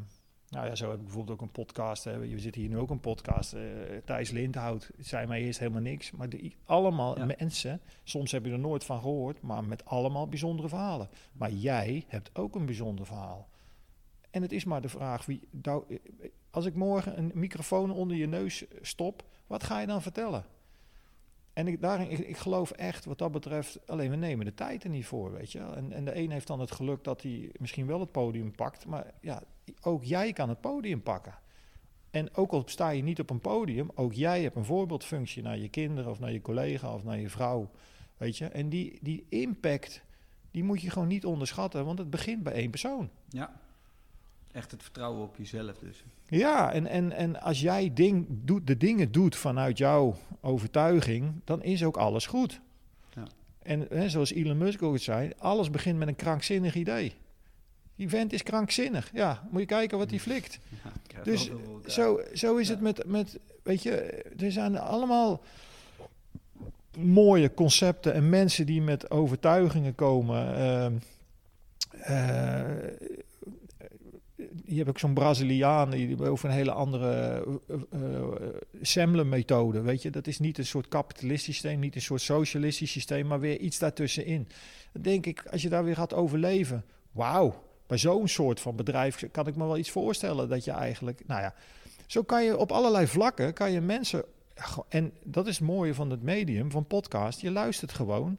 nou ja, zo heb ik bijvoorbeeld ook een podcast. Hè. We zitten hier nu ook een podcast. eh Thijs Lindhout zei mij eerst helemaal niks. Maar die, allemaal Ja. mensen, soms heb je er nooit van gehoord, maar met allemaal bijzondere verhalen. Maar jij hebt ook een bijzonder verhaal. En het is maar de vraag, wie, nou, als ik morgen een microfoon onder je neus stop, wat ga je dan vertellen? En ik, daarin, ik, geloof echt wat dat betreft, alleen we nemen de tijd er niet voor, weet je. En, en de een heeft dan het geluk dat hij misschien wel het podium pakt, maar ja, ook jij kan het podium pakken. En ook al sta je niet op een podium, ook jij hebt een voorbeeldfunctie naar je kinderen of naar je collega of naar je vrouw, weet je. En die, die impact, die moet je gewoon niet onderschatten, want het begint bij één persoon. Ja. Echt het vertrouwen op jezelf dus. Ja, en, en, en als jij ding, doet, de dingen doet vanuit jouw overtuiging, dan is ook alles goed. Ja. En hè, zoals Elon Musk ook het zei, alles begint met een krankzinnig idee. Die vent is krankzinnig. Ja, moet je kijken wat hij flikt. Ja, Dus. Zo, zo is Ja. het met, met, weet je, er zijn allemaal mooie concepten en mensen die met overtuigingen komen. ehm, eh, je hebt ook zo'n Braziliaan die over een hele andere uh, Semler-methode, weet je. Dat is niet een soort kapitalistisch systeem, niet een soort socialistisch systeem, maar weer iets daartussenin. Dan denk ik, als je daar weer gaat overleven, wauw, bij zo'n soort van bedrijf kan ik me wel iets voorstellen dat je eigenlijk, nou ja, zo kan je op allerlei vlakken, kan je mensen, en dat is het mooie van het medium, van podcast, je luistert gewoon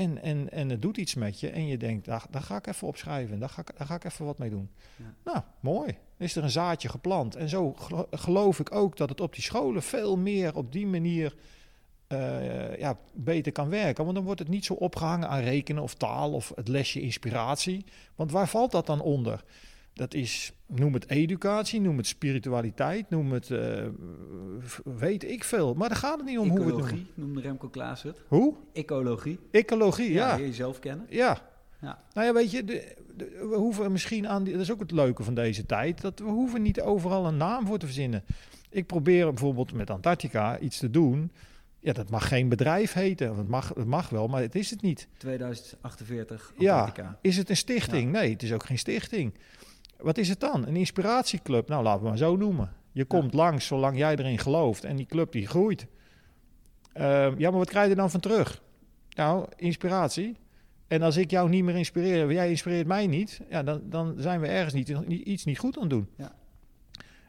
en, en, en het doet iets met je en je denkt, daar, daar ga ik even opschrijven, daar ga ik, daar ga ik even wat mee doen. Ja. Nou, mooi. Dan is er een zaadje geplant. En zo gelo- geloof ik ook dat het op die scholen veel meer op die manier uh, ja, beter kan werken. Want dan wordt het niet zo opgehangen aan rekenen of taal of het lesje inspiratie. Want waar valt dat dan onder? Dat is, noem het educatie, noem het spiritualiteit, noem het, uh, weet ik veel. Maar daar gaat het niet om Ecologie, hoe we het noemen. noemde Remco Klaas het. Hoe? Ecologie. Ecologie, ja. ja. jezelf kennen. Ja. ja. Nou ja, weet je, de, de, we hoeven misschien aan, die, dat is ook het leuke van deze tijd, dat we hoeven niet overal een naam voor te verzinnen. Ik probeer bijvoorbeeld met Antarctica iets te doen. Ja, dat mag geen bedrijf heten. Het mag, het mag wel, maar het is het niet. 2048 Antarctica. Ja, is het een stichting? Ja. Nee, het is ook geen stichting. Wat is het dan? Een inspiratieclub? Nou, laten we maar zo noemen. Je komt ja. langs zolang jij erin gelooft en die club die groeit. Uh, ja, maar wat krijg je dan van terug? Nou, inspiratie. En als ik jou niet meer inspireer, jij inspireert mij niet, ja, dan, dan zijn we ergens niet, iets niet goed aan het doen. Ja.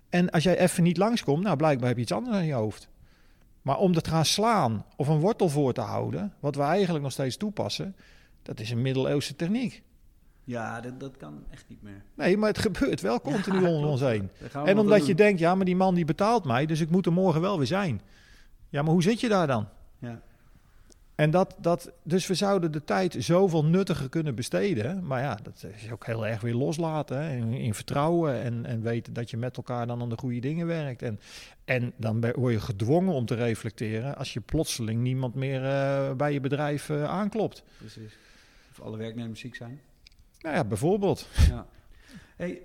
En als jij even niet langskomt, nou blijkbaar heb je iets anders in je hoofd. Maar om dat te gaan slaan of een wortel voor te houden, wat we eigenlijk nog steeds toepassen, dat is een middeleeuwse techniek. Ja, dat, dat kan echt niet meer. Nee, maar het gebeurt wel continu ja, om ons heen. En omdat je doen. denkt, ja, maar die man die betaalt mij, dus ik moet er morgen wel weer zijn. Ja, maar hoe zit je daar dan? Ja. En dat, dat, dus we zouden de tijd zoveel nuttiger kunnen besteden. Maar ja, dat is ook heel erg weer loslaten. Hè? In, in, vertrouwen en, en weten dat je met elkaar dan aan de goede dingen werkt. En, en dan word je gedwongen om te reflecteren als je plotseling niemand meer uh, bij je bedrijf uh, aanklopt. Precies. Of alle werknemers ziek zijn. Nou ja, bijvoorbeeld. Ja. Hey,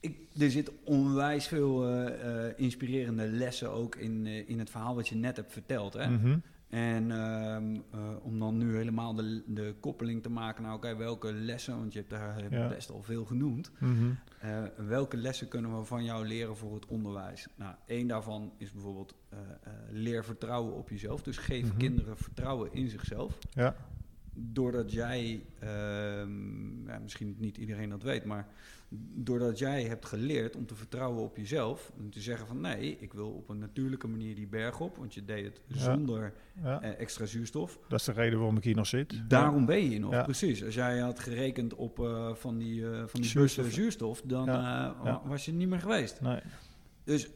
ik, er zit onwijs veel uh, inspirerende lessen ook in, in het verhaal wat je net hebt verteld. Hè? Mm -hmm. En um, uh, om dan nu helemaal de, de koppeling te maken naar okay, welke lessen, want je hebt daar ja. best al veel genoemd. Mm -hmm. uh, welke lessen kunnen we van jou leren voor het onderwijs? Nou, één daarvan is bijvoorbeeld leer vertrouwen op jezelf. Dus geef Mhm. mm -hmm. kinderen vertrouwen in zichzelf. Ja. Doordat jij, ehm, ja, misschien niet iedereen dat weet, maar doordat jij hebt geleerd om te vertrouwen op jezelf, om te zeggen van nee, ik wil op een natuurlijke manier die berg op, want je deed het Ja. zonder Ja, eh, extra zuurstof. dat is de reden waarom ik hier nog zit. Daarom ben je hier nog, Ja. precies. Als jij had gerekend op eh, van die, eh, van die Zuurstof. bussen zuurstof, dan Ja. eh, Ja. was je niet meer geweest. Nee, Dus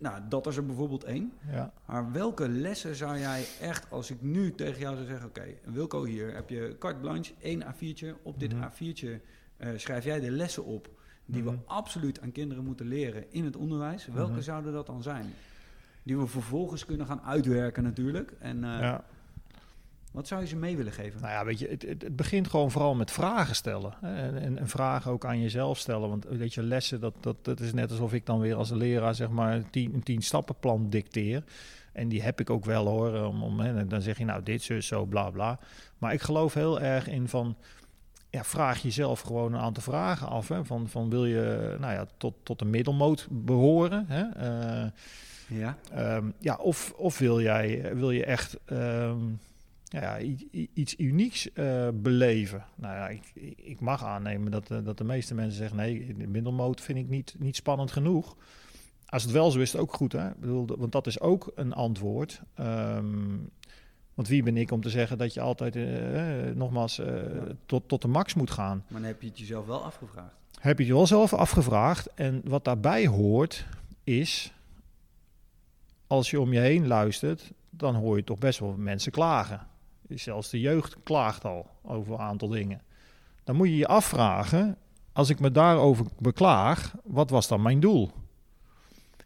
nou, dat is er bijvoorbeeld één. ja. Maar welke lessen zou jij echt, als ik nu tegen jou zou zeggen... Oké, Wilco, hier heb je carte blanche, één A4'tje. Op dit Mhm. A4'tje eh, schrijf jij de lessen op... die we Mhm. absoluut aan kinderen moeten leren in het onderwijs. Welke Mhm. zouden dat dan zijn? Die we vervolgens kunnen gaan uitwerken natuurlijk. En eh, ja. Wat zou je ze mee willen geven? Nou ja, weet je, het, het, het begint gewoon vooral met vragen stellen. Hè, En, en, en vragen ook aan jezelf stellen. Want weet je, lessen, dat, dat, dat is net alsof ik dan weer als leraar zeg maar een tien, een tien stappenplan dicteer. En die heb ik ook wel hoor. Om, om, hè, dan zeg je nou dit, zus, zo, bla, bla. Maar ik geloof heel erg in van... Ja, vraag jezelf gewoon een aantal vragen af. Hè, van, van wil je nou ja, tot, tot de middelmoot behoren? Hè? Eh, Ja? Ehm, ja, of, of wil jij wil je echt ehm, ja, iets unieks eh, beleven? Nou ja, ik, ik mag aannemen dat, dat de meeste mensen zeggen: nee, de middelmoot vind ik niet, niet spannend genoeg. Als het wel zo is, is het ook goed. Hè? Ik bedoel, want dat is ook een antwoord. Ehm, want wie ben ik om te zeggen dat je altijd, eh, eh, nogmaals, tot, tot de max moet gaan? Maar dan heb je het jezelf wel afgevraagd. heb je je wel zelf afgevraagd. En wat daarbij hoort is, als je om je heen luistert, dan hoor je toch best wel mensen klagen. Zelfs de jeugd klaagt al over een aantal dingen. Dan moet je je afvragen, als ik me daarover beklaag, wat was dan mijn doel?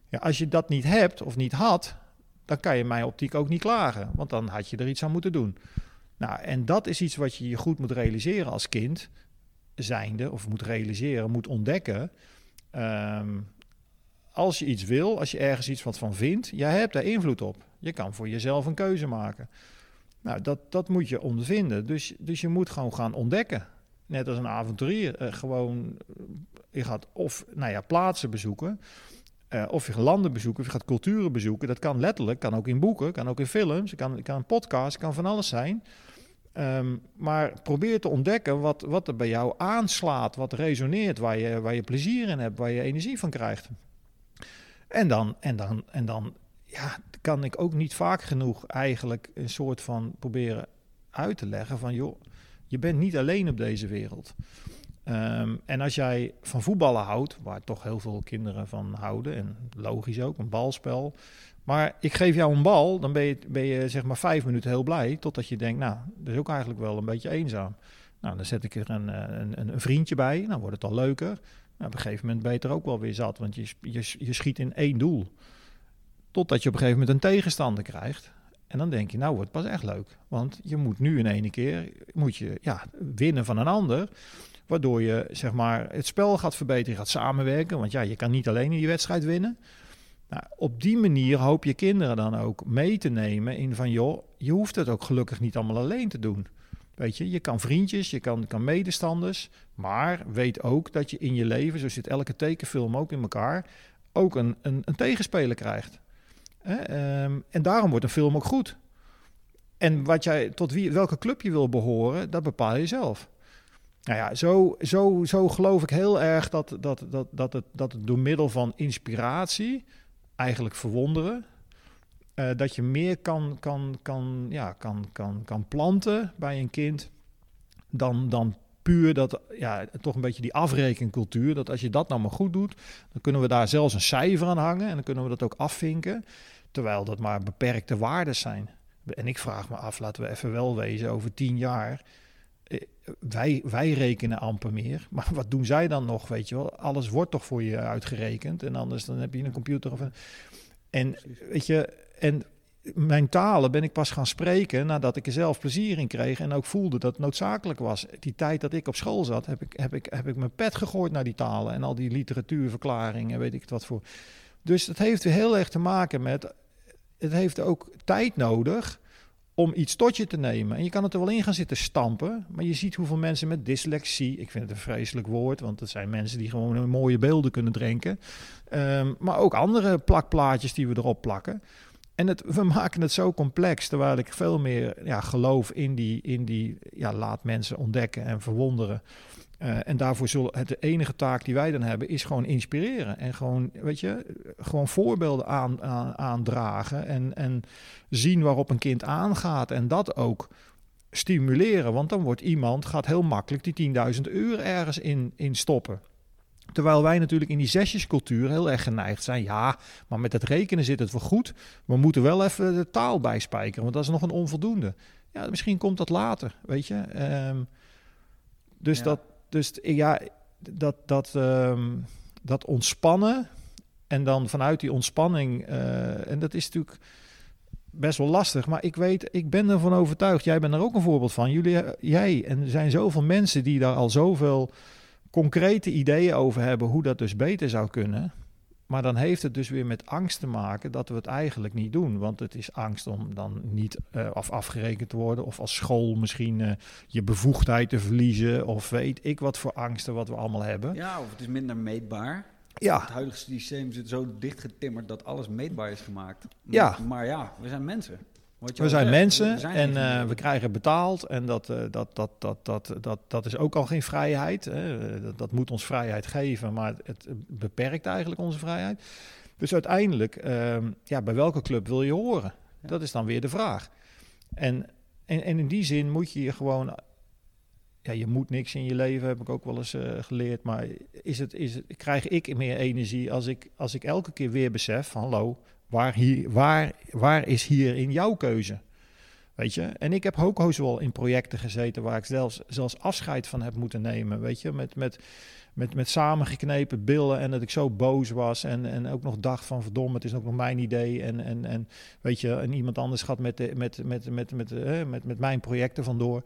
Ja, als je dat niet hebt of niet had, dan kan je mijn optiek ook niet klagen, want dan had je er iets aan moeten doen. Nou, en dat is iets wat je je goed moet realiseren als kind zijnde, of moet realiseren, moet ontdekken. Ehm, als je iets wil, als je ergens iets wat van vindt, jij hebt daar invloed op. Je kan voor jezelf een keuze maken. Nou, dat, dat moet je ondervinden. Dus, dus je moet gewoon gaan ontdekken. Net als een avonturier. eh, gewoon, eh, je gaat of nou ja, plaatsen bezoeken, eh, of je gaat landen bezoeken, of je gaat culturen bezoeken. Dat kan letterlijk, kan ook in boeken, kan ook in films, kan, kan podcast, kan van alles zijn. Ehm, maar probeer te ontdekken wat, wat er bij jou aanslaat, wat resoneert, waar je, waar je plezier in hebt, waar je energie van krijgt. En dan, en dan, en dan ja, kan ik ook niet vaak genoeg eigenlijk een soort van proberen uit te leggen van joh, je bent niet alleen op deze wereld. Ehm, en als jij van voetballen houdt, waar toch heel veel kinderen van houden, en logisch ook, een balspel. Maar ik geef jou een bal, dan ben je, ben je zeg maar vijf minuten heel blij, totdat je denkt, nou, dat is ook eigenlijk wel een beetje eenzaam. Nou, dan zet ik er een, eh, een, een, vriendje bij, dan wordt het al leuker. Nou, op een gegeven moment ben je er ook wel weer zat, want je, je schiet in één doel. Totdat je op een gegeven moment een tegenstander krijgt. En dan denk je, nou wordt het pas echt leuk. Want je moet nu in ene keer moet je, ja, winnen van een ander. Waardoor je zeg maar, het spel gaat verbeteren, gaat samenwerken. Want ja, je kan niet alleen in die wedstrijd winnen. Nou, op die manier hoop je kinderen dan ook mee te nemen in van... joh, je hoeft het ook gelukkig niet allemaal alleen te doen. Weet je, je kan vriendjes, je kan, kan medestanders... maar weet ook dat je in je leven, zo zit elke tekenfilm ook in elkaar... ook een, een, een tegenspeler krijgt. Ehm, en daarom wordt een film ook goed. En wat jij, tot wie, welke club je wil behoren, dat bepaal je zelf. Nou ja, zo, zo, zo geloof ik heel erg dat, dat, dat, dat, het, dat het door middel van inspiratie, eigenlijk verwonderen, eh, dat je meer kan, kan, kan, ja, kan, kan, kan planten bij een kind dan, dan puur dat, ja, toch een beetje die afrekencultuur. Dat als je dat nou maar goed doet, dan kunnen we daar zelfs een cijfer aan hangen en dan kunnen we dat ook afvinken. Terwijl dat maar beperkte waarden zijn. En ik vraag me af, laten we even wel wezen, over tien jaar. eh, Wij, wij rekenen amper meer. Maar wat doen zij dan nog, weet je wel? Alles wordt toch voor je uitgerekend. En anders dan heb je een computer of een... En weet je, en mijn talen ben ik pas gaan spreken nadat ik er zelf plezier in kreeg en ook voelde dat het noodzakelijk was. Die tijd dat ik op school zat, heb ik, heb ik, heb ik mijn pet gegooid naar die talen en al die literatuurverklaringen, weet ik het wat voor. Dus het heeft weer heel erg te maken met, het heeft ook tijd nodig om iets tot je te nemen. En je kan het er wel in gaan zitten stampen, maar je ziet hoeveel mensen met dyslexie, ik vind het een vreselijk woord, want het zijn mensen die gewoon mooie beelden kunnen drinken, Ehm, maar ook andere plakplaatjes die we erop plakken. En het, we maken het zo complex, terwijl ik veel meer ja, geloof in die, in die ja, laat mensen ontdekken en verwonderen. Uh, en daarvoor zullen het de enige taak die wij dan hebben, is gewoon inspireren. En gewoon, weet je, gewoon voorbeelden aan, aan, aandragen. En, en zien waarop een kind aangaat. En dat ook stimuleren. Want dan wordt iemand, gaat heel makkelijk die 10.000 uur ergens in, in stoppen. Terwijl wij natuurlijk in die zesjescultuur heel erg geneigd zijn. Ja, maar met het rekenen zit het wel goed. We moeten wel even de taal bijspijkeren, want dat is nog een onvoldoende. Ja, misschien komt dat later, weet je. Um, dus Ja. dat, dus ja, dat, dat, ehm, dat ontspannen en dan vanuit die ontspanning, eh, en dat is natuurlijk best wel lastig, maar ik weet, ik ben ervan overtuigd, jij bent er ook een voorbeeld van, jullie, jij, en er zijn zoveel mensen die daar al zoveel concrete ideeën over hebben hoe dat dus beter zou kunnen. Maar dan heeft het dus weer met angst te maken dat we het eigenlijk niet doen. Want het is angst om dan niet eh, af afgerekend te worden. Of als school misschien eh, je bevoegdheid te verliezen. Of weet ik wat voor angsten wat we allemaal hebben. Ja, of het is minder meetbaar. Ja, Het huidige systeem zit zo dichtgetimmerd dat alles meetbaar is gemaakt. Ja. Maar ja, we zijn mensen. Je we zijn mensen en eh, we krijgen betaald. En dat, eh, dat, dat, dat, dat, dat, dat is ook al geen vrijheid. Hè. Dat, moet ons vrijheid geven, maar het beperkt eigenlijk onze vrijheid. Dus uiteindelijk, ehm, ja, bij welke club wil je horen? Dat is dan weer de vraag. En, en, en in die zin moet je je gewoon... Ja, je moet niks in je leven, heb ik ook wel eens eh, geleerd. Maar is het, is het, krijg ik meer energie als ik, als ik elke keer weer besef van... Hallo, waar, hier, waar, waar is hier in jouw keuze? Weet je? En ik heb ook heus wel in projecten gezeten waar ik zelfs, zelfs afscheid van heb moeten nemen. Weet je, met, met, met, met samengeknepen billen en dat ik zo boos was. En, en ook nog dacht van verdomme, het is ook nog mijn idee. En, en, en weet je, en iemand anders gaat met, de, met, met, met, met, eh, met, met mijn projecten vandoor.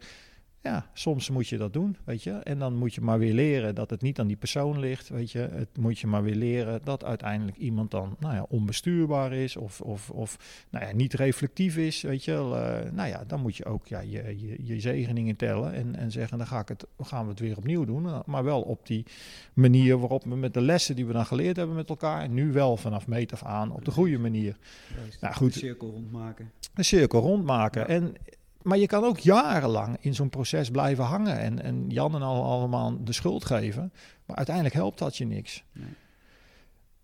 Ja, soms moet je dat doen, weet je. En dan moet je maar weer leren dat het niet aan die persoon ligt, weet je. Het moet je maar weer leren dat uiteindelijk iemand dan, nou ja, onbestuurbaar is of, of, of nou ja, niet reflectief is, weet je. Eh, nou ja, dan moet je ook ja, je, je, je zegeningen tellen en, en zeggen, dan ga ik het, gaan we het weer opnieuw doen. Eh, Maar wel op die manier waarop we met de lessen die we dan geleerd hebben met elkaar, nu wel vanaf meet af aan op de goede manier Juist, nou, goed. De cirkel rondmaken. een cirkel rondmaken. Ja. En, maar je kan ook jarenlang in zo'n proces blijven hangen en, en Jan en al allemaal de schuld geven. Maar uiteindelijk helpt dat je niks. Nee.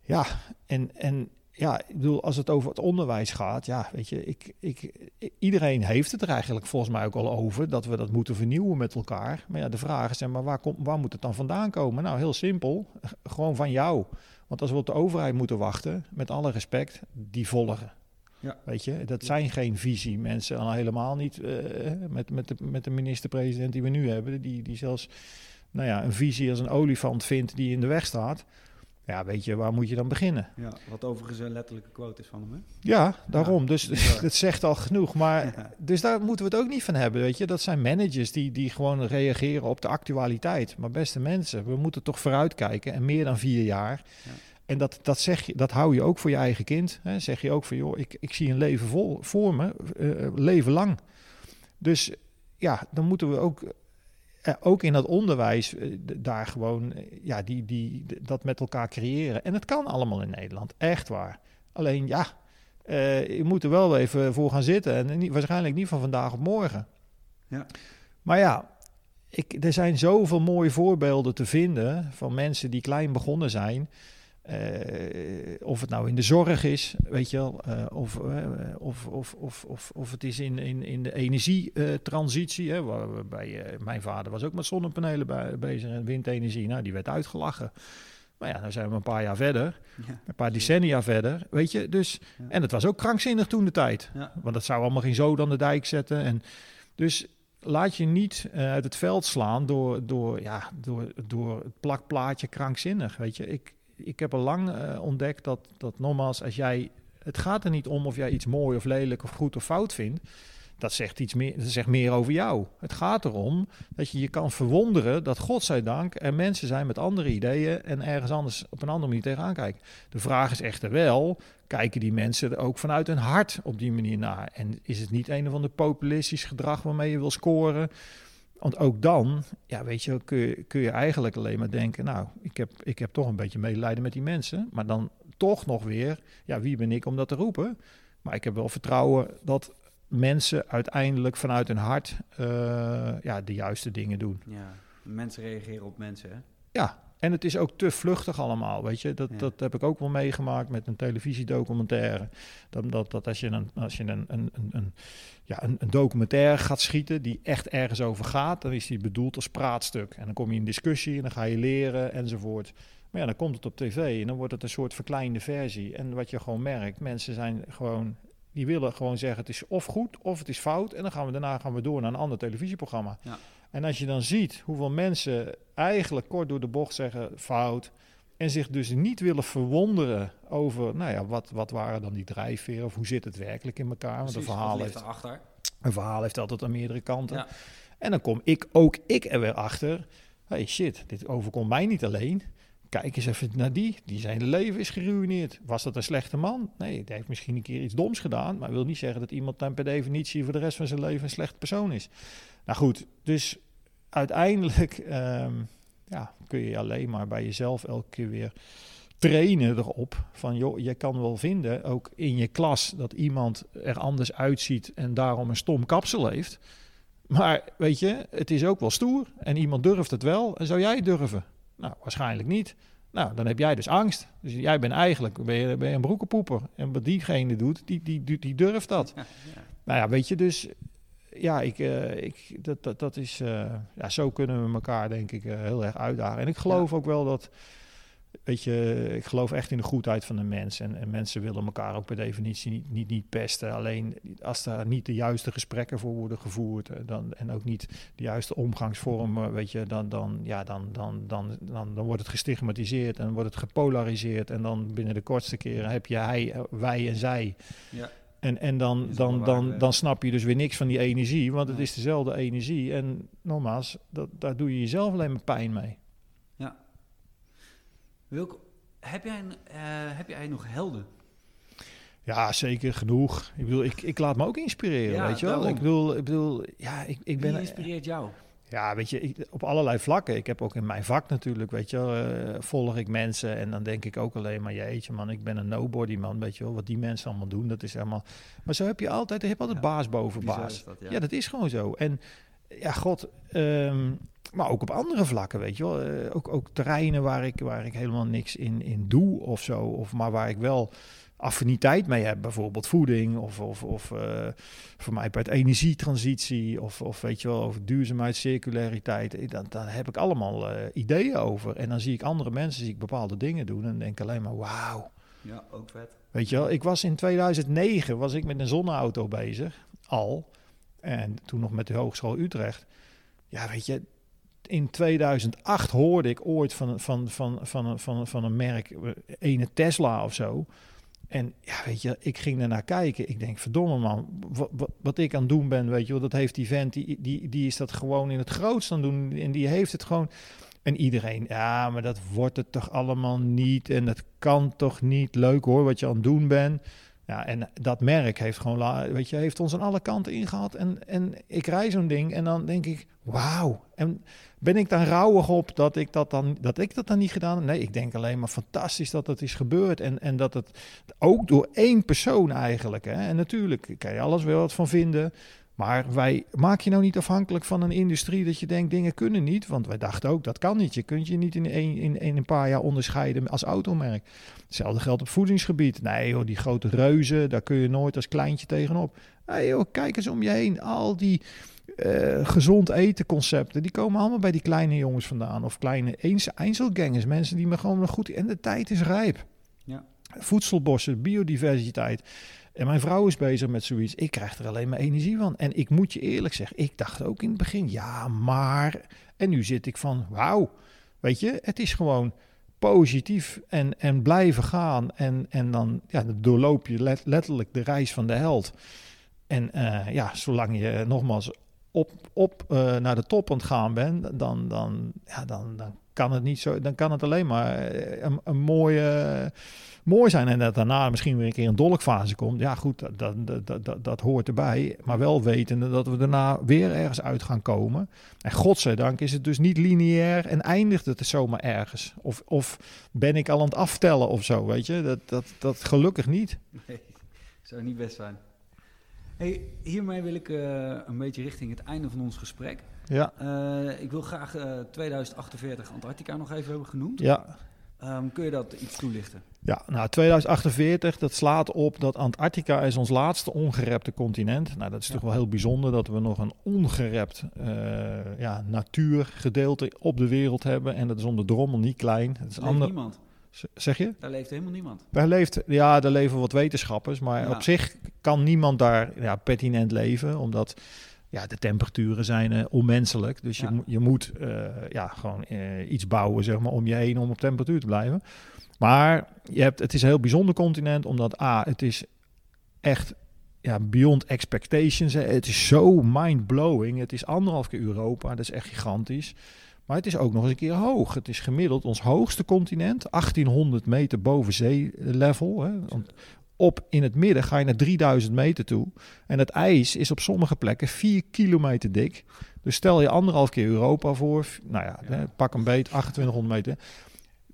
Ja, en, en ja, ik bedoel, als het over het onderwijs gaat, ja, weet je, ik, ik, iedereen heeft het er eigenlijk volgens mij ook al over dat we dat moeten vernieuwen met elkaar. Maar ja, de vraag is, maar, waar, komt, waar moet het dan vandaan komen? Nou, heel simpel, gewoon van jou. Want als we op de overheid moeten wachten, met alle respect, die volgen. Ja. Weet je, dat zijn geen visie mensen, al helemaal niet eh, met, met, de, met de minister-president die we nu hebben, die, die zelfs nou ja, een visie als een olifant vindt die in de weg staat. Ja, weet je, waar moet je dan beginnen? Ja, wat overigens een letterlijke quote is van hem, hè? Ja, daarom. Ja, dus bizar. dat zegt al genoeg. Maar Ja. dus daar moeten we het ook niet van hebben, weet je. Dat zijn managers die, die gewoon reageren op de actualiteit. Maar beste mensen, we moeten toch vooruitkijken. En meer dan vier jaar. Ja. En dat, dat, zeg je, dat hou je ook voor je eigen kind. Hè. Zeg je ook van, joh, ik, ik zie een leven vol, voor me, eh, leven lang. Dus ja, dan moeten we ook, eh, ook in dat onderwijs eh, daar gewoon eh, ja, die, die, dat met elkaar creëren. En het kan allemaal in Nederland, echt waar. Alleen ja, eh, je moet er wel even voor gaan zitten. En niet, waarschijnlijk niet van vandaag op morgen. Ja. Maar ja, ik, er zijn zoveel mooie voorbeelden te vinden van mensen die klein begonnen zijn. Eh, of het nou in de zorg is, weet je wel, eh, of, eh, of, of, of, of, of het is in, in, in de energietransitie. hè, waar- waarbij, mijn vader was ook met zonnepanelen bij- bezig en windenergie. Nou, die werd uitgelachen. Maar ja, dan zijn we een paar jaar verder, Ja. een paar decennia verder, weet je. Dus, Ja. En het was ook krankzinnig toen de tijd. Ja. Want dat zou allemaal geen zoden aan de dijk zetten. En dus laat je niet uit het veld slaan door, door, ja, door, door het plakplaatje krankzinnig. Weet je, ik, ik heb al lang eh, ontdekt dat, dat nogmaals, als jij. Het gaat er niet om of jij iets mooi of lelijk of goed of fout vindt. Dat zegt iets meer, dat zegt meer over jou. Het gaat erom dat je je kan verwonderen dat, godzijdank, er mensen zijn met andere ideeën en ergens anders op een andere manier tegenaan kijken. De vraag is echter wel, kijken die mensen er ook vanuit hun hart op die manier naar? En is het niet een of ander populistisch gedrag waarmee je wil scoren? Want ook dan, ja, weet je, kun je, kun je eigenlijk alleen maar denken, nou, ik heb, ik heb toch een beetje medelijden met die mensen. Maar dan toch nog weer, ja, wie ben ik om dat te roepen? Maar ik heb wel vertrouwen dat mensen uiteindelijk vanuit hun hart eh, ja, de juiste dingen doen. Ja, mensen reageren op mensen, hè? Ja, en het is ook te vluchtig allemaal, weet je. Dat, Ja. dat heb ik ook wel meegemaakt met een televisiedocumentaire. Dat, dat, dat als je, een, als je een, een, een, een, ja, een, een documentaire gaat schieten die echt ergens over gaat, dan is die bedoeld als praatstuk. En dan kom je in discussie en dan ga je leren enzovoort. Maar ja, dan komt het op tv en dan wordt het een soort verkleinde versie. En wat je gewoon merkt, mensen zijn gewoon... Die willen gewoon zeggen het is of goed of het is fout. En dan gaan we daarna gaan we door naar een ander televisieprogramma. Ja. En als je dan ziet hoeveel mensen eigenlijk kort door de bocht zeggen fout. En zich dus niet willen verwonderen over, nou ja, wat, wat waren dan die drijfveren? Of hoe zit het werkelijk in elkaar? Want een verhaal, heeft, erachter? een verhaal heeft altijd aan meerdere kanten. Ja. En dan kom ik, ook ik er weer achter. hey shit, dit overkomt mij niet alleen. Kijk eens even naar die. Die zijn leven is geruineerd. Was dat een slechte man? Nee, die heeft misschien een keer iets doms gedaan. Maar wil niet zeggen dat iemand dan per definitie voor de rest van zijn leven een slechte persoon is. Nou goed, dus uiteindelijk ehm, ja, kun je alleen maar bij jezelf elke keer weer trainen erop. Van joh, je kan wel vinden, ook in je klas, dat iemand er anders uitziet en daarom een stom kapsel heeft. Maar weet je, het is ook wel stoer en iemand durft het wel. En zou jij het durven? Nou, waarschijnlijk niet. Nou, dan heb jij dus angst. Dus jij bent eigenlijk ben je, ben je een broekenpoeper. En wat diegene doet, die, die, die, die durft dat. Ja, ja. Nou ja, weet je, dus ja, ik, eh, ik, dat, dat, dat is, eh, ja, zo kunnen we elkaar denk ik eh, heel erg uitdagen. En ik geloof ook wel dat, weet je, ik geloof echt in de goedheid van de mens. En, en mensen willen elkaar ook per definitie niet, niet, niet pesten. Alleen als daar niet de juiste gesprekken voor worden gevoerd dan, en ook niet de juiste omgangsvormen, weet je, dan, dan, ja, dan, dan, dan, dan, dan wordt het gestigmatiseerd en wordt het gepolariseerd. En dan binnen de kortste keren heb je hij, wij en zij. Ja. En, en dan, dan, dan, dan snap je dus weer niks van die energie, want het is dezelfde energie. En nogmaals, dat, daar doe je jezelf alleen maar pijn mee. Wilco, heb jij, een, eh, heb jij nog helden? Ja, zeker genoeg. Ik bedoel, ik, ik laat me ook inspireren, Ja, weet je wel. daarom. Ik bedoel, ik bedoel, ja, ik, ik ben... Wie inspireert jou? Ja, weet je, ik, op allerlei vlakken. Ik heb ook in mijn vak natuurlijk, weet je eh, volg ik mensen en dan denk ik ook alleen maar, jeetje man, ik ben een nobody man, weet je wel. Wat die mensen allemaal doen, dat is helemaal... Maar zo heb je altijd, je hebt altijd Ja, baas boven baas. dat, Ja. dat is gewoon zo. En ja, god, ehm, maar ook op andere vlakken, weet je wel. Eh, ook, ook terreinen waar ik, waar ik helemaal niks in, in doe of zo. Of, maar waar ik wel affiniteit mee heb. Bijvoorbeeld voeding of, of, of eh, voor mij bij het energietransitie. Of, of weet je wel, over duurzaamheid, circulariteit. Dan, dan heb ik allemaal eh, ideeën over. En dan zie ik andere mensen zie ik bepaalde dingen doen. En denk alleen maar, wauw. Ja, ook vet. Weet je wel, ik was in 2009 was ik met een zonneauto bezig, al. En toen nog met de Hogeschool Utrecht. Ja, weet je, in 2008 hoorde ik ooit van, van, van, van, van, van een merk, eh, ene Tesla of zo. En ja, weet je, ik ging ernaar kijken. Ik denk, verdomme man, wat, wat, ik aan het doen ben, weet je dat heeft die vent, die, die, die is dat gewoon in het grootst aan doen. En die heeft het gewoon... En iedereen, ja, maar dat wordt het toch allemaal niet. En dat kan toch niet. Leuk hoor, wat je aan het doen bent. Ja, en dat merk heeft gewoon, weet je, heeft ons aan alle kanten ingehaald. En, en ik rij zo'n ding en dan denk ik, wauw. En ben ik dan rouwig op dat ik dat dan, dat ik dat dan niet gedaan? Nee, ik denk alleen maar fantastisch dat het is gebeurd. En, en dat het ook door één persoon eigenlijk. Hè. En natuurlijk kan je alles weer wat van vinden. Maar wij maak je nou niet afhankelijk van een industrie dat je denkt dingen kunnen niet. Want wij dachten ook dat kan niet. Je kunt je niet in een, in, in een paar jaar onderscheiden als automerk. Hetzelfde geldt op voedingsgebied. Nee joh, die grote reuzen, daar kun je nooit als kleintje tegenop. Nee joh, kijk eens om je heen. Al die eh, gezond eten concepten, die komen allemaal bij die kleine jongens vandaan. Of kleine Einzelgangers, mensen die me gewoon nog goed... En de tijd is rijp. Ja. Voedselbossen, biodiversiteit. En mijn vrouw is bezig met zoiets. Ik krijg er alleen maar energie van. En ik moet je eerlijk zeggen, ik dacht ook in het begin, ja, maar. En nu zit ik van, wauw. Weet je, het is gewoon positief en, en blijven gaan. En, en dan, ja, doorloop je let- letterlijk de reis van de held. En eh, ja, zolang je nogmaals op, op eh, naar de top aan het gaan bent, dan, dan, ja, dan, dan kan het niet zo. Dan kan het alleen maar eh, een, een mooie mooi zijn. En dat daarna misschien weer een keer een dolkfase komt. Ja, goed, dat, dat, dat, dat, dat hoort erbij. Maar wel wetende dat we daarna weer ergens uit gaan komen. En godzijdank is het dus niet lineair en eindigt het zomaar ergens. Of, of ben ik al aan het aftellen of zo, weet je? Dat, dat, dat gelukkig niet. Nee. Zou niet best zijn. Hey, hiermee wil ik eh, een beetje richting het einde van ons gesprek. Ja, Eh, ik wil graag eh, 2048 Antarctica nog even hebben genoemd. ja. Ehm, kun je dat iets toelichten? Ja, nou 2048, dat slaat op dat Antarctica is ons laatste ongerepte continent. Nou, dat is Ja. toch wel heel bijzonder dat we nog een ongerept eh, ja, natuurgedeelte op de wereld hebben. En dat is om de drommel niet klein. Het is leeft ander, niemand. Zeg je? Daar leeft helemaal niemand. Daar leeft, ja, daar leven wat wetenschappers, maar Ja. op zich kan niemand daar ja, pertinent leven, omdat ja, de temperaturen zijn eh, onmenselijk. Dus je, je moet eh, ja, gewoon eh, iets bouwen zeg maar, om je heen om op temperatuur te blijven. Maar je hebt, het is een heel bijzonder continent, omdat A, het is echt ja, beyond expectations. hè. Het is zo mind-blowing. Het is anderhalf keer Europa, dat is echt gigantisch. Maar het is ook nog eens een keer hoog. Het is gemiddeld ons hoogste continent, 1800 meter boven zeelevel. Hè. Op in het midden ga je naar 3000 meter toe. En het ijs is op sommige plekken 4 kilometer dik. Dus stel je anderhalf keer Europa voor. Nou ja, pak een beet, 2800 meter.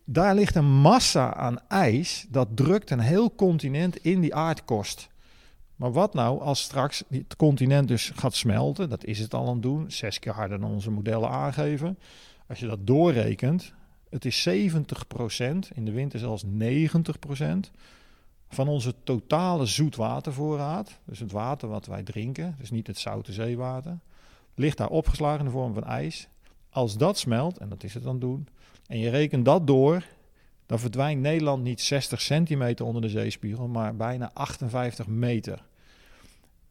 Daar ligt een massa aan ijs. Dat drukt een heel continent in die aardkorst. Maar wat nou als straks het continent dus gaat smelten? Dat is het al aan het doen. Zes keer harder dan onze modellen aangeven. Als je dat doorrekent, het is 70%, in de winter zelfs 90% van onze totale zoetwatervoorraad. Dus het water wat wij drinken, dus niet het zoute zeewater, ligt daar opgeslagen in de vorm van ijs. Als dat smelt, en dat is het het doen, en je rekent dat door, dan verdwijnt Nederland niet 60 centimeter onder de zeespiegel, maar bijna 58 meter.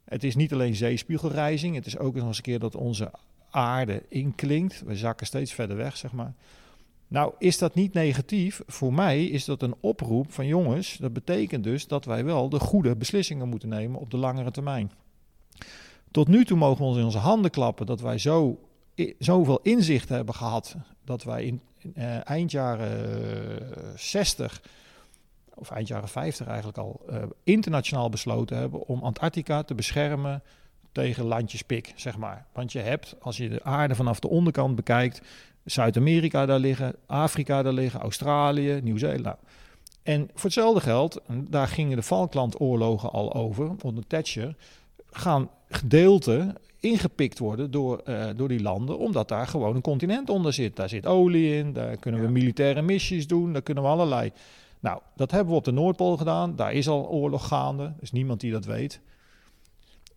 Het is niet alleen zeespiegelrijzing, het is ook nog eens een keer dat onze aarde inklinkt. We zakken steeds verder weg, zeg maar. Nou, is dat niet negatief? Voor mij is dat een oproep van jongens. Dat betekent dus dat wij wel de goede beslissingen moeten nemen op de langere termijn. Tot nu toe mogen we ons in onze handen klappen dat wij zo, zoveel inzicht hebben gehad. Dat wij in, eh, eind jaren eh, 60, of eind jaren 50 eigenlijk al, eh, internationaal besloten hebben om Antarctica te beschermen tegen landjespik, zeg maar. Want je hebt, als je de aarde vanaf de onderkant bekijkt, Zuid-Amerika daar liggen, Afrika daar liggen, Australië, Nieuw-Zeeland. En voor hetzelfde geld, daar gingen de Falklandoorlogen al over, onder Thatcher, gaan gedeelten ingepikt worden door, eh, door die landen, omdat daar gewoon een continent onder zit. Daar zit olie in, daar kunnen we Ja. militaire missies doen, daar kunnen we allerlei. Nou, dat hebben we op de Noordpool gedaan. Daar is al oorlog gaande. Er is niemand die dat weet.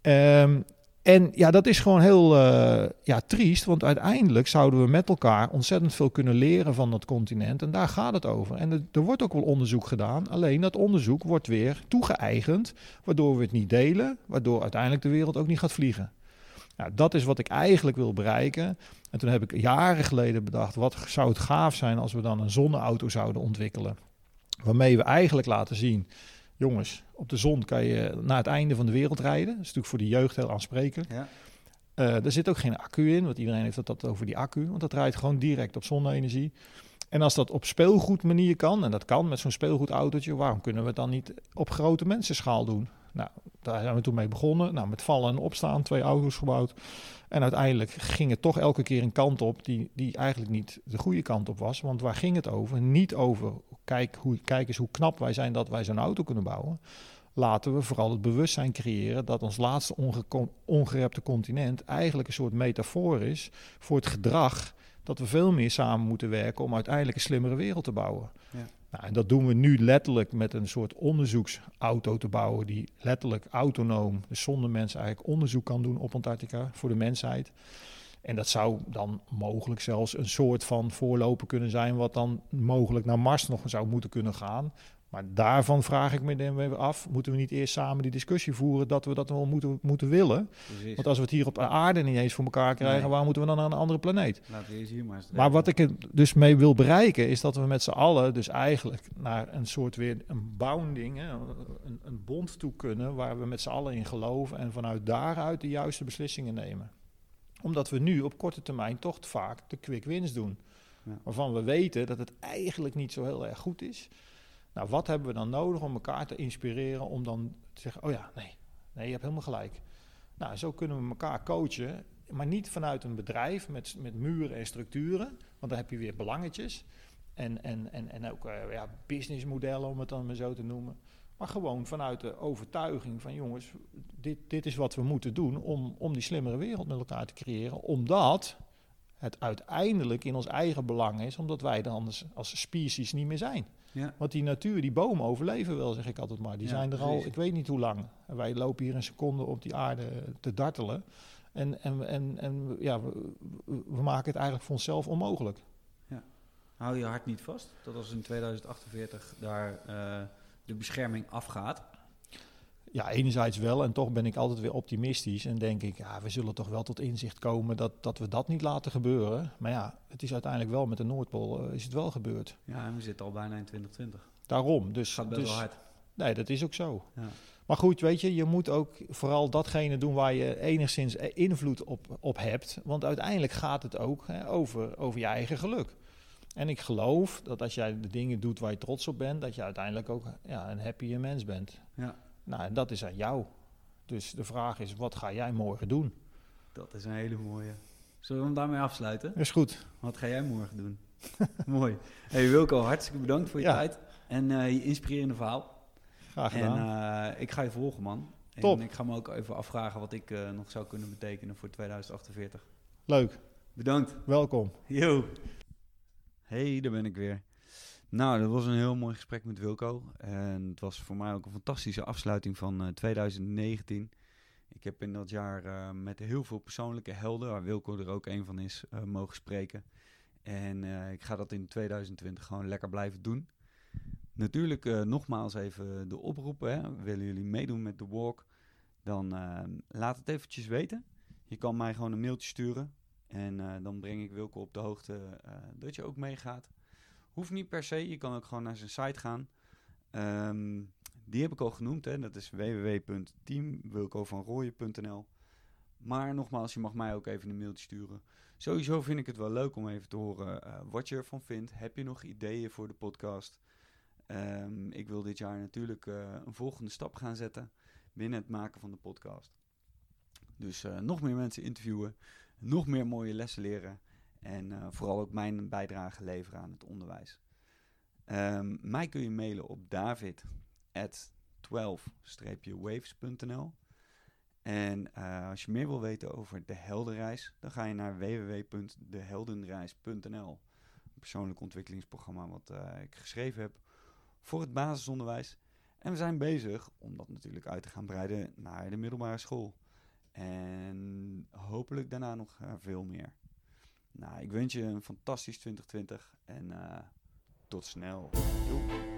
Ehm, en ja, dat is gewoon heel eh, ja, triest, want uiteindelijk zouden we met elkaar ontzettend veel kunnen leren van dat continent. En daar gaat het over. En er, er wordt ook wel onderzoek gedaan, alleen dat onderzoek wordt weer toegeëigend, waardoor we het niet delen, waardoor uiteindelijk de wereld ook niet gaat vliegen. Nou, dat is wat ik eigenlijk wil bereiken. En toen heb ik jaren geleden bedacht, wat zou het gaaf zijn als we dan een zonneauto zouden ontwikkelen. Waarmee we eigenlijk laten zien, jongens, op de zon kan je naar het einde van de wereld rijden. Dat is natuurlijk voor de jeugd heel aansprekelijk. Ja. Eh, er zit ook geen accu in, want iedereen heeft het dat over die accu. Want dat rijdt gewoon direct op zonne-energie. En als dat op speelgoed manier kan, en dat kan met zo'n speelgoedautootje, waarom kunnen we het dan niet op grote mensenschaal doen? Nou, daar zijn we toen mee begonnen. Nou, met vallen en opstaan, twee auto's gebouwd. En uiteindelijk ging het toch elke keer een kant op die, die eigenlijk niet de goede kant op was. Want waar ging het over? Niet over, kijk, hoe, kijk eens hoe knap wij zijn dat wij zo'n auto kunnen bouwen. Laten we vooral het bewustzijn creëren dat ons laatste onge- ongerepte continent eigenlijk een soort metafoor is voor het gedrag dat we veel meer samen moeten werken om uiteindelijk een slimmere wereld te bouwen. Nou, en dat doen we nu letterlijk met een soort onderzoeksauto te bouwen die letterlijk autonoom, dus zonder mensen eigenlijk onderzoek kan doen op Antarctica voor de mensheid. En dat zou dan mogelijk zelfs een soort van voorloper kunnen zijn, wat dan mogelijk naar Mars nog zou moeten kunnen gaan. Maar daarvan vraag ik me dan weer af, moeten we niet eerst samen die discussie voeren dat we dat wel moeten, moeten willen? Precies. Want als we het hier op aarde niet eens voor elkaar krijgen, Nee. waar moeten we dan naar een andere planeet? Laten we eens hier maar wat ik er dus mee wil bereiken, is dat we met z'n allen dus eigenlijk naar een soort weer een bounding, hè, een, een bond toe kunnen, waar we met z'n allen in geloven en vanuit daaruit de juiste beslissingen nemen. Omdat we nu op korte termijn toch vaak de quick wins doen. Ja. Waarvan we weten dat het eigenlijk niet zo heel erg goed is. Nou, wat hebben we dan nodig om elkaar te inspireren om dan te zeggen, oh ja, nee, nee, je hebt helemaal gelijk. Nou, zo kunnen we elkaar coachen, maar niet vanuit een bedrijf met, met muren en structuren, want dan heb je weer belangetjes en, en, en, en ook eh, ja, businessmodellen, om het dan maar zo te noemen. Maar gewoon vanuit de overtuiging van jongens, dit, dit is wat we moeten doen om, om die slimmere wereld met elkaar te creëren. Omdat het uiteindelijk in ons eigen belang is, omdat wij dan anders als species niet meer zijn. Ja. Want die natuur, die bomen overleven wel, zeg ik altijd maar. Die Ja, zijn er al, ik weet niet hoe lang. En wij lopen hier een seconde op die aarde te dartelen. En, en, en, en ja, we, maken het eigenlijk voor onszelf onmogelijk. Hou je hart niet vast dat als in 2048 daar eh, de bescherming afgaat. Ja, enerzijds wel. En toch ben ik altijd weer optimistisch. En denk ik, ja, we zullen toch wel tot inzicht komen dat, dat we dat niet laten gebeuren. Maar ja, het is uiteindelijk wel met de Noordpool eh, is het wel gebeurd. Ja, en we zitten al bijna in 2020. Daarom. Dus, gaat best dus wel hard. nee, dat is ook zo. Ja. Maar goed, weet je, je moet ook vooral datgene doen waar je enigszins eh, invloed op, op hebt. Want uiteindelijk gaat het ook hè, over, over je eigen geluk. En ik geloof dat als jij de dingen doet waar je trots op bent, dat je uiteindelijk ook ja, een happier mens bent. Ja. Nou, en dat is aan jou. Dus de vraag is, wat ga jij morgen doen? Dat is een hele mooie. Zullen we hem daarmee afsluiten? Is goed. Wat ga jij morgen doen? Mooi. Hey Wilco, hartstikke bedankt voor je Ja. tijd en eh, je inspirerende verhaal. Graag En gedaan. eh, ik ga je volgen, man. En Top. ik ga me ook even afvragen wat ik eh, nog zou kunnen betekenen voor 2048. Leuk. Bedankt. Welkom. Yo. Hey, daar ben ik weer. Nou, dat was een heel mooi gesprek met Wilco. En het was voor mij ook een fantastische afsluiting van eh, 2019. Ik heb in dat jaar eh, met heel veel persoonlijke helden, waar Wilco er ook een van is, eh, mogen spreken. En eh, ik ga dat in 2020 gewoon lekker blijven doen. Natuurlijk eh, nogmaals even de oproepen. Willen jullie meedoen met de walk? Dan eh, laat het eventjes weten. Je kan mij gewoon een mailtje sturen. En eh, dan breng ik Wilco op de hoogte eh, dat je ook meegaat. Hoeft niet per se, je kan ook gewoon naar zijn site gaan. Ehm, die heb ik al genoemd, hè. dat is www.teamwilcovanrooyen.nl. Maar nogmaals, je mag mij ook even een mailtje sturen. Sowieso vind ik het wel leuk om even te horen eh, wat je ervan vindt. Heb je nog ideeën voor de podcast? Ehm, ik wil dit jaar natuurlijk eh, een volgende stap gaan zetten binnen het maken van de podcast. Dus eh, nog meer mensen interviewen, nog meer mooie lessen leren en eh, vooral ook mijn bijdrage leveren aan het onderwijs. Ehm, mij kun je mailen op david@12-waves.nl en eh, als je meer wil weten over de Heldenreis, dan ga je naar www.deheldenreis.nl. Een persoonlijk ontwikkelingsprogramma wat eh, ik geschreven heb voor het basisonderwijs. En we zijn bezig om dat natuurlijk uit te gaan breiden naar de middelbare school. En hopelijk daarna nog veel meer. Nou, ik wens je een fantastisch 2020 en eh, tot snel. Doei.